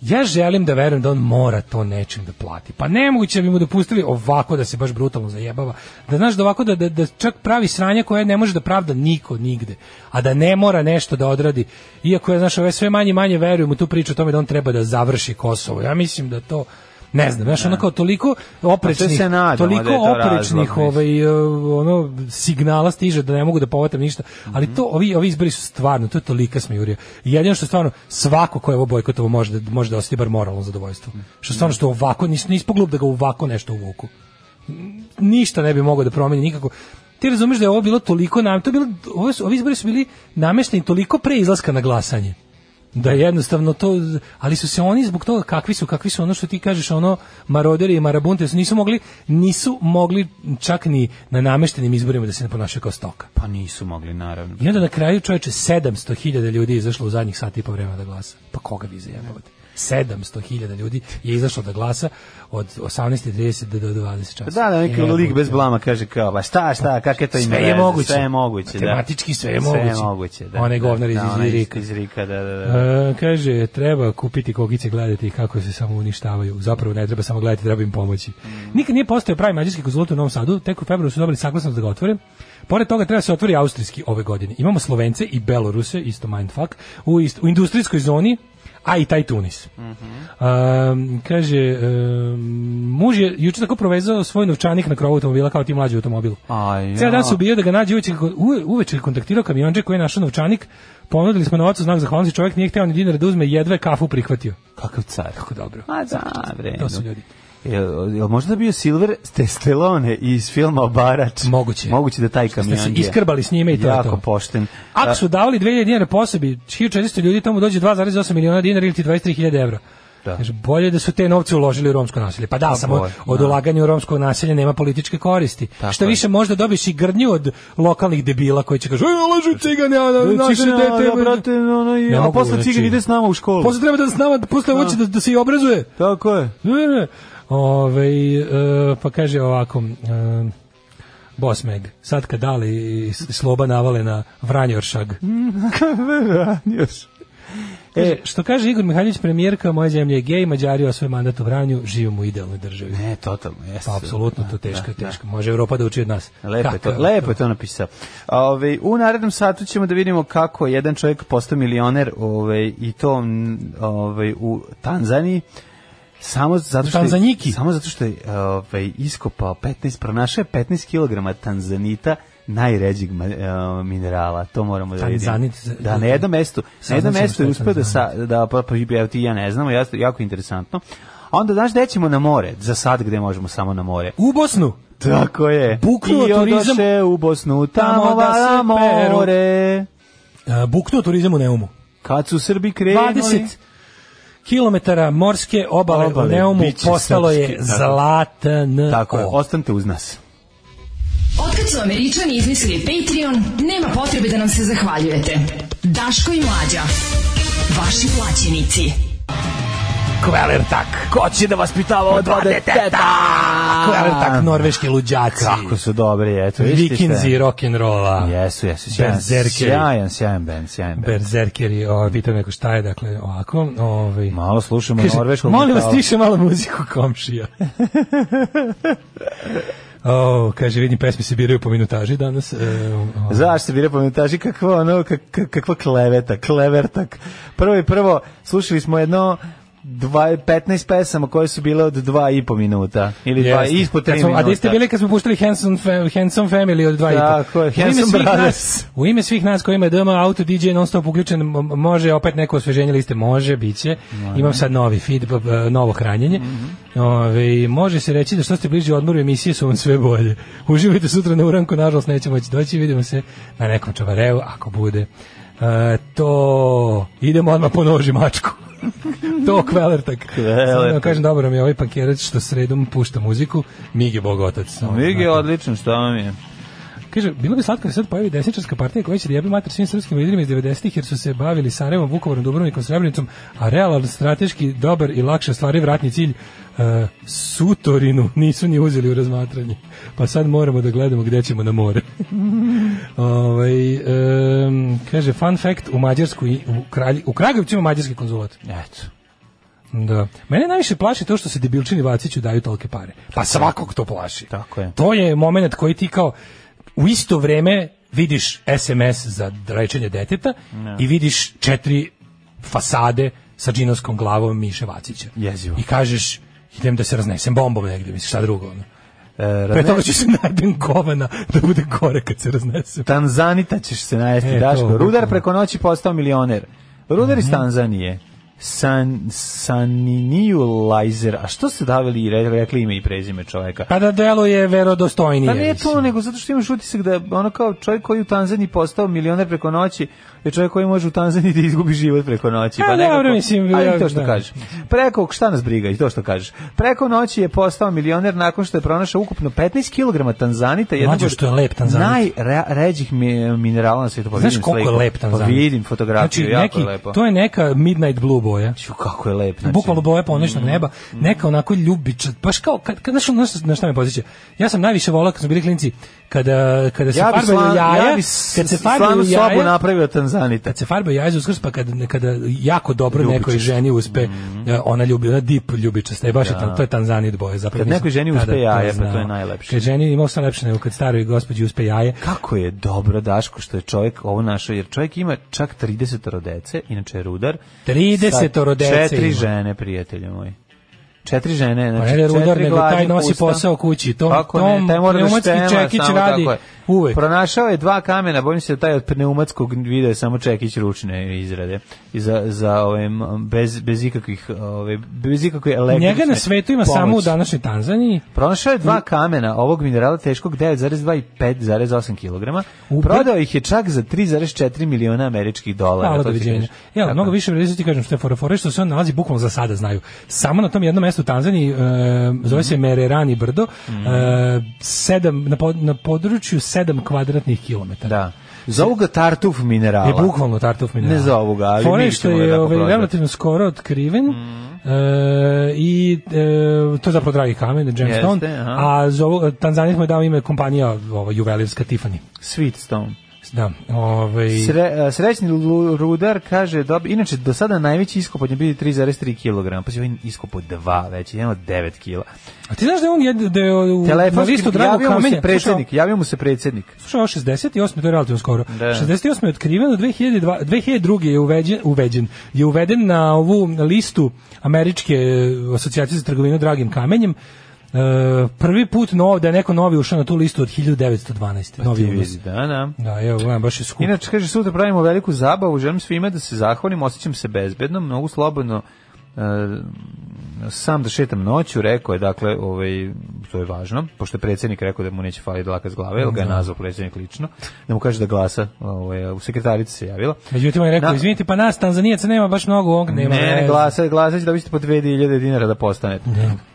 ja želim da verujem da on mora to nečim da plati. Pa nemoguće bi mu dopustili ovako da se baš brutalno zajebava. Da znaš da ovako da, da, da čak pravi sranja koje ne može da pravda niko nigde. A da ne mora nešto da odradi. Iako je, znaš, ove sve manje manje verujem u tu priču o tome da on treba da završi Kosovo. Ja mislim da to ne znam, znaš, ono kao toliko oprečnih, se nadamo toliko da to oprečnih razlog, ovaj, uh, ono, signala stiže da ne mogu da povatam ništa, ali to, ovi, ovi izbori su stvarno, to je tolika smijurija. I jedino što stvarno, svako ko je ovo bojkotovo može da, može da osjeti bar moralno zadovoljstvo. Što stvarno što ovako, nis, nis poglub da ga ovako nešto uvuku. Ništa ne bi mogao da promeni nikako. Ti razumeš da je ovo bilo toliko nam, to bilo, su, ovi izbori su bili namešteni toliko pre izlaska na glasanje da jednostavno to ali su se oni zbog toga kakvi su kakvi su ono što ti kažeš ono maroderi i marabunte su nisu mogli nisu mogli čak ni na nameštenim izborima da se ne ponašaju kao stoka. Pa nisu mogli, naravno. i onda na kraju čoveče 700.000 ljudi izašlo u zadnjih sat i po vremena da glasa. Pa koga vi zajebavate 700.000 ljudi je izašlo da glasa od 18.30 do do 20 časa. Da, da, neki Jebote. lik bez blama kaže kao, ba šta, šta, kakve to ima Sve je moguće. Sve je moguće, da. Matematički sve je Sve moguće. je moguće, da. Onaj da, govnar iz- da, iz Rika. Iz Rika, da, da, da. E, kaže, treba kupiti kokice, gledati kako se samo uništavaju. Zapravo ne treba samo gledati, treba im pomoći. Nikad nije postao pravi mađarski konzulat u Novom Sadu, tek u februaru su dobili saglasnost da ga otvore. Pored toga treba se otvori austrijski ove godine. Imamo Slovence i Beloruse, isto mindfuck, u, ist, u industrijskoj zoni, a i taj Tunis. Um, kaže, um, muž je juče tako provezao svoj novčanik na krovu automobila kao ti mlađi automobil. Aj, Cijel dan ja. se ubio da ga nađe uveče, uve, uveče je kontaktirao kamionđe koji je našao novčanik, ponudili smo novac u znak zahvalnosti, čovjek nije hteo ni dinara da uzme, jedva je kafu prihvatio. Kakav car. Kako dobro. A da, bre. To su ljudi. Jel, jel možda bio Silver Stallone iz filma Obarač? Moguće. Moguće da taj kamion se iskrbali s njime i to je Jako to. pošten. Ako su davali 2000 dinara po osobi, 1400 ljudi tamo dođe 2,8 miliona dinara ili ti 23.000 evra. Da. Kaže, bolje da su te novce uložili u romsko naselje. Pa da, Pa samo bolje, od da. ulaganja u romsko naselje nema političke koristi. Tako Šta je. više možda dobiš i grdnju od lokalnih debila koji će kažu, ej, lažu cigani, a naše Cigani, dete... a, brate, ono, i- a posle znači- cigan ide s nama u školu. Posle treba da s nama, posle hoće da, da se i obrazuje. Tako je. Ne, ne. Ove, e, pa kaže ovako, e, Boss Meg, sad kad dali sloba navale na Vranjoršag. Vranjoršag. E, što kaže Igor Mihajlović, premijerka moje zemlje je gej, Mađari osvoje mandat u Vranju, živimo u idealnoj državi. Ne, totalno, jeste. Pa, apsolutno, to teško, da, teško. Može Evropa da uči od nas. Lepo je to, lepo je to napisao. Ove, u narednom satu ćemo da vidimo kako je jedan čovjek postao milioner ove, i to ove, u Tanzaniji. Samo zato što je, Tanzanjiki? samo zato što je ovaj iskopao 15 pronašao je 15 kg tanzanita najređeg ma- e, minerala. To moramo da vidimo. Tanzanit- Da, na jednom mestu, na jednom mestu je uspeo da sa, da pa, pa ja ne znamo, jako, jako interesantno. A onda znaš gde ćemo na more? Za sad gde možemo samo na more. U Bosnu! Tako je. Buknuo I turizam. u Bosnu, tamo, Tamo da da se peru. more. E, buknuo turizam u Neumu. Kad su Srbi krenuli... 20 kilometara morske obale, Obale, u Neumu postalo je srpski, tako. zlatan. Tako je, ostanite uz nas. Otkad su Američani izmislili Patreon, nema potrebe da nam se zahvaljujete. Daško i Mlađa. Vaši plaćenici. Kvelertak. Ko će da vas pitava od dva deteta? Kvelertak, norveški luđaci. Kako su dobri, eto. Vikinzi rock'n'rolla. Jesu, jesu, sjajan, Berzerkeri. sjajan, sjajan band, sjajan band. Berzerkeri, ovaj pitam neko šta je, dakle, ovako, ovaj. Malo slušamo Kaže, norveškog Molim vas tiše malo muziku komšija. O, kaže, vidim, pesme se biraju po minutaži danas. E, o, Zašto se bire pomentaži kakva ono, kak, kak- kakva kleveta, klevertak. Prvo i prvo, slušali smo jedno dva, 15 pesama koje su bile od dva i po minuta. Ili dva, Jeste. ispod Kad tri smo- minuta. A da ste bili kad smo puštali Hanson, Hanson Family od dva i po. Tako Hanson svih Brothers. nas- U ime svih nas koji ima DMA Auto DJ non stop uključen, može opet neko osveženje liste, može, bit će. Imam sad novi feed, novo hranjenje. Mhm. Ove, može se reći da što ste bliži odmoru emisije su vam sve bolje. Uživajte sutra na uranku, nažalost nećemo moći doći, vidimo se na nekom čavareu, ako bude. E, to, idemo odmah po noži mačku. to kvelertak. Kvelertak. Samo da kažem, dobro mi je ovaj pankerac što sredom pušta muziku, Mig je bog otac. samo Mig je odličan, šta vam je? Kaže, bilo bi slatko da sad pojavi desničarska partija koja će da jebi mater svim srpskim liderima iz 90-ih jer su se bavili Sarajevom, Vukovarom, Dubrovnikom, Srebrenicom, a realan strateški dobar i lakše stvari vratni cilj e, Sutorinu nisu ni uzeli u razmatranje. Pa sad moramo da gledamo gde ćemo na more. ovaj, em, kaže, fun fact, u Mađarsku, i- u, Kralj, u Kragujevcu ima mađarski konzulat. Eto. Da. Mene najviše plaši to što se debilčini Vaciću daju tolke pare. Pa svakog to plaši. Tako je. To je moment koji ti kao u isto vreme vidiš SMS za lečenje deteta i vidiš četiri fasade sa džinovskom glavom Miše Vacića. Jezivo. I kažeš, idem da se raznesem bombom negde, misliš, šta drugo. Ono. E, Pre toga ću se najdem govana da bude gore kad se raznesem. Tanzanita ćeš se najesti, E, to, Daško. Rudar bukvalno. preko noći postao milioner. Rudar iz Tanzanije. San, Saniniju Lajzer. A što ste davili i re- rekli ime i prezime čoveka? Pa da delo je verodostojnije. Pa nije to, nego zato što imaš utisak da ono kao čovjek koji u Tanzaniji postao milioner preko noći, je čovjek koji može u Tanzaniji da izgubi život preko noći. Pa nekako, dobro, mislim, a i ja- to što da. kažeš. Preko, šta nas briga i to što kažeš. Preko noći je postao milioner nakon što je pronašao ukupno 15 kg tanzanita. od što je lep tanzanit. Najređih mi- minerala na svijetu. Pa Znaš koliko je lep tanzanit? Pa vidim fotografiju, znači, jako neki, je lepo. To je neka midnight blue boja. Ću, kako je lep. Znači, Bukvalno boja ponoćnog neba, neka onako ljubiča, baš kao, kad, kad, znaš, na šta me posjeća? Ja sam najviše volao kad smo bili klinci, kada, kada se ja farbaju jaja, ja kad se farbaju sobu jaja, napravio tanzanita. kad se farbaju jaja za uskrs, pa kada, kada jako dobro Ljubičast. nekoj ženi uspe, eh, ona ljubi, ona dip ljubičasta, je baš je Da. to je tanzanit boje. Zapravo Kad nekoj ženi uspe jaje, pa to je najlepše. Kad ženi imao sam lepše nego kad staroj gospođi uspe jaje. Kako je dobro, Daško, što je čovjek ovo našao, jer čovjek ima čak 30 dece, inače je rudar. 30 Sa dece Četiri žene, prijatelju moji. Četiri žene, Pa znači ne da je rudar, četiri nego taj nosi pusta. posao kući. To, Kako tom ne, taj mora da štema, čekić radi tako je. Uvek. Pronašao je dva kamena, bojim se da taj od pneumatskog video je samo čekić ručne izrade. I za, za ove, bez, bez ikakvih, ove, bez ikakve električne Njega na svetu ima samo u današnjoj Tanzaniji. Pronašao je dva kamena ovog minerala teškog 9,2 i 5,8 kg. Prodao ih je čak za 3,4 miliona američkih dolara. Hvala, doviđenja. Ja, mnogo više vredi ti kažem što je fora fora što se on nalazi bukvalno za sada znaju. Samo na tom jednom mestu u Tanzaniji, e, zove se Mererani brdo, e, sedam, na, pod, na području 7 kvadratnih kilometara. Da. Zovu ga tartuf minerala. Je bukvalno tartuf minerala. Ne zovu ga, ali mi što je tako ovaj, relativno skoro otkriven e, i e, to je zapravo dragi kamen, gemstone, Jeste, aha. a zovu, Tanzanija smo je dao ime kompanija ova, juvelirska Tiffany. Sweet Stone. Da, ovaj... Sre, a, srećni rudar kaže, dob, inače do sada najveći iskop nje bili 3,3 kg, pa si ovaj iskop od 2 već, od 9 kg. A ti znaš da je on jed, da je u, na listu dragog javio mu kamenja? se predsjednik, javio mu se predsjednik. Slušaj, ovo 68. to je relativno skoro. Da. 68. je otkriveno, 2002, 2002. je uveđen, uveđen, je uveden na ovu listu Američke e, asocijacije za trgovinu dragim kamenjem. E, prvi put nov, da je neko novi ušao na tu listu od 1912. novi Ti ulaz. da, da. Da, evo, gledam, baš je skup. Inače, kaže, sutra pravimo veliku zabavu, želim svima da se zahvalim, osjećam se bezbedno, mnogo slobodno, e, sam da šetam noću, rekao je, dakle, ovaj, to je važno, pošto je predsjednik rekao da mu neće faliti dlaka s glave, jer ga je Da. nazvao predsjednik lično, da mu kaže da glasa, ovaj, u sekretarici se javila. Međutim, je rekao, Na- izvinite, pa nas Tanzanijaca nema baš mnogo, on nema ne, ne, glasa, glasa će da biste po 2000 dinara da postanete.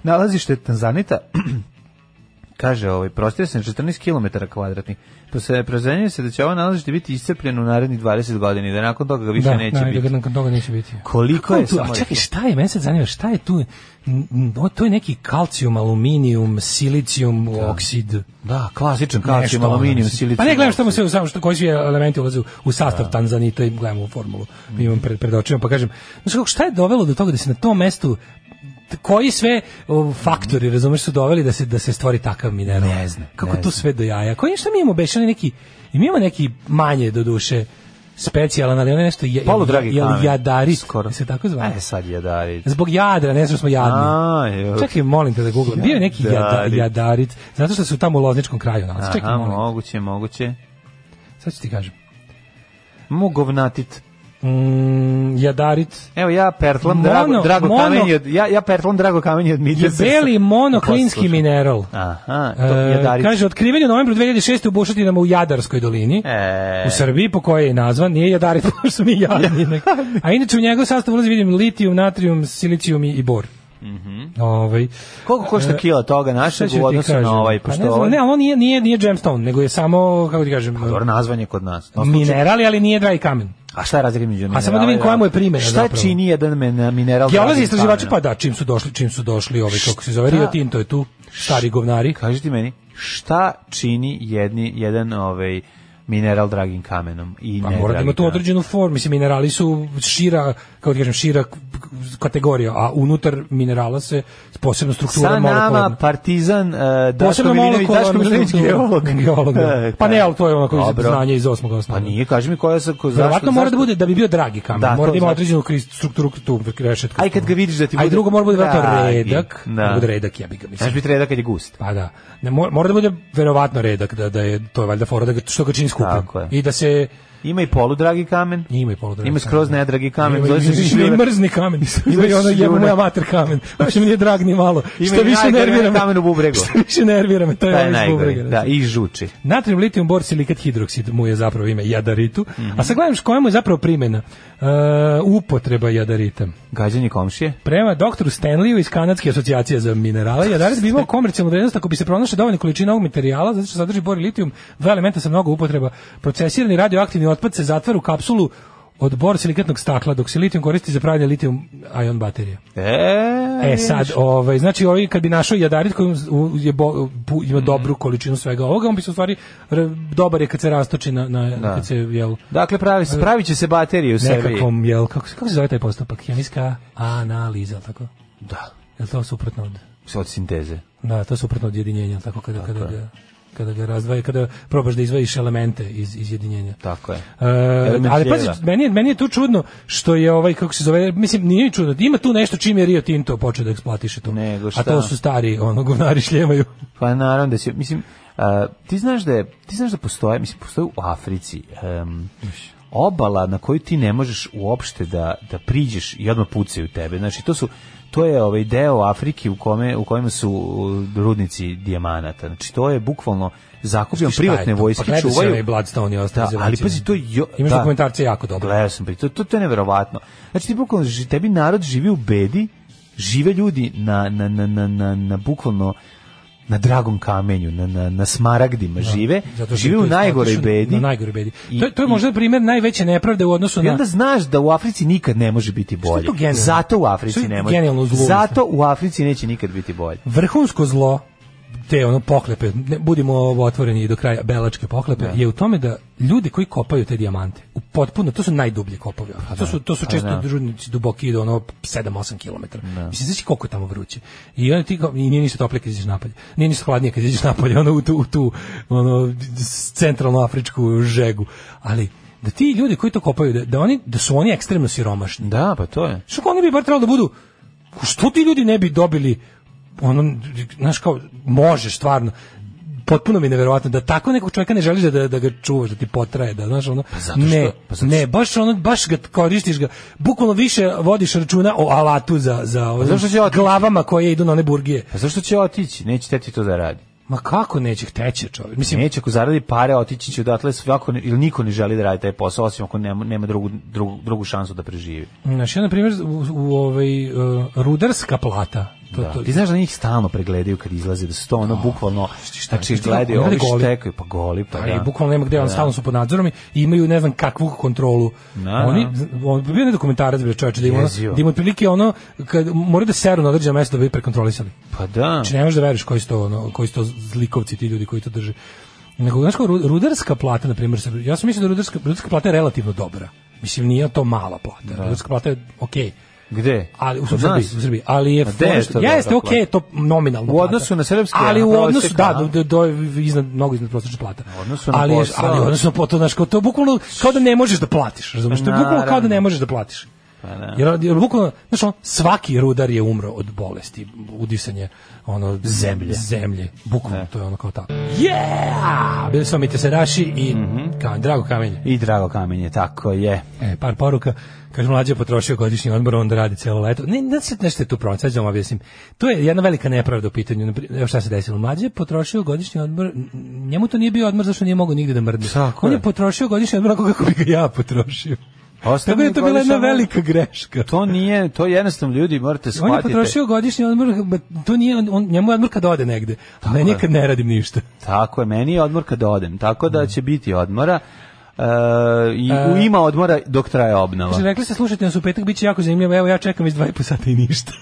Nalazište Tanzanita kaže, ovaj, prostire se na 14 km kvadratnih. Pa se prozenjuje se da će ovo nalazište biti iscrpljeno u narednih 20 godina i da nakon toga ga više da, neće da, biti. Da, nakon toga neće biti. Koliko Kako je tu, samo a čekaj, šta je, mene sad zanima, šta je tu? To je neki kalcijum, aluminijum, silicijum, oksid. Da, klasičan kalcijum, aluminijum, silicijum. Pa ne gledam šta mu sve, samo što koji svi elementi ulaze u, sastav Tanzanita i gledamo u formulu. Imam pred, pred očima, pa kažem, znači šta je dovelo do toga da se na tom mestu koji sve faktori, razumeš, su doveli da se da se stvori takav mineral? Ne znam, Kako ne to sve do jaja? Koji šta mi imamo bešani neki i mi imamo neki manje do duše specijalan, ali ono je nešto je, Polu dragi jel kamen. jadarit, Skoro. se tako zove? E, sad jadarit. Zbog jadra, ne znam smo jadni. A, jel. Čekaj, molim te da googlam. Bio je neki jada, Jadarit. jadarit, zato što su tamo u Lozničkom kraju nalazi. Čekaj, Aha, molim. moguće, moguće. Sad ću ti kažem. Mugovnatit. Mm, jadarit. Evo ja pertlam Mono- drago, drago mono- kamenje od, ja, ja pertlam drago kamenje od Mitresa. beli monoklinski mineral. Aha, to E, jadarit. kaže, otkriven u novembru 2006. u bušotinama u Jadarskoj dolini. E, U Srbiji, po kojoj je nazvan, nije jadarit, pošto su mi jadni. A inače u njegov sastav ulazi, vidim, litijum, natrium, silicijum i, bor. Ovaj, koliko košta e, kila toga našeg u odnosu na ovaj, Pa pošto ne, znam, ovaj, ne, ali on nije, nije, nije gemstone, nego je samo, kako ti kažem, dobro nazvan je kod nas. Na minerali, ali nije dragi kamen. A šta je razlika među mineralima? samo da vidim koja mu je primjena Šta zapravo. čini jedan men- mineral? Geolozi istraživači, pa da, čim su došli, čim su došli ovaj, kako se zove, Šta? Rio Tinto je tu, stari govnari. Kaži ti meni, šta čini jedni, jedan ovaj, mineral dragim kamenom i Pa ne mora da ima tu određenu formu, mislim, minerali su šira, kako ti kažem, šira kategorija, a unutar minerala se posebno struktura Sa nama molekularna. partizan uh, Daško Milinović, Daško Milinović geolog. Geolog, da. E, Pa ne, ali to je onako iz Dobro. znanja iz osmog osnova. Pa nije, kaži mi koja sa... Ko, zašto, Verovatno mora da bude da bi bio dragi kamen, Da, mora da ima znači. određenu strukturu tu rešetka. Aj kad ga vidiš da ti bude drugo mora da bude verovatno redak, Da. da bude redak, ja bih ga mislim. Znaš biti redak kad je gust. Pa da. Ne, mora, da bude verovatno redak, da, da je, to je valjda fora, da što ga čini je. I da se, Ima i poludragi kamen. Ima i poludragi Ima skroz nedragi kamen. Ima, ima, ima, šljunak. i mrzni kamen. Ima i ono šljunak. jebo moja mater kamen. Uopšte mi nije drag ni malo. Ima Što više nervira me. kamen u bubregu. Što više nervira me, to je je ovaj bubrega. Da, i žuči. Natrium litijum bor silikat hidroksid mu je zapravo ime jadaritu. Mhm. A sad gledam koja mu je zapravo primjena. Uh, upotreba jadarita. Gađanje komšije. Prema doktoru Stanleyu iz Kanadske asocijacije za minerale, jadarit bi imao komercijalnu vrednost ako bi se pronašla dovoljna količina ovog materijala, zato što sadrži bor i litijum, dva elementa sa mnogo upotreba. Procesirani radioaktivni otpad se zatvara u kapsulu od bor silikatnog stakla, dok se litijum koristi za pravljanje litijum ion baterije. E, E sad, ovaj znači ovaj kad bi našao jadarit koji je bo, pu- ima dobru količinu svega ovoga, on bi se u stvari r- dobar je kad se rastoči na, na Da. kad se jel Dakle, pravi, se- pravit će se baterije u sebi. nekakvom jel kako se kako se zove taj postupak hemijska analiza, tako? Da. Jel to suprotno od Od sinteze. Da, to je suprotno od jedinjenja, tako kada kada ga kada ga razdvaja, kada probaš da izvajiš elemente iz iz jedinjenja. Tako je. E, ali pazi, hljeba. meni meni je tu čudno što je ovaj, kako se zove, mislim, nije čudno, ima tu nešto čim je Rio Tinto počeo da eksploatiše to. Nego A šta? to su stari, ono, govnari šljemaju. Pa naravno da će, mislim, a, ti znaš da je, ti znaš da postoje, mislim, postoje u Africi em, obala na koju ti ne možeš uopšte da, da priđeš i odmah pucaju tebe. Znači, to su, to je ovaj deo Afrike u kome u kojima su rudnici dijamanata. Znači to je bukvalno zakupljen privatne vojske Pa čuvaju. onaj Bloodstone i ostale Da, ali pazi to jo, Imaš da. dokumentarce jako dobre. Gledao sam, pa to, to, to je neverovatno. Znači ti bukvalno tebi narod živi u bedi, žive ljudi na na na na na, na bukvalno na dragom kamenju, na, na, na smaragdima žive, Zato žive u najgoroj bedi. Na najgoroj bedi. I- to, to je i- možda primjer najveće nepravde u odnosu I na... onda znaš da u Africi nikad ne može biti je bolje. Zato u Africi ne može. Zato u Africi neće nikad biti bolje. vrhunsko zlo te ono poklepe, ne, budimo ovo otvoreni do kraja belačke poklepe, je u tome da ljudi koji kopaju te dijamante, u potpuno, to su najdublje kopovi. to su to su pa često da. rudnici duboki do ono 7-8 km. Mislim znači koliko je tamo vruće. I onda ti i nije ništa toplije kad izađeš napolje. Nije ništa hladnije kad izađeš napolje, ono u tu, u tu ono centralno afričku žegu. Ali da ti ljudi koji to kopaju da, da oni da su oni ekstremno siromašni. Da, pa to je. Što oni bi bar trebalo da budu što ti ljudi ne bi dobili ono, znaš kao, možeš stvarno, potpuno mi je neverovatno da tako nekog čovjeka ne želiš da, da, da ga čuvaš, da ti potraje, da, znaš, ono, zato što- ne, pa zato ne, baš ono, baš ga koristiš ga, bukvalno više vodiš računa o alatu za, za ovim zašto će otići? glavama koje idu na one burgije. Pa zašto će otići? Neće teti to da radi. Ma kako neće hteće čovjek? Mislim, Neće ako zaradi pare otići će odatle svako ili niko ne želi da radi taj posao osim ako nema, nema drugu, drugu, drugu šansu da preživi. Znaš, ja, na primjer, u, u ovaj, uh, rudarska plata, to, Da. to, Ti znaš da njih stalno pregledaju kad izlaze, da su to ono bukvalno, znači Znaš ti, gledaju, ovi goli. štekaju, pa goli, pa Pa da. i bukvalno nema gde, on Da. stalno su pod nadzorom i imaju ne znam kakvu kontrolu. Da, Oni on bio je dokumentarac bre čoveče da ima da ima otprilike ono kad moraju da seru na određeno mesto da bi prekontrolisali. Pa da. Znači ne možeš da veruješ koji su to ono, koji su to zlikovci ti ljudi koji to drže. Nego znaš kao ru- rudarska plata na primjer, ja sam mislio da rudarska rudarska plata je relativno dobra. Mislim nije to mala plata. Rudarska plata je okej. Gde? Ali u Srbiji, u Srbiji, ali je to jeste okej, to nominalno U odnosu na srpske, ali u odnosu da do, do, do iznad mnogo iznad prosječne plate. U odnosu na ali posao. ali na po- to znaš kao to bukvalno kao da ne možeš da platiš, razumeš? To je bukvalno kao da ne možeš da platiš. Pa da. Jer, jer bukvalno, znaš, ono, svaki rudar je umro od bolesti, udisanje ono zemlje, zemlje. Bukvalno to je ono kao tako. Yeah! Bili smo mi teseraši i kao, drago kamenje. I drago kamenje, tako je. E, par poruka. Kaže, mlađe je potrošio godišnji odmor, onda radi cijelo leto. Ne, ne, sad nešto je tu da vam objasnim. To je jedna velika nepravda u pitanju. Evo šta se desilo. Mlađe je potrošio godišnji odmor, njemu to nije bio odmor zašto nije mogao nigde da mrdne. On je je. potrošio godišnji odmor kako bi ga ja potrošio. Tako da je to bila jedna velika greška. To nije, to jednostavno ljudi morate On je shvatiti. potrošio godišnji odmor, to nije, on, njemu je odmor kad ode negde. A meni je kad ne radim ništa. Tako je, meni je odmor kad odem, tako da će biti odmora. E, i u E. ima odmora dok traje obnova. Rekli ste, slušajte nas u petak, bit će jako zanimljivo, evo ja čekam iz dva i po sata i ništa.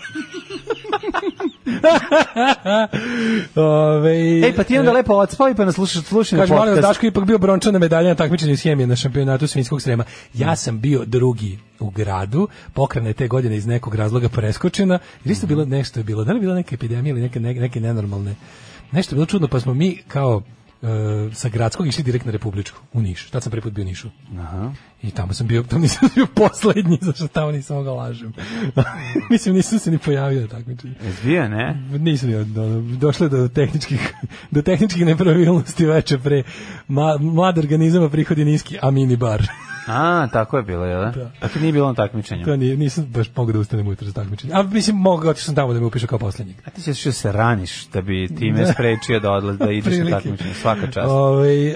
Ove, Ej, pa ti onda lepo odspavi pa nas slušaš, slušaj na Kaže, podcast. Daško je ipak bio brončana medalja na takmičenju iz hemije na šampionatu svinjskog srema. Ja sam bio drugi u gradu, pokrana je te godine iz nekog razloga preskočena, jer isto bilo nešto je bilo, da li je bila neka epidemija ili neke, neke, nenormalne, nešto je bilo čudno, pa smo mi kao sa gradskog išli direkt na Republičku, u Niš. Tad sam prvi put bio u Nišu. Aha. I tamo sam bio, tamo nisam bio poslednji, zašto tamo nisam mogao lažem. Mislim, nisam se ni pojavio na takmičenju. Zbija, ne? Nisam ni od, ono, došlo do tehničkih, do tehničkih nepravilnosti veče pre. Ma, mlad organizama prihodi niski, a mini bar. A, tako je bilo, jel? Da. Dakle, nije bilo na takmičenju. To nije, nisam baš mogao da ustanem ujutro za takmičenje. A mislim, mogao, otišao sam tamo da me upišu kao poslednjeg. A ti ćeš da se raniš da bi time Da. sprečio da odlaz da ideš na takmičenje. Svaka čast. Ovaj,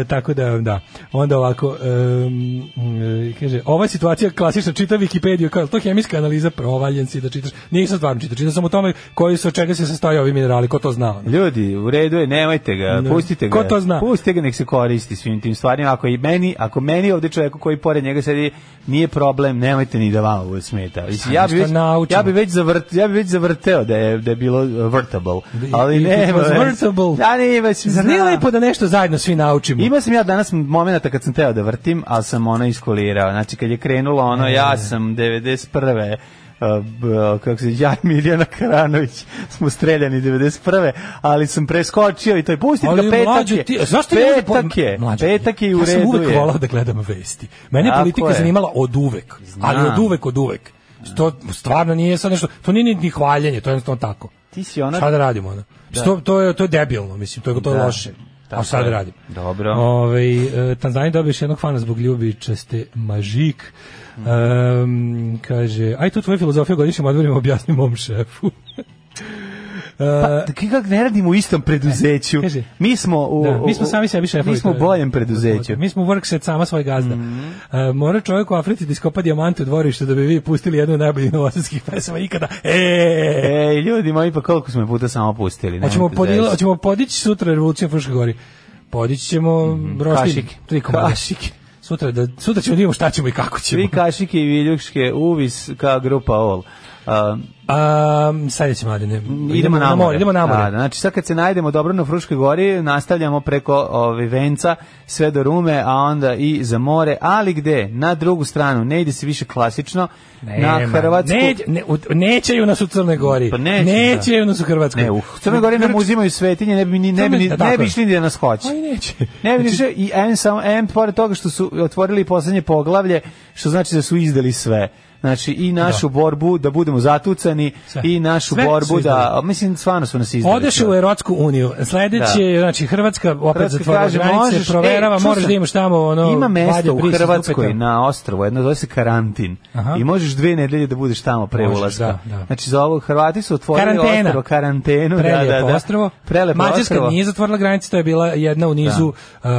e, tako da, da. Onda ovako, e, kaže, ova situacija klasična, čita Wikipediju, kao, to hemijska analiza, provaljen si da čitaš. Nisam stvarno čitao, čitao sam o tome koji su, od čega se sastoje ovi minerali, ko to zna. Ljudi, u redu je, nemojte ga, Ne. pustite ga. Ko to zna? Pustite ga nek se koristi svim tim stvarima. Ako i meni, ako meni ovde čovjeku koji pored njega sedi nije problem, nemojte ni da vama bude smeta. Mislim, ja bi već naučimo. ja bi već zavrt, ja bi već zavrteo da je da je bilo uh, vrtable. Ali ne, vrtable. Ja ne, već Zar nije lepo da nešto zajedno svi naučimo? Imao sam ja danas momenata kad sam teo da vrtim, ali sam ono iskolirao. Znači kad je krenulo ono, E. ja sam 91. Kako se ja i Mirjana Karanović smo streljani 91. ali sam preskočio i to je pustite Ali ga petak je. ti, petak je, petak je i u ja sam redu uvek je. volao da gledam vesti. Mene je Tako politika je. zanimala od uvek, ali Znam. od uvek, od uvek. To stvarno nije sad nešto, to nije ni, hvaljenje, to je jednostavno tako. Ti si ona... Šta da radimo ono? Da. To, to, je, to je debilno, mislim, to je, to je Da. loše. A Tako je. da radim? Dobro. Ove, e, Tanzanija dobiješ jednog fana zbog ljubičaste mažik. Em, kaže, aj tu tvoju filozofiju godišnjim odmorima objasni mom šefu. Pa, kako ne radimo u istom preduzeću? Kaže. mi smo u, Da, mi smo sami sebi šefovi. Mi smo u boljem preduzeću. Mi smo workset sama svoj gazda. Mhm. E, mora čovjek u Africi da iskopa dijamante u dvorištu da bi vi pustili jednu od najboljih novosadskih pesama ikada. E, Ej, ljudi moji, pa koliko smo puta samo pustili? hoćemo, zezati. hoćemo podići sutra revoluciju u Fruškoj gori. Podići ćemo mm Kašike. tri komada. Kašike. Sutra, da, sutra ćemo da vidimo šta ćemo i kako ćemo. Svi kašike i viljuške uvis kao grupa OL. Um, Um, sledeće mladine. idemo, na more. Idemo na more. Da, znači sad kad se najdemo dobro na Fruškoj gori, nastavljamo preko ovaj venca sve do Rume, a onda i za more, ali gde? Na drugu stranu, ne ide se više klasično, na Nema. Hrvatsku. Ne, ne, nećeju nas u Crnoj Gori. Pa neće, nećeju nas u Hrvatskoj. Ne, u Crnoj Gori nam uzimaju svetinje, ne bi ni ne bi ni- Da, ne bi je. išli ni da nas hoće. Aj, neće. Ne bi Znači- išli i em samo em pored toga što su otvorili poslednje poglavlje, što znači da su izdali sve. Znači i našu borbu da budemo zatucani Sve. i našu Sve borbu da mislim stvarno su nas izdali. Odeš sve. u Erotsku uniju. Sledeće, Da. znači Hrvatska opet Hrvatska zatvorila kaže, granice, možeš, proverava, e, čuo moraš sam, da imaš tamo ono Ima mesto u Hrvatskoj na ostrvu, jedno zove se karantin. Aha. I možeš dve nedelje da budeš tamo pre Možeš, ulaska. da, da. Znači za ovo Hrvati su otvorili Karantena. ostrvo karantenu, da, da, da. ostrvo. Prelepo Mađarska nije zatvorila granice, to je bila jedna u nizu, uh,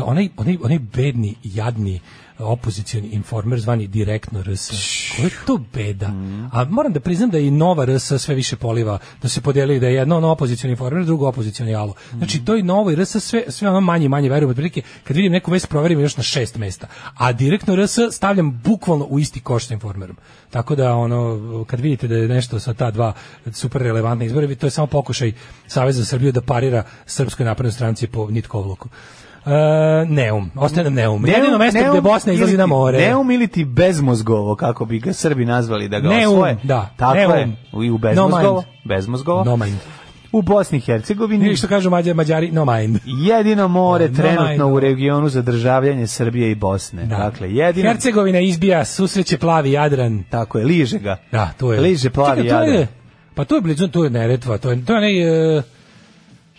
onaj, onaj, onaj bedni, jadni opozicioni informer zvani direktno RS. Koja je to beda? Mm. A moram da priznam da i nova RS sve više poliva, da se podeli da je jedno ono opozicioni informer, drugo opozicioni alo. Znači to i novo i RS sve, sve ono manje i manje verujem. Otprilike, kad vidim neku vest proverim još na šest mesta. A direktno RS stavljam bukvalno u isti koš sa informerom. Tako da ono, kad vidite da je nešto sa ta dva super relevantna izbora, to je samo pokušaj Saveza za Srbiju da parira Srpskoj naprednoj stranci po nitkovluku. Uh, Neum, ostaje nam Neum. Jedino mesto gde Bosna izlazi na more. Neum ili ti bezmozgovo, kako bi ga Srbi nazvali da ga Neum, osvoje. da, Tako Neum. je. I u bezmozgovo. mind. bezmozgovo. No mind. U Bosni i Hercegovini Ili što kažu Mađari, Mađari, no mind. jedino more No trenutno mind. u regionu za državljanje Srbije i Bosne. Dakle, jedino... Hercegovina izbija, susreće plavi Jadran. Tako je, liže ga. Da, to je. Liže plavi Čekaj, to je- Jadran. Pa to je blizu, to je Neretva, to je, to je onaj, e,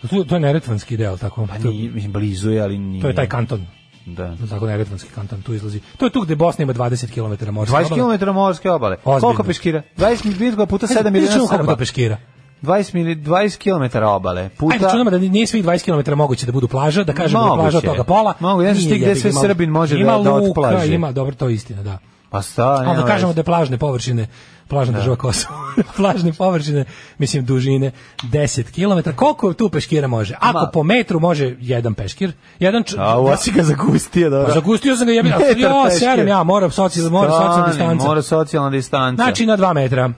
to, to je Neretvanski deo, tako. Pa nije, mislim, blizu je, ali nije. to je taj kanton. Da. Tako Neretvanski kanton, tu izlazi. To je tu gde Bosna ima 20 km morske 20 obale. km morske obale. Ozbiljno. Koliko peškira? 20 milimetra puta 7 Ajde, miliona izračunamo koliko Srba. to peškira. 20, mili, 20 km obale. Puta... Ajde, računamo da nije svih 20 km moguće da budu plaža, da kažemo da plaža od toga pola. Mogu, Nije ti gde sve ima- Srbin može ima da- da luka, otplaži. Ima, dobro, to je istina, da. Pa sta, Onda nema kažemo veze. da je plažne površine, plažna država Kosovo, plažne površine, mislim dužine 10 km. Koliko tu peškira može? Ako Ma- po metru može jedan peškir, jedan č... A, si ga zagustio, dobro. Pa zagustio sam ga Ja, peškir. serem, ja moram socijalna, moram socijalna distanca. Mora socijalna distanca. Znači na 2 metra.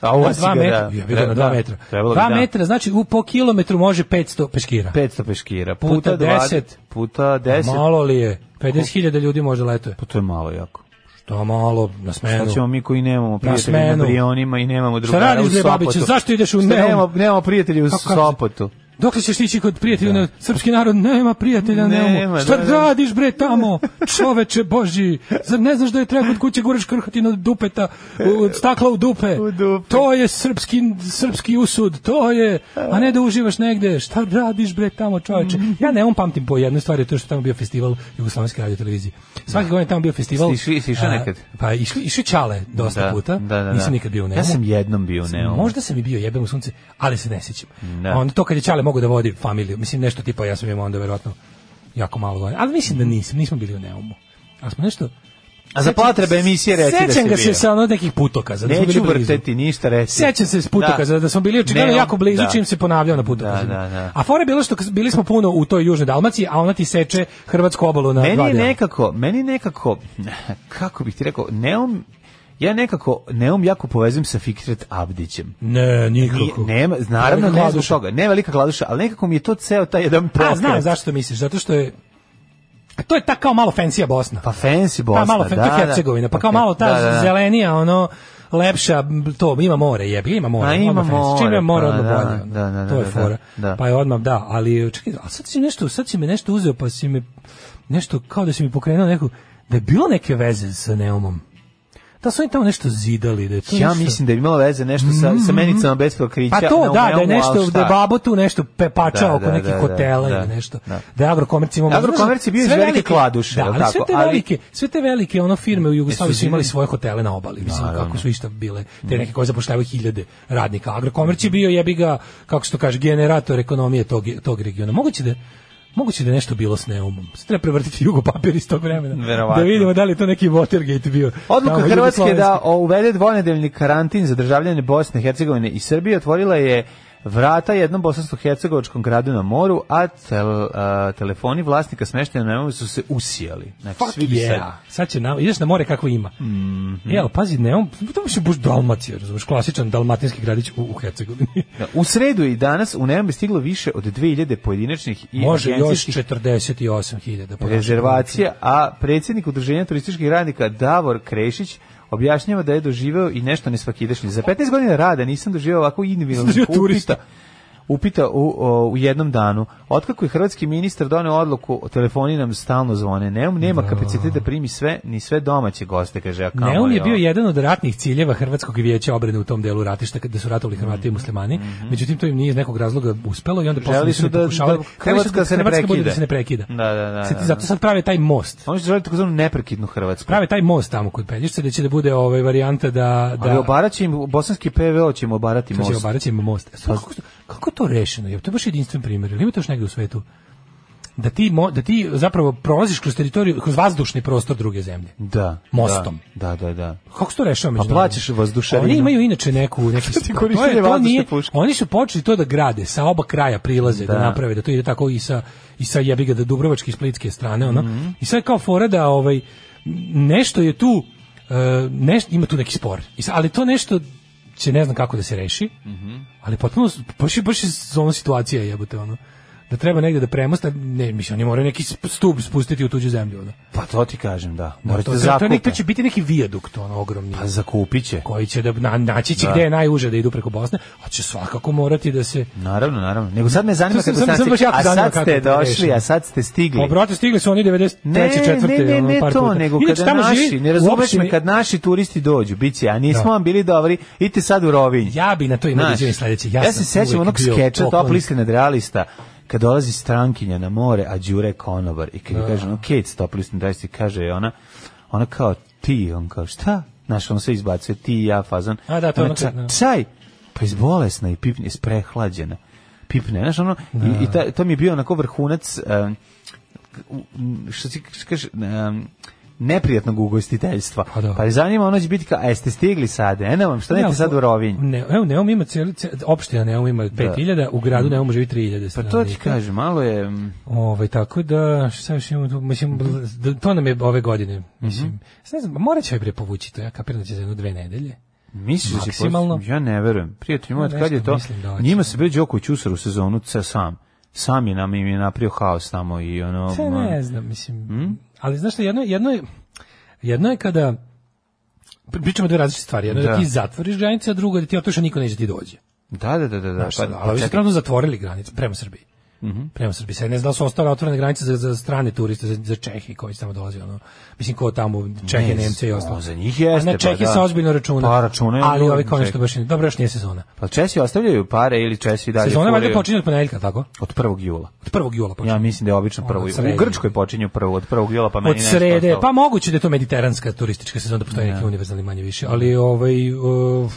A ovo 2 ga, metra, da. ja na 2 Da, metra. trebalo bi, 2 da. metra, znači u po kilometru može 500 peškira. 500 peškira. Puta Puta 20. 10. Puta 10. Malo li je? 50.000 ljudi može letuje. Pa to je malo jako. Što malo na smenu. Šta ćemo mi koji nemamo prijatelje na, smenu. Brionima i nemamo Šta drugara radiš, u Sopotu? babiće? Zašto ideš u Šta nemamo, nemamo prijatelje u? Sopotu? Dokle ćeš ići kod prijatelja? Ne, Srpski narod nema prijatelja, Nema, nema. Šta da, da. radiš bre tamo? Čoveče boži. Zar ne znaš da je treba kod kuće guraš krhatinu od dupeta, od stakla u dupe? To je srpski srpski usud, to je, a ne da uživaš negde. Šta radiš bre tamo, čoveče? Ja ne on pamtim po jednoj stvari, to što tamo bio festival Jugoslovenske radio televizije. Svake godine je tamo bio festival. Si išli- si išao a, nekad? Pa išli išli Čale dosta Da, puta. da, da, Nisam da. nikad bio u Ja Neumu. sam jednom bio u Neumu. Možda sam i bio jebem u sunce, ali se ne sjećam. Da. Onda to kad je Čale mogu da vodi familiju, mislim nešto tipa ja sam imao onda verovatno jako malo godina, ali mislim da nisam, nismo bili u Neumu. Ali smo nešto A za potrebe emisije reci da Sećam ga se sa ono nekih putokaza. Da Neću vrteti ništa reći. Sećam se s putokaza da, smo bili očigledno jako blizu da. čim se ponavljao na putokazima. Da, da, da. A fora je bilo što bili smo puno u toj južnoj Dalmaciji, a ona ti seče hrvatsku obalu na meni dva dela. nekako, meni nekako, kako bih ti rekao, Neum, ja nekako Neum jako povezujem sa Fikret Abdićem. Ne, nikako. Nije- nema, naravno ne zbog toga, ne velika kladuša, ali nekako mi je to ceo taj jedan pokret. A, znam zašto misliš, zato što je a to je ta kao malo fancy Bosna. Pa fancy Bosna, Pa malo da, da. Hercegovina, pa kao malo ta Da, da, da. zelenija, ono lepša, to ima more, jebi, ima more. Pa ima more, Čim ima more, pa odmah da, bolje. da, da, to je da, fora. da. Pa je odmah, da, ali čekaj, a sad si nešto, sad si me nešto uzeo, pa si me nešto, kao da si mi pokrenuo neku, da je bilo neke veze sa Neumom. Da su oni tamo nešto zidali, da je to Ja nešto... mislim da je imalo veze nešto sa, sa menicama bez pokrića. Pa to, na da, da je ali nešto, da je babo tu nešto pepačao Da, oko da, nekih da, hotela da, ili da, nešto. da. Da je Agrokomerc imao... Agrokomerc je bio iz sve velike kladuše, Da, ali sve te Ali- velike, sve te velike ono firme u Jugoslaviji su imali svoje hotele na obali, mislim, kako su išta bile, te neke koje zapošljavaju hiljade radnika. Agrokomerc je bio jebi ga, kako se to kaže, generator ekonomije tog, tog regiona. Moguće da Moguće da je nešto bilo s Neumom. Sad treba prevrtiti jugo papir iz tog vremena. Verovatno. Da vidimo da li je to neki Watergate bio. Odluka Hrvatske da uvede dvonedeljni karantin za državljane Bosne, Hercegovine i Srbije otvorila je vrata jednom bosansko-hercegovačkom gradu na moru, a, tel, a, telefoni vlasnika smeštenja na moru su se usijali. Znači, Fuck svi bi yeah. sad- Sad će na, ideš na more kako ima. Mhm. Jel, pazi, ne, on, to mi se baš Dalmacija, razumiješ, klasičan dalmatinski gradić u, u Hercegovini. Da, U sredu i danas u Neum je stiglo više od 2000 pojedinačnih i Može još agencijskih 48.000. po našoj rezervacija, a predsjednik udruženja turističkih radnika Davor Krešić objašnjava da je doživeo i nešto nesvakidašnje. Za 15 godina rada nisam doživeo ovako turista. upita, upita u, o, u jednom danu. Otkako je hrvatski ministar doneo odluku, telefoni nam stalno zvone. Neum nema kapacitet da primi sve, ni sve domaće goste, kaže. a kamoli Neum je bio jedan od ratnih ciljeva Hrvatskog vijeća obrane u tom delu ratišta kada su ratovali Hrvati i muslimani. Međutim to im nije iz nekog razloga uspelo i onda posle Mhm. Su da- pokušavali. da Hrvatska se ne bude prekida. Da se ne prekida. Da, da, da, da, zato da. sad prave taj most. Oni su želi takozvanu neprekidnu Hrvatsku. Prave taj most tamo kod Pelješca da će da bude ovaj varijanta da Ali da obarat će im, bosanski PVO će im obarati To će most. obarati im most. Sad, Kako, kako to rešeno? Je to je baš jedinstven primjer. Ili ima to još negde u svetu? Da ti, mo, da ti zapravo prolaziš kroz teritoriju, kroz vazdušni prostor druge zemlje. Da. Mostom. Da, da, da. Kako se to rešava A međunarodno? plaćaš vazdušarinu. Oni imaju inače neku neki to je- to nije-? Oni su počeli to da grade sa oba kraja prilaze da, Da. naprave da to ide tako i sa i sa jebiga da Dubrovačke i Splitske strane ono. Mhm. I sad kao fora da ovaj nešto je tu e, nešto ima tu neki spor. Ali to nešto će ne znam kako da se reši. Mhm. Ali potpuno baš je baš je situacija jebote ono da treba negde da premosta, ne, mislim, oni moraju neki stup spustiti u tuđu zemlju. Ono. Pa to ti kažem, da. Da, Morate to, da to, to, nek- zakupe. to će biti neki vijadukt, ono, ogromni. Pa zakupit će. Koji će da, na, naći će Da. gde je najuže da idu preko Bosne, a će svakako morati da se... Naravno, naravno. Nego sad me zanima To sam- kako sam- sad sam baš ste, jako a sad kako ste to došli, a sad ste stigli. Pa, brate, stigli su oni 93. Ne, četvrte, ne, ne, ne to, puta. nego kada naši, živi ne razumeš me, kad naši turisti dođu, biće, a nismo Da. vam bili dobri, idite sad u Rovinj. Ja bi na to imao da sledeće. Ja, Ja, se sećam onog skeča, top liste nadrealista, kad dolazi strankinja na more, a Đure je konobar, i kad Da. da. kaže, ono, Kate, top liste nadrealista, kaže ona, ona kao, ti, on kao, šta? Znaš, on sve izbacuje, ti i ja, fazan. A, da, to Ona, ono kad- "Ča- da. Čaj, pa izbolesna i pipne, isprehlađena. Pipne, znaš, ono, Da. i, i ta, to mi je bio onako vrhunac, um, što ti kaže, um, neprijatnog ugostiteljstva. Pa da. Pa je zanima, ono će biti kao, a jeste stigli sad, eno vam, što nete sad u Rovinj? Ne, evo, Neum ima cijeli, cijeli opština Neum ima 5000, u gradu Neum živi 3000 Pa to ti kažem, malo je... mm, Ovaj tako da šta još imamo tu, mislim da- to nam je ove godine mislim. Mhm. Ne znam, morat će bre povući to. Ja kapiram da će za jedno dve nedelje. Misliš da Maksimalno. post- Ja ne verujem. Prijatelj moj, kad je to? da. Njima se bre Đoković usar u sezonu sam. Sam je nam im je napravio haos tamo i ono... Ma- ne znam, mislim. Mm? Ali znaš šta, jedno, jedno je jedno je kada pričamo dve različite stvari. Jedno je da, Da. ti zatvoriš granice, a drugo je da ti otoša niko neće ti dođe. Da, da, da, da. da. Znaš, Pa, ali čekaj. trenutno zatvorili granice prema Srbiji. Mhm. Prema Srbiji. Sad ne znam da su ostale otvorene granice za, za strane turiste, za, za Čehi koji tamo dolazi. Ono. Mislim, ko tamo, Čehe, Ne, Nemce i ostalo. za njih jeste, A ne, Čehi pa da. se ozbiljno računa. Pa, računaju, Ali ovi kao nešto Čehi. baš nije. Dobro, još nije sezona. Pa Česi ostavljaju pare ili Česi dalje Sezona valjda počinje od ponedjeljka, tako? Od 1. jula. Od 1. jula počinje. Ja mislim da je obično prvo. Od U srede. Grčkoj počinju prvo od 1. jula, pa meni od nešto srede, pa moguće da je to mediteranska turistička sezona, da postoji neki univerzalni manje više, ali ovaj uh,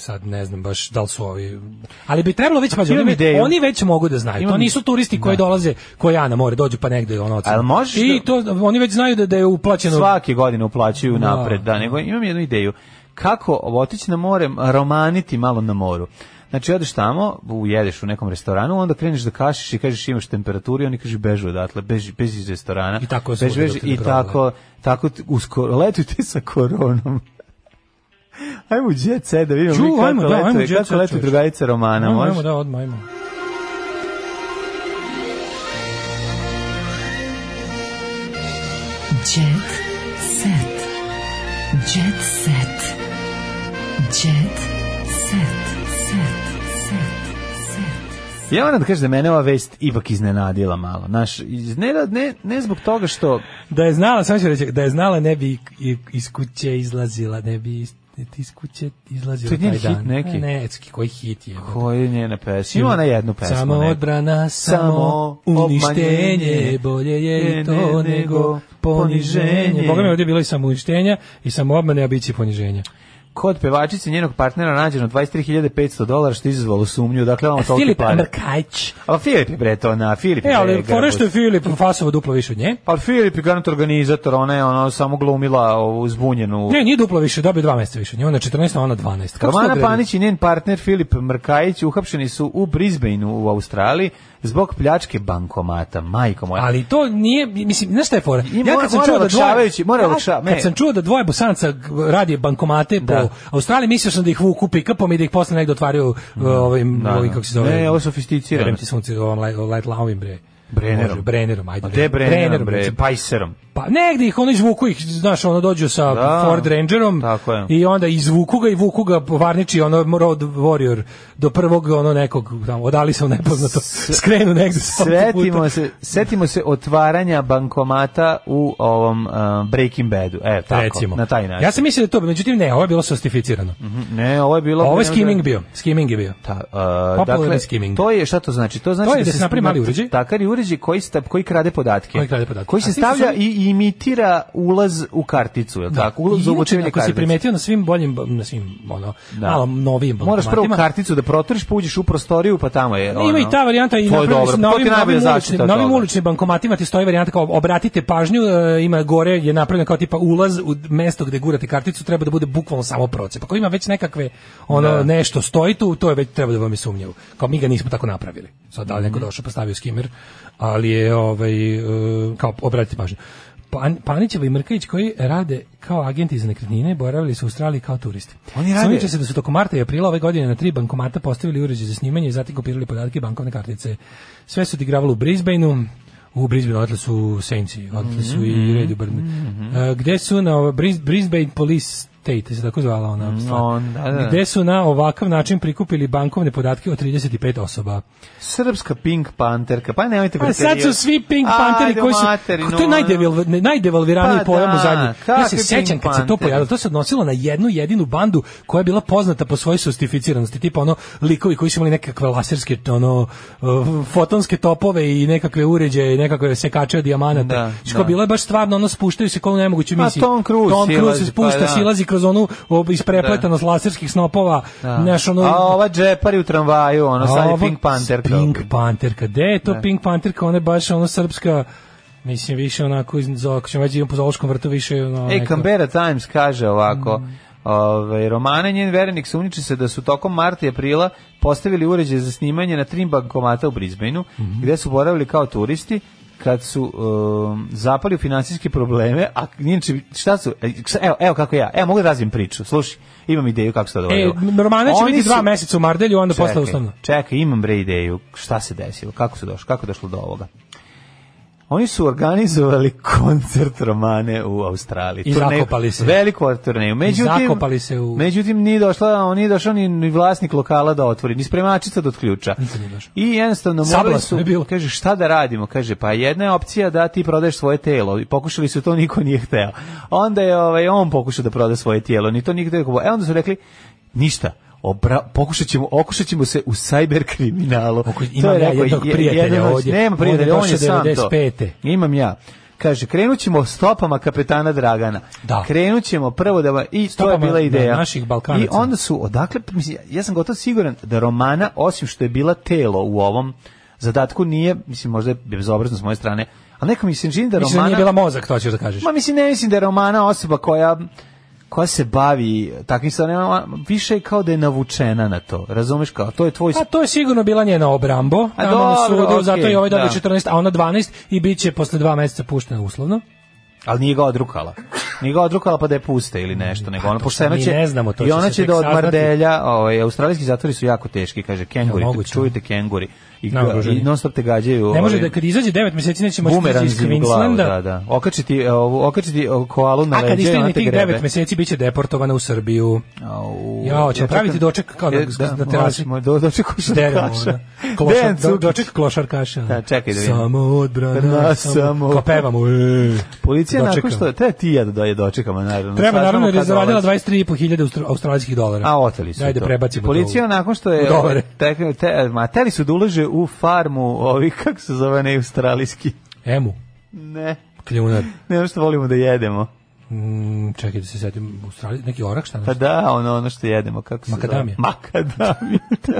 sad ne znam baš da li su ovi ali bi trebalo već imam oni, oni već mogu da znaju to Imam- nisu turisti koji Da. dolaze koji ja na more dođu pa negde ono. Ali možeš i da- to oni već znaju da, da je uplaćeno svake godine uplaćuju Da. napred, da, nego imam jednu ideju. Kako otići na more, romaniti malo na moru. Znači, odeš tamo, ujedeš u nekom restoranu, onda kreneš da kašiš i kažeš imaš temperaturu i oni kažu bežu odatle, beži, beži iz restorana. I tako beži, beži, I tako, tako uskoro, letujte sa koronom. Ajmo u jet set da vidimo Ču, mi kako ajmo, da, ajmo jet kako letuje čoveče. drugarica Romana, Ajmo, može? ajmo, da, odmah, ajmo. Jet set. Jet set. Jet set. Set. Set. Ja moram da kažem da mene ova vest ipak iznenadila malo. Naš, iz- ne, ne, ne zbog toga što Da je znala, samo ću reći, da je znala ne bi iz kuće izlazila, ne bi iz, iz kuće izlazila To je njen taj hit dan. neki? Ne, ne, koji hit je. Koji je njena pesma? Ima ona jednu pesmu. Samo odbrana, samo uništenje, bolje je ne, to ne, nego poniženje. Boga mi ovdje je bilo i samo uništenja i samo obmane, a bit će poniženja. Kod pevačice njenog partnera nađeno 23.500 dolara što je izazvalo sumnju. Dakle, ono toliki Filip pare. Mrkajć. A Filip je bre to na Filip je E, ali fore što je. Filip fasovo duplo više od nje. Pa Filip je garant organizator, ona je ono samo glumila ovu zbunjenu. Ne, nije duplo više, dobio dva mjeseca više. od nje. Ona je 14, a ona 12. Kako su to Romana? Panić i njen partner Filip Mrkajić uhapšeni su u Brisbaneu u Australiji zbog pljačke bankomata. Majko moja. Ali to nije, mislim, znaš šta je fora? I mora- mora olakšavajući, mora olakša- ne. Kad sam čuo da dvoje bosanaca radi bankomate Da. po Australiji, mislio sam da ih vuku pikapom i da ih posle negde otvaraju uh, ovim, Da, ovim, da. kako se zove? Ne, ovo sofisticirano. Jebem ti sunce, ovom light, light bre. Brenerom. Može, Brenerom, ajde. A gde Brennerom, bre? recimo. Pajserom. Pa negde ih ono izvuku ih, znaš, ono dođu sa Da. Ford Rangerom Tako je. i onda izvuku ga i vuku ga varniči ono Road Warrior do prvog ono nekog tamo odali se u nepoznato skrenu negde sa Svetimo se, setimo se otvaranja bankomata u ovom uh, Breaking Badu. E, tako, recimo. na taj način. Ja sam mislio da to, međutim ne, ovo je bilo sostificirano. Mhm, Ne, ovo je bilo... Ovo je skimming bio, skimming je bio. Ta, uh, dakle, skimming. To je, šta to znači? To znači To je da se napravi mali uređaj. Takar je uređaj koji, sta, koji krade podatke. Koji krade podatke. Koji se stavlja i imitira ulaz u karticu, je li tako? Ulaz za inače, ako si primetio na svim boljim, na svim, ono, Da. malo novijim Moraš prvo karticu da protoriš, pa uđeš u prostoriju, pa tamo je ono. Ima i ta varijanta i na novim, novim toga. uličnim bankomatima ti stoji varijanta kao obratite pažnju, e, ima gore je napravljeno kao tipa ulaz u mesto gde gurate karticu, treba da bude bukvalno samo procep. Ako ima već nekakve ono Da. nešto stoji tu, to je već treba da vam je sumnjivo. Kao mi ga nismo tako napravili. Sad da li Mhm. neko došao pa stavio skimer, ali je ovaj e, kao obratite pažnju. Pan, Panićeva i Mrkajić koji rade kao agenti za nekretnine boravili su u Australiji kao turisti. Oni rade- se da su tokom marta i aprila ove godine na tri bankomata postavili uređaj za snimanje i zatim kopirali podatke bankovne kartice. Sve su odigravali u Brisbaneu, u Brisbaneu odle su Saintsi, odle su i Red Burn. E, gde su na Brisbane Police State, se tako zvala ona stvar. on, da, da. Gde su na ovakav način prikupili bankovne podatke od 35 osoba. Srpska Pink Panterka, pa nemojte A sad su svi Pink Ajde, Pantheri koji su materinu, to je najdeval, najdevalviraniji Pa pojam u da, zadnji. Ja se sećam kad se to pojavilo, to se odnosilo na jednu jedinu bandu koja je bila poznata po svojoj sostificiranosti, tipa ono likovi koji su imali nekakve laserske ono uh, fotonske topove i nekakve uređaje, i nekakve sekače od dijamanata. Da, Što da. bilo je baš stvarno ono spuštaju se kao u nemogućoj A misiji. Tom Cruise Tom Cruise silazi, se spušta, pa da. silazi kroz onu isprepletanost laserskih snopova, Da. znaš, ono, A ova džepari u tramvaju, ono sad je Pink Panterka. Pink Panterka. Gde je to Da. Pink Panterka? Ona je baš ono srpska Mislim, više onako, ako ćemo već idemo po zoološkom vrtu, više ono... E, Canberra Times kaže ovako, Mm. Ove, Romana i njen verenik sumniče se da su tokom marta i aprila postavili uređaj za snimanje na tri bankomata u Brisbaneu, Mhm. gde su boravili kao turisti, kad su um, zapali u finansijske probleme, a inače šta su, e, evo, evo kako ja, evo mogu da razvijem priču, slušaj, imam ideju kako se to E, dogodilo. Romana će biti dva su- meseca u Mardelju, onda posle uslovno. Čekaj, imam bre ideju, šta se desilo, kako se došlo, kako došlo do ovoga. Oni su organizovali koncert romane u Australiji. I Turneju- zakopali se. Veliku turneju. Međutim, zakopali se u- Međutim, nije došla, on nije došao ni, ni vlasnik lokala da otvori, ni spremačica da otključa. I jednostavno morali su, je bilo. kaže, šta da radimo? Kaže, pa jedna je opcija da ti prodaješ svoje telo. I pokušali su to, niko nije hteo. Onda je ovaj, on pokušao da proda svoje tijelo, ni to nije hteo. E onda su rekli, ništa, Obra, pokušat ćemo, okušat ćemo se u cyber kriminalu. imam ja jednog prijatelja ovdje. Nema prijatelja, je on je sam to. 95.. Imam ja. Kaže, krenut ćemo stopama kapetana Dragana. Da. Krenut ćemo prvo da... I to je Stopama, bila ideja. da, naših Balkanaca. I onda su, odakle, mislim, ja sam gotovo siguran da Romana, osim što je bila telo u ovom zadatku, nije, mislim, možda je bezobrazno s moje strane, ali neko mi se čini da Mislim da Romana... nije bila mozak, to ćeš da kažeš. Ma mislim, ne mislim da je Romana osoba koja koja se bavi takvim stvarima, više kao da je navučena na to. Razumeš kao, to je tvoj A to je sigurno bila njena obrambo, A dobro, sudu, okej, zato je ovaj dobio da. 14, a ona 12 i bit će posle dva meseca puštena uslovno. ali nije ga odrukala. Nije ga odrukala pa da je puste ili nešto, nego ona to pošteno mi će ne znamo, to i će ona će tek da od mardelja, ovaj australijski zatvori su jako teški, kaže kenguri, Ja, čujte kenguri. I, Naoružani. i non stop te gađaju. Ne može ovaj, da kad izađe 9 meseci neće moći da iz Queenslanda. da, da. Okačiti, ovu, okačiti ovu koalu na A kad leđa istigne te tih grebe. 9 meseci biće deportovana u Srbiju. Au, ja praviti čekam- doček kao E, na terasi. možemo, do, doček košarkaša. ono. Klošar, do, doček klošarkaša. Da, čekaj da vidim. Samo odbrana, Da, samo, Kao pevamo. E, Policija nakon što treba ti ja da je dočekamo naravno. Treba naravno jer je zaradila dolazi. 23.500 austro- australijskih dolara. A oteli su Ajde to. prebacimo Policija nakon što je te, te, ma teli su da ulože u farmu ovih kako se zove ne australijski. Emu, Ne. kljunar. Ne što volimo da jedemo. Mm, čekaj da se setim, Australiji, neki orak šta? Pa da, ono, ono što jedemo, kako se Makadamija. zove? Makadamija.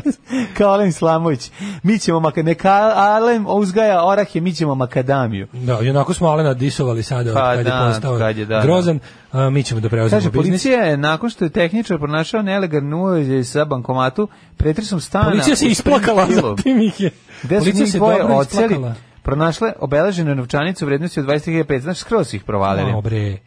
Kao Alen Islamović. Mi ćemo maka, neka Alen uzgaja orahe, mi ćemo makadamiju. Da, i onako smo Alena disovali sada Pa kad da, je postao kad je, da, grozan. A, mi ćemo da preuzmemo Kaže, biznis. policija je, nakon što je tehničar pronašao nelegalnu uređaj sa bankomatu, pretresom stana... Policija se u isplakala, zatim ih je. Gde Policija se dvoje dobro oceli, isplakala. pronašle obeleženu novčanicu u vrednosti od 20.500, znači skroz ih provalili. Malo bre.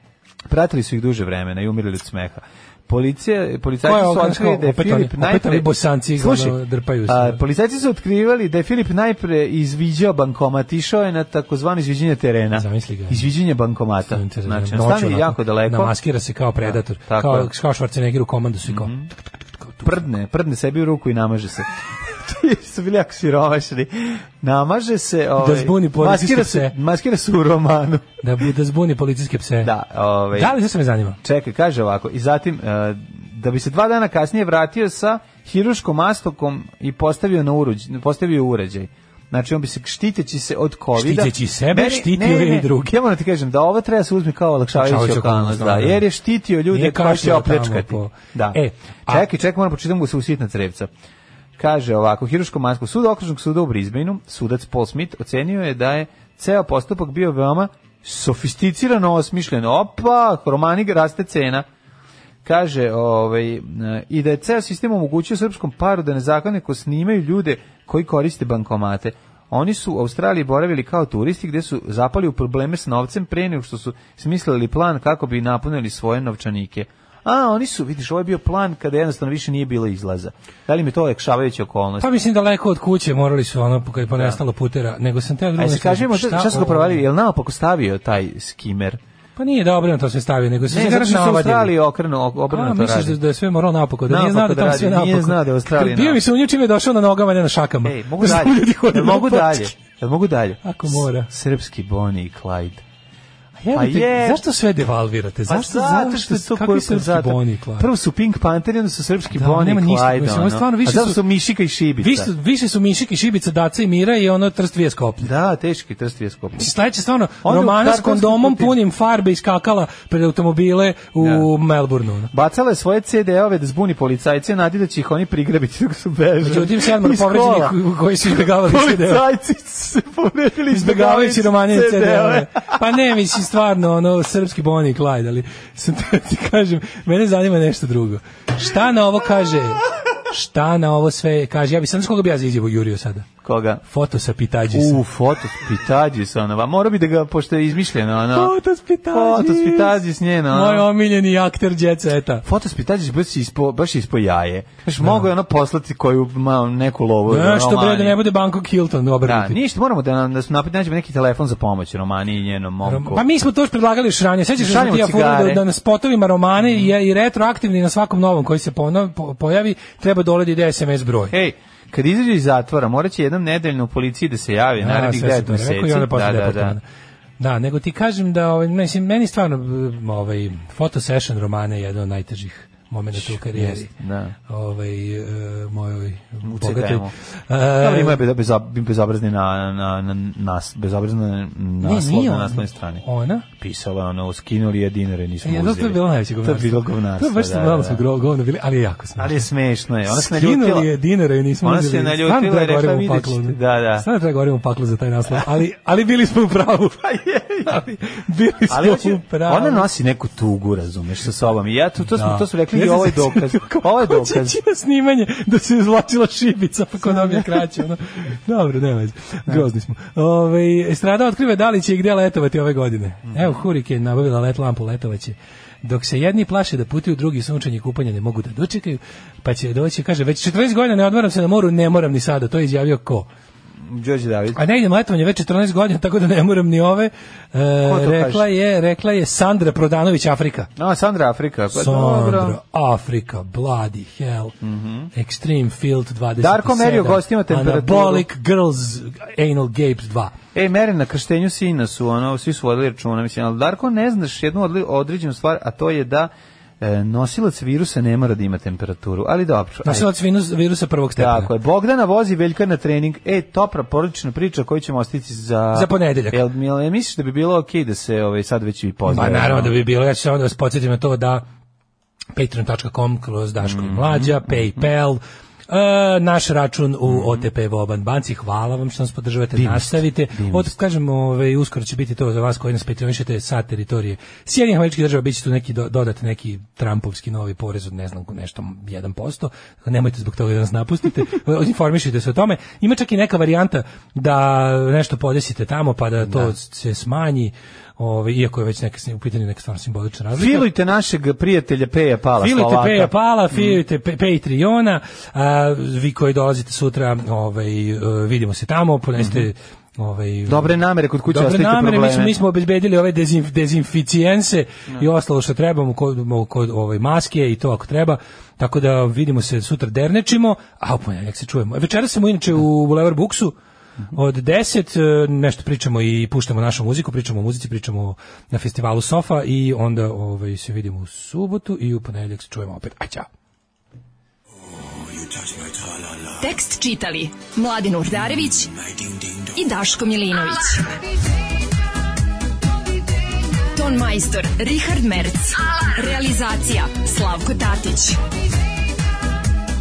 Pratili su ih duže vremena i umirali od smeha. Policija, policajci su otkrili da je opet Filip oni- opet najpre... bosanci Slušaj, drpaju se. a, policajci su otkrivali da je Filip najpre izviđao bankomat, išao je na takozvano izviđenje terena. Zamisli ga. Izviđenje bankomata. Znači, onako jako daleko. Namaskira se kao predator. Da, kao. Mhm. kao Schwarzenegger u komandu su i kao... prdne, prdne sebi u ruku i namaže se. Su bili jako siromašni. Namaže se, ovaj, zbuni policijske maskira se, pse. maskira se u romanu. Da, da zbuni policijske pse. Da, ovaj, Da li, se me zanima? Čekaj, kaže ovako, i zatim, e, da bi se dva dana kasnije vratio sa hiruškom mastokom i postavio, na uređ, postavio uređaj. Znači, on bi se štiteći se od covida... Štiteći sebe, štitio je i druge. Ja moram ti kažem da ovo treba se uzme kao olakšavajuća okolnost, da, okolnost, da. jer je štitio ljude koji će opljačkati. po- Da. E, a- čekaj, čekaj, moram počitam ga se usitna crevca. Kaže ovako, hiruško masku, sud okružnog suda u Brisbaneu, sudac Paul Smith ocenio je da je ceo postupak bio veoma sofisticirano osmišljen. Opa, romani raste cena. Kaže, ovaj, i da je ceo sistem omogućio srpskom paru da nezakonito snimaju ljude koji koriste bankomate. Oni su u Australiji boravili kao turisti gde su zapali u probleme s novcem pre nego što su smislili plan kako bi napunili svoje novčanike. A, oni su, vidiš, ovo je bio plan kada jednostavno više nije bilo izlaza. Da li mi to olakšavajuća okolnost? Pa mislim daleko od kuće morali su ono kad je ponestalo putera, nego sam teo drugo. Ajde, kažemo, šta, šta su ga provalili? Je li naopako stavio taj skimer? Pa nije dobro na to se stavio, nego se Ne, sve zato što. Australiji okrenu, A, obrnuto misliš da, radi. da je sve moralo naopako, da nije znao da da tamo sve radi, naopako. nije znao da je u Australiji Bio mi se u nju čim je došao na nogama, ne na šakama. Ej, mogu Da dalje. Jel mogu dalje? Jel mogu dalje? Ako mora. Srpski Bonnie i Clyde. Pa je. Zašto sve devalvirate? Pa Zašto, zato što to kakvi srpski zato. Bonnie Clyde? Prvo su Pink Panther, onda su srpski Da, Bonnie nema ništa, Clyde. mislim, ovo ono. stvarno više A zato su- su Mišika i Šibica. Više, više su Mišik i Šibica, Daca i Mira i ono Trst Vije Skoplje. Da, teški trst je skopljen. Sledeće stvarno, Onda romana s kondomom punim farbe iskakala pred automobile u Melbourneu. ono. Bacala je svoje CD-ove da zbuni policajce, nadi da će ih oni prigrabiti dok su bežali. Međutim, sedmar povređenih koji su izbjegavali CD-ove. Policajci su se povredili izbjegavajući romanije CD-ove. CD-ove. Pa ne, mislim, stvarno, ono, srpski Bonnie i Clyde, ali sam te ti kažem, mene zanima nešto drugo. Šta na ovo kaže, Šta na ovo sve kaže? Ja bih sam s koga bi ja za izjavu jurio sada. Koga? Foto sa Pitađisa. U, foto Pitađis, ono, mora bi da ga, pošto je izmišljeno, ono. Foto s Pitađis. Foto Pitađis, njeno, ono. Moj omiljeni akter Jet Seta. Foto Pitađis baš ispo, baš ispo jaje. Znaš, mogu je ono poslati koju, ma, neku lovu. Nešto bre da ne bude Bangkok Hilton Da, obrnuti. ništa, moramo da, nam- da su napred nađemo neki telefon za pomoć Romani i njenom momku. Pa mi smo to još predlagali još ranije. Sećaš se da ti ja fura da, da na spotovima romane i, i retroaktivni na svakom novom koji se ponov, po, pojavi treba doledi ide SMS broj. Ej, kad izađe iz zatvora, morat će jednom nedeljno u policiji da se javi, narednih sve 9 super, rekao meseci. Da, da, da. Da, nego ti kažem da ovaj mislim meni stvarno ovaj foto session romane je jedan od najtežih momenata u karijeri. Da. Ovaj e, mojoj bogatoj. E, Dobro, ima je bez, bez, bezobrazni na, na, na, nas, bezobrazni naslov na ona. naslovnoj strani. Ona? Pisala je ono, skinuli je dinare, nismo E, uzeli. to je bilo najveće To je govnarstvo. bilo govnarstvo, To baš da, malo da. smo gro- govno bili, ali je jako smešno. Ali je smešno je. Ona se naljutila. Skinuli je dinara i nismo Ona se uzeli. naljutila i rekla, vidjet ćete. Da, da. Stvarno treba govorimo paklu za taj naslov, ali, ali bili smo u pravu. Pa je. ali bili smo Ali u pravu. ona nosi neku tugu, razumeš, sa sobom. I ja to, to, smo, Da. to su rekli Ja i ovo je dokaz. Ovo je dokaz. Hoće na snimanje da se izvlačila šibica pa kod nam je kraće. Ono. Dobro, nema veze. Grozni smo. Ove, Estrada otkriva da li će i gde letovati ove godine. Mhm. Evo, Hurricane nabavila let lampu, letovaće. Dok se jedni plaše da putuju, drugi sunčanje i kupanje ne mogu da dočekaju, pa će doći, kaže, već 40 godina ne odmaram se na moru, ne moram ni sada, to je izjavio ko? Đorđe David. A ne idem letovanje već 14 godina, tako da ne moram ni ove. E, rekla kaže? je, rekla je Sandra Prodanović Afrika. No, Sandra Afrika. Pa dobro. Sandra, Afrika, bloody hell, Extreme Field 27, Darko merio gostima temperaturu. Anabolic Girls Anal Gapes 2. Ej, mere na krštenju sina su, ono, svi su vodili računa, mislim, ali Darko, ne znaš jednu određenu stvar, a to je da nosilac virusa ne mora da ima temperaturu, ali dobro. Nosilac virus- virusa prvog stepena. Tako je. Bogdana vozi Veljka na trening. E, topra porodična priča koju ćemo ostaviti za... Za ponedeljak. Jel, jel misliš da bi bilo okej da se ovaj, sad već i pozdravimo? naravno da bi bilo, ja ću samo da vas podsjetim na to da patreon.com kroz Daško i Mlađa, Paypal, e, naš račun u OTP Voban banci, hvala vam što nas podržavate, Divni ste, nastavite. divni Od, kažem, ovaj, uskoro će biti to za vas koji nas patronišete sa teritorije Sjedinjenih američkih država, bit će tu neki do, dodat neki Trumpovski novi porez od ne znam nešto 1%, nemojte zbog toga da nas napustite, informišite se o tome. Ima čak i neka varijanta da nešto podesite tamo pa da to se smanji, ovaj, iako je već neka, u pitanju neka stvarno simbolična razlika. Filujte našeg prijatelja Peja Pala Filujte Slovaka. Peja Pala, filujte Pe- Patreona, a, vi koji dolazite sutra, ovaj, e, vidimo se tamo, poneste ovaj Dobre namere kod kuće Dobre namere, mi smo, mi smo obezbedili ove dezinf, dezinficijense i ostalo što trebamo kod, kod ovaj maske i to ako treba. Tako da vidimo se sutra dernečimo, a u ponedjeljak se čujemo. Večeras smo inače u Boulevard Buksu od 10 e, nešto pričamo i puštamo našu muziku, pričamo o muzici, pričamo na festivalu Sofa i onda ovaj se vidimo u subotu i u ponedjeljak se čujemo opet. A ćao. Tekst čitali Mladin Urdarević i Daško Milinović. Ton majstor Richard Merc. Realizacija Slavko Tatić.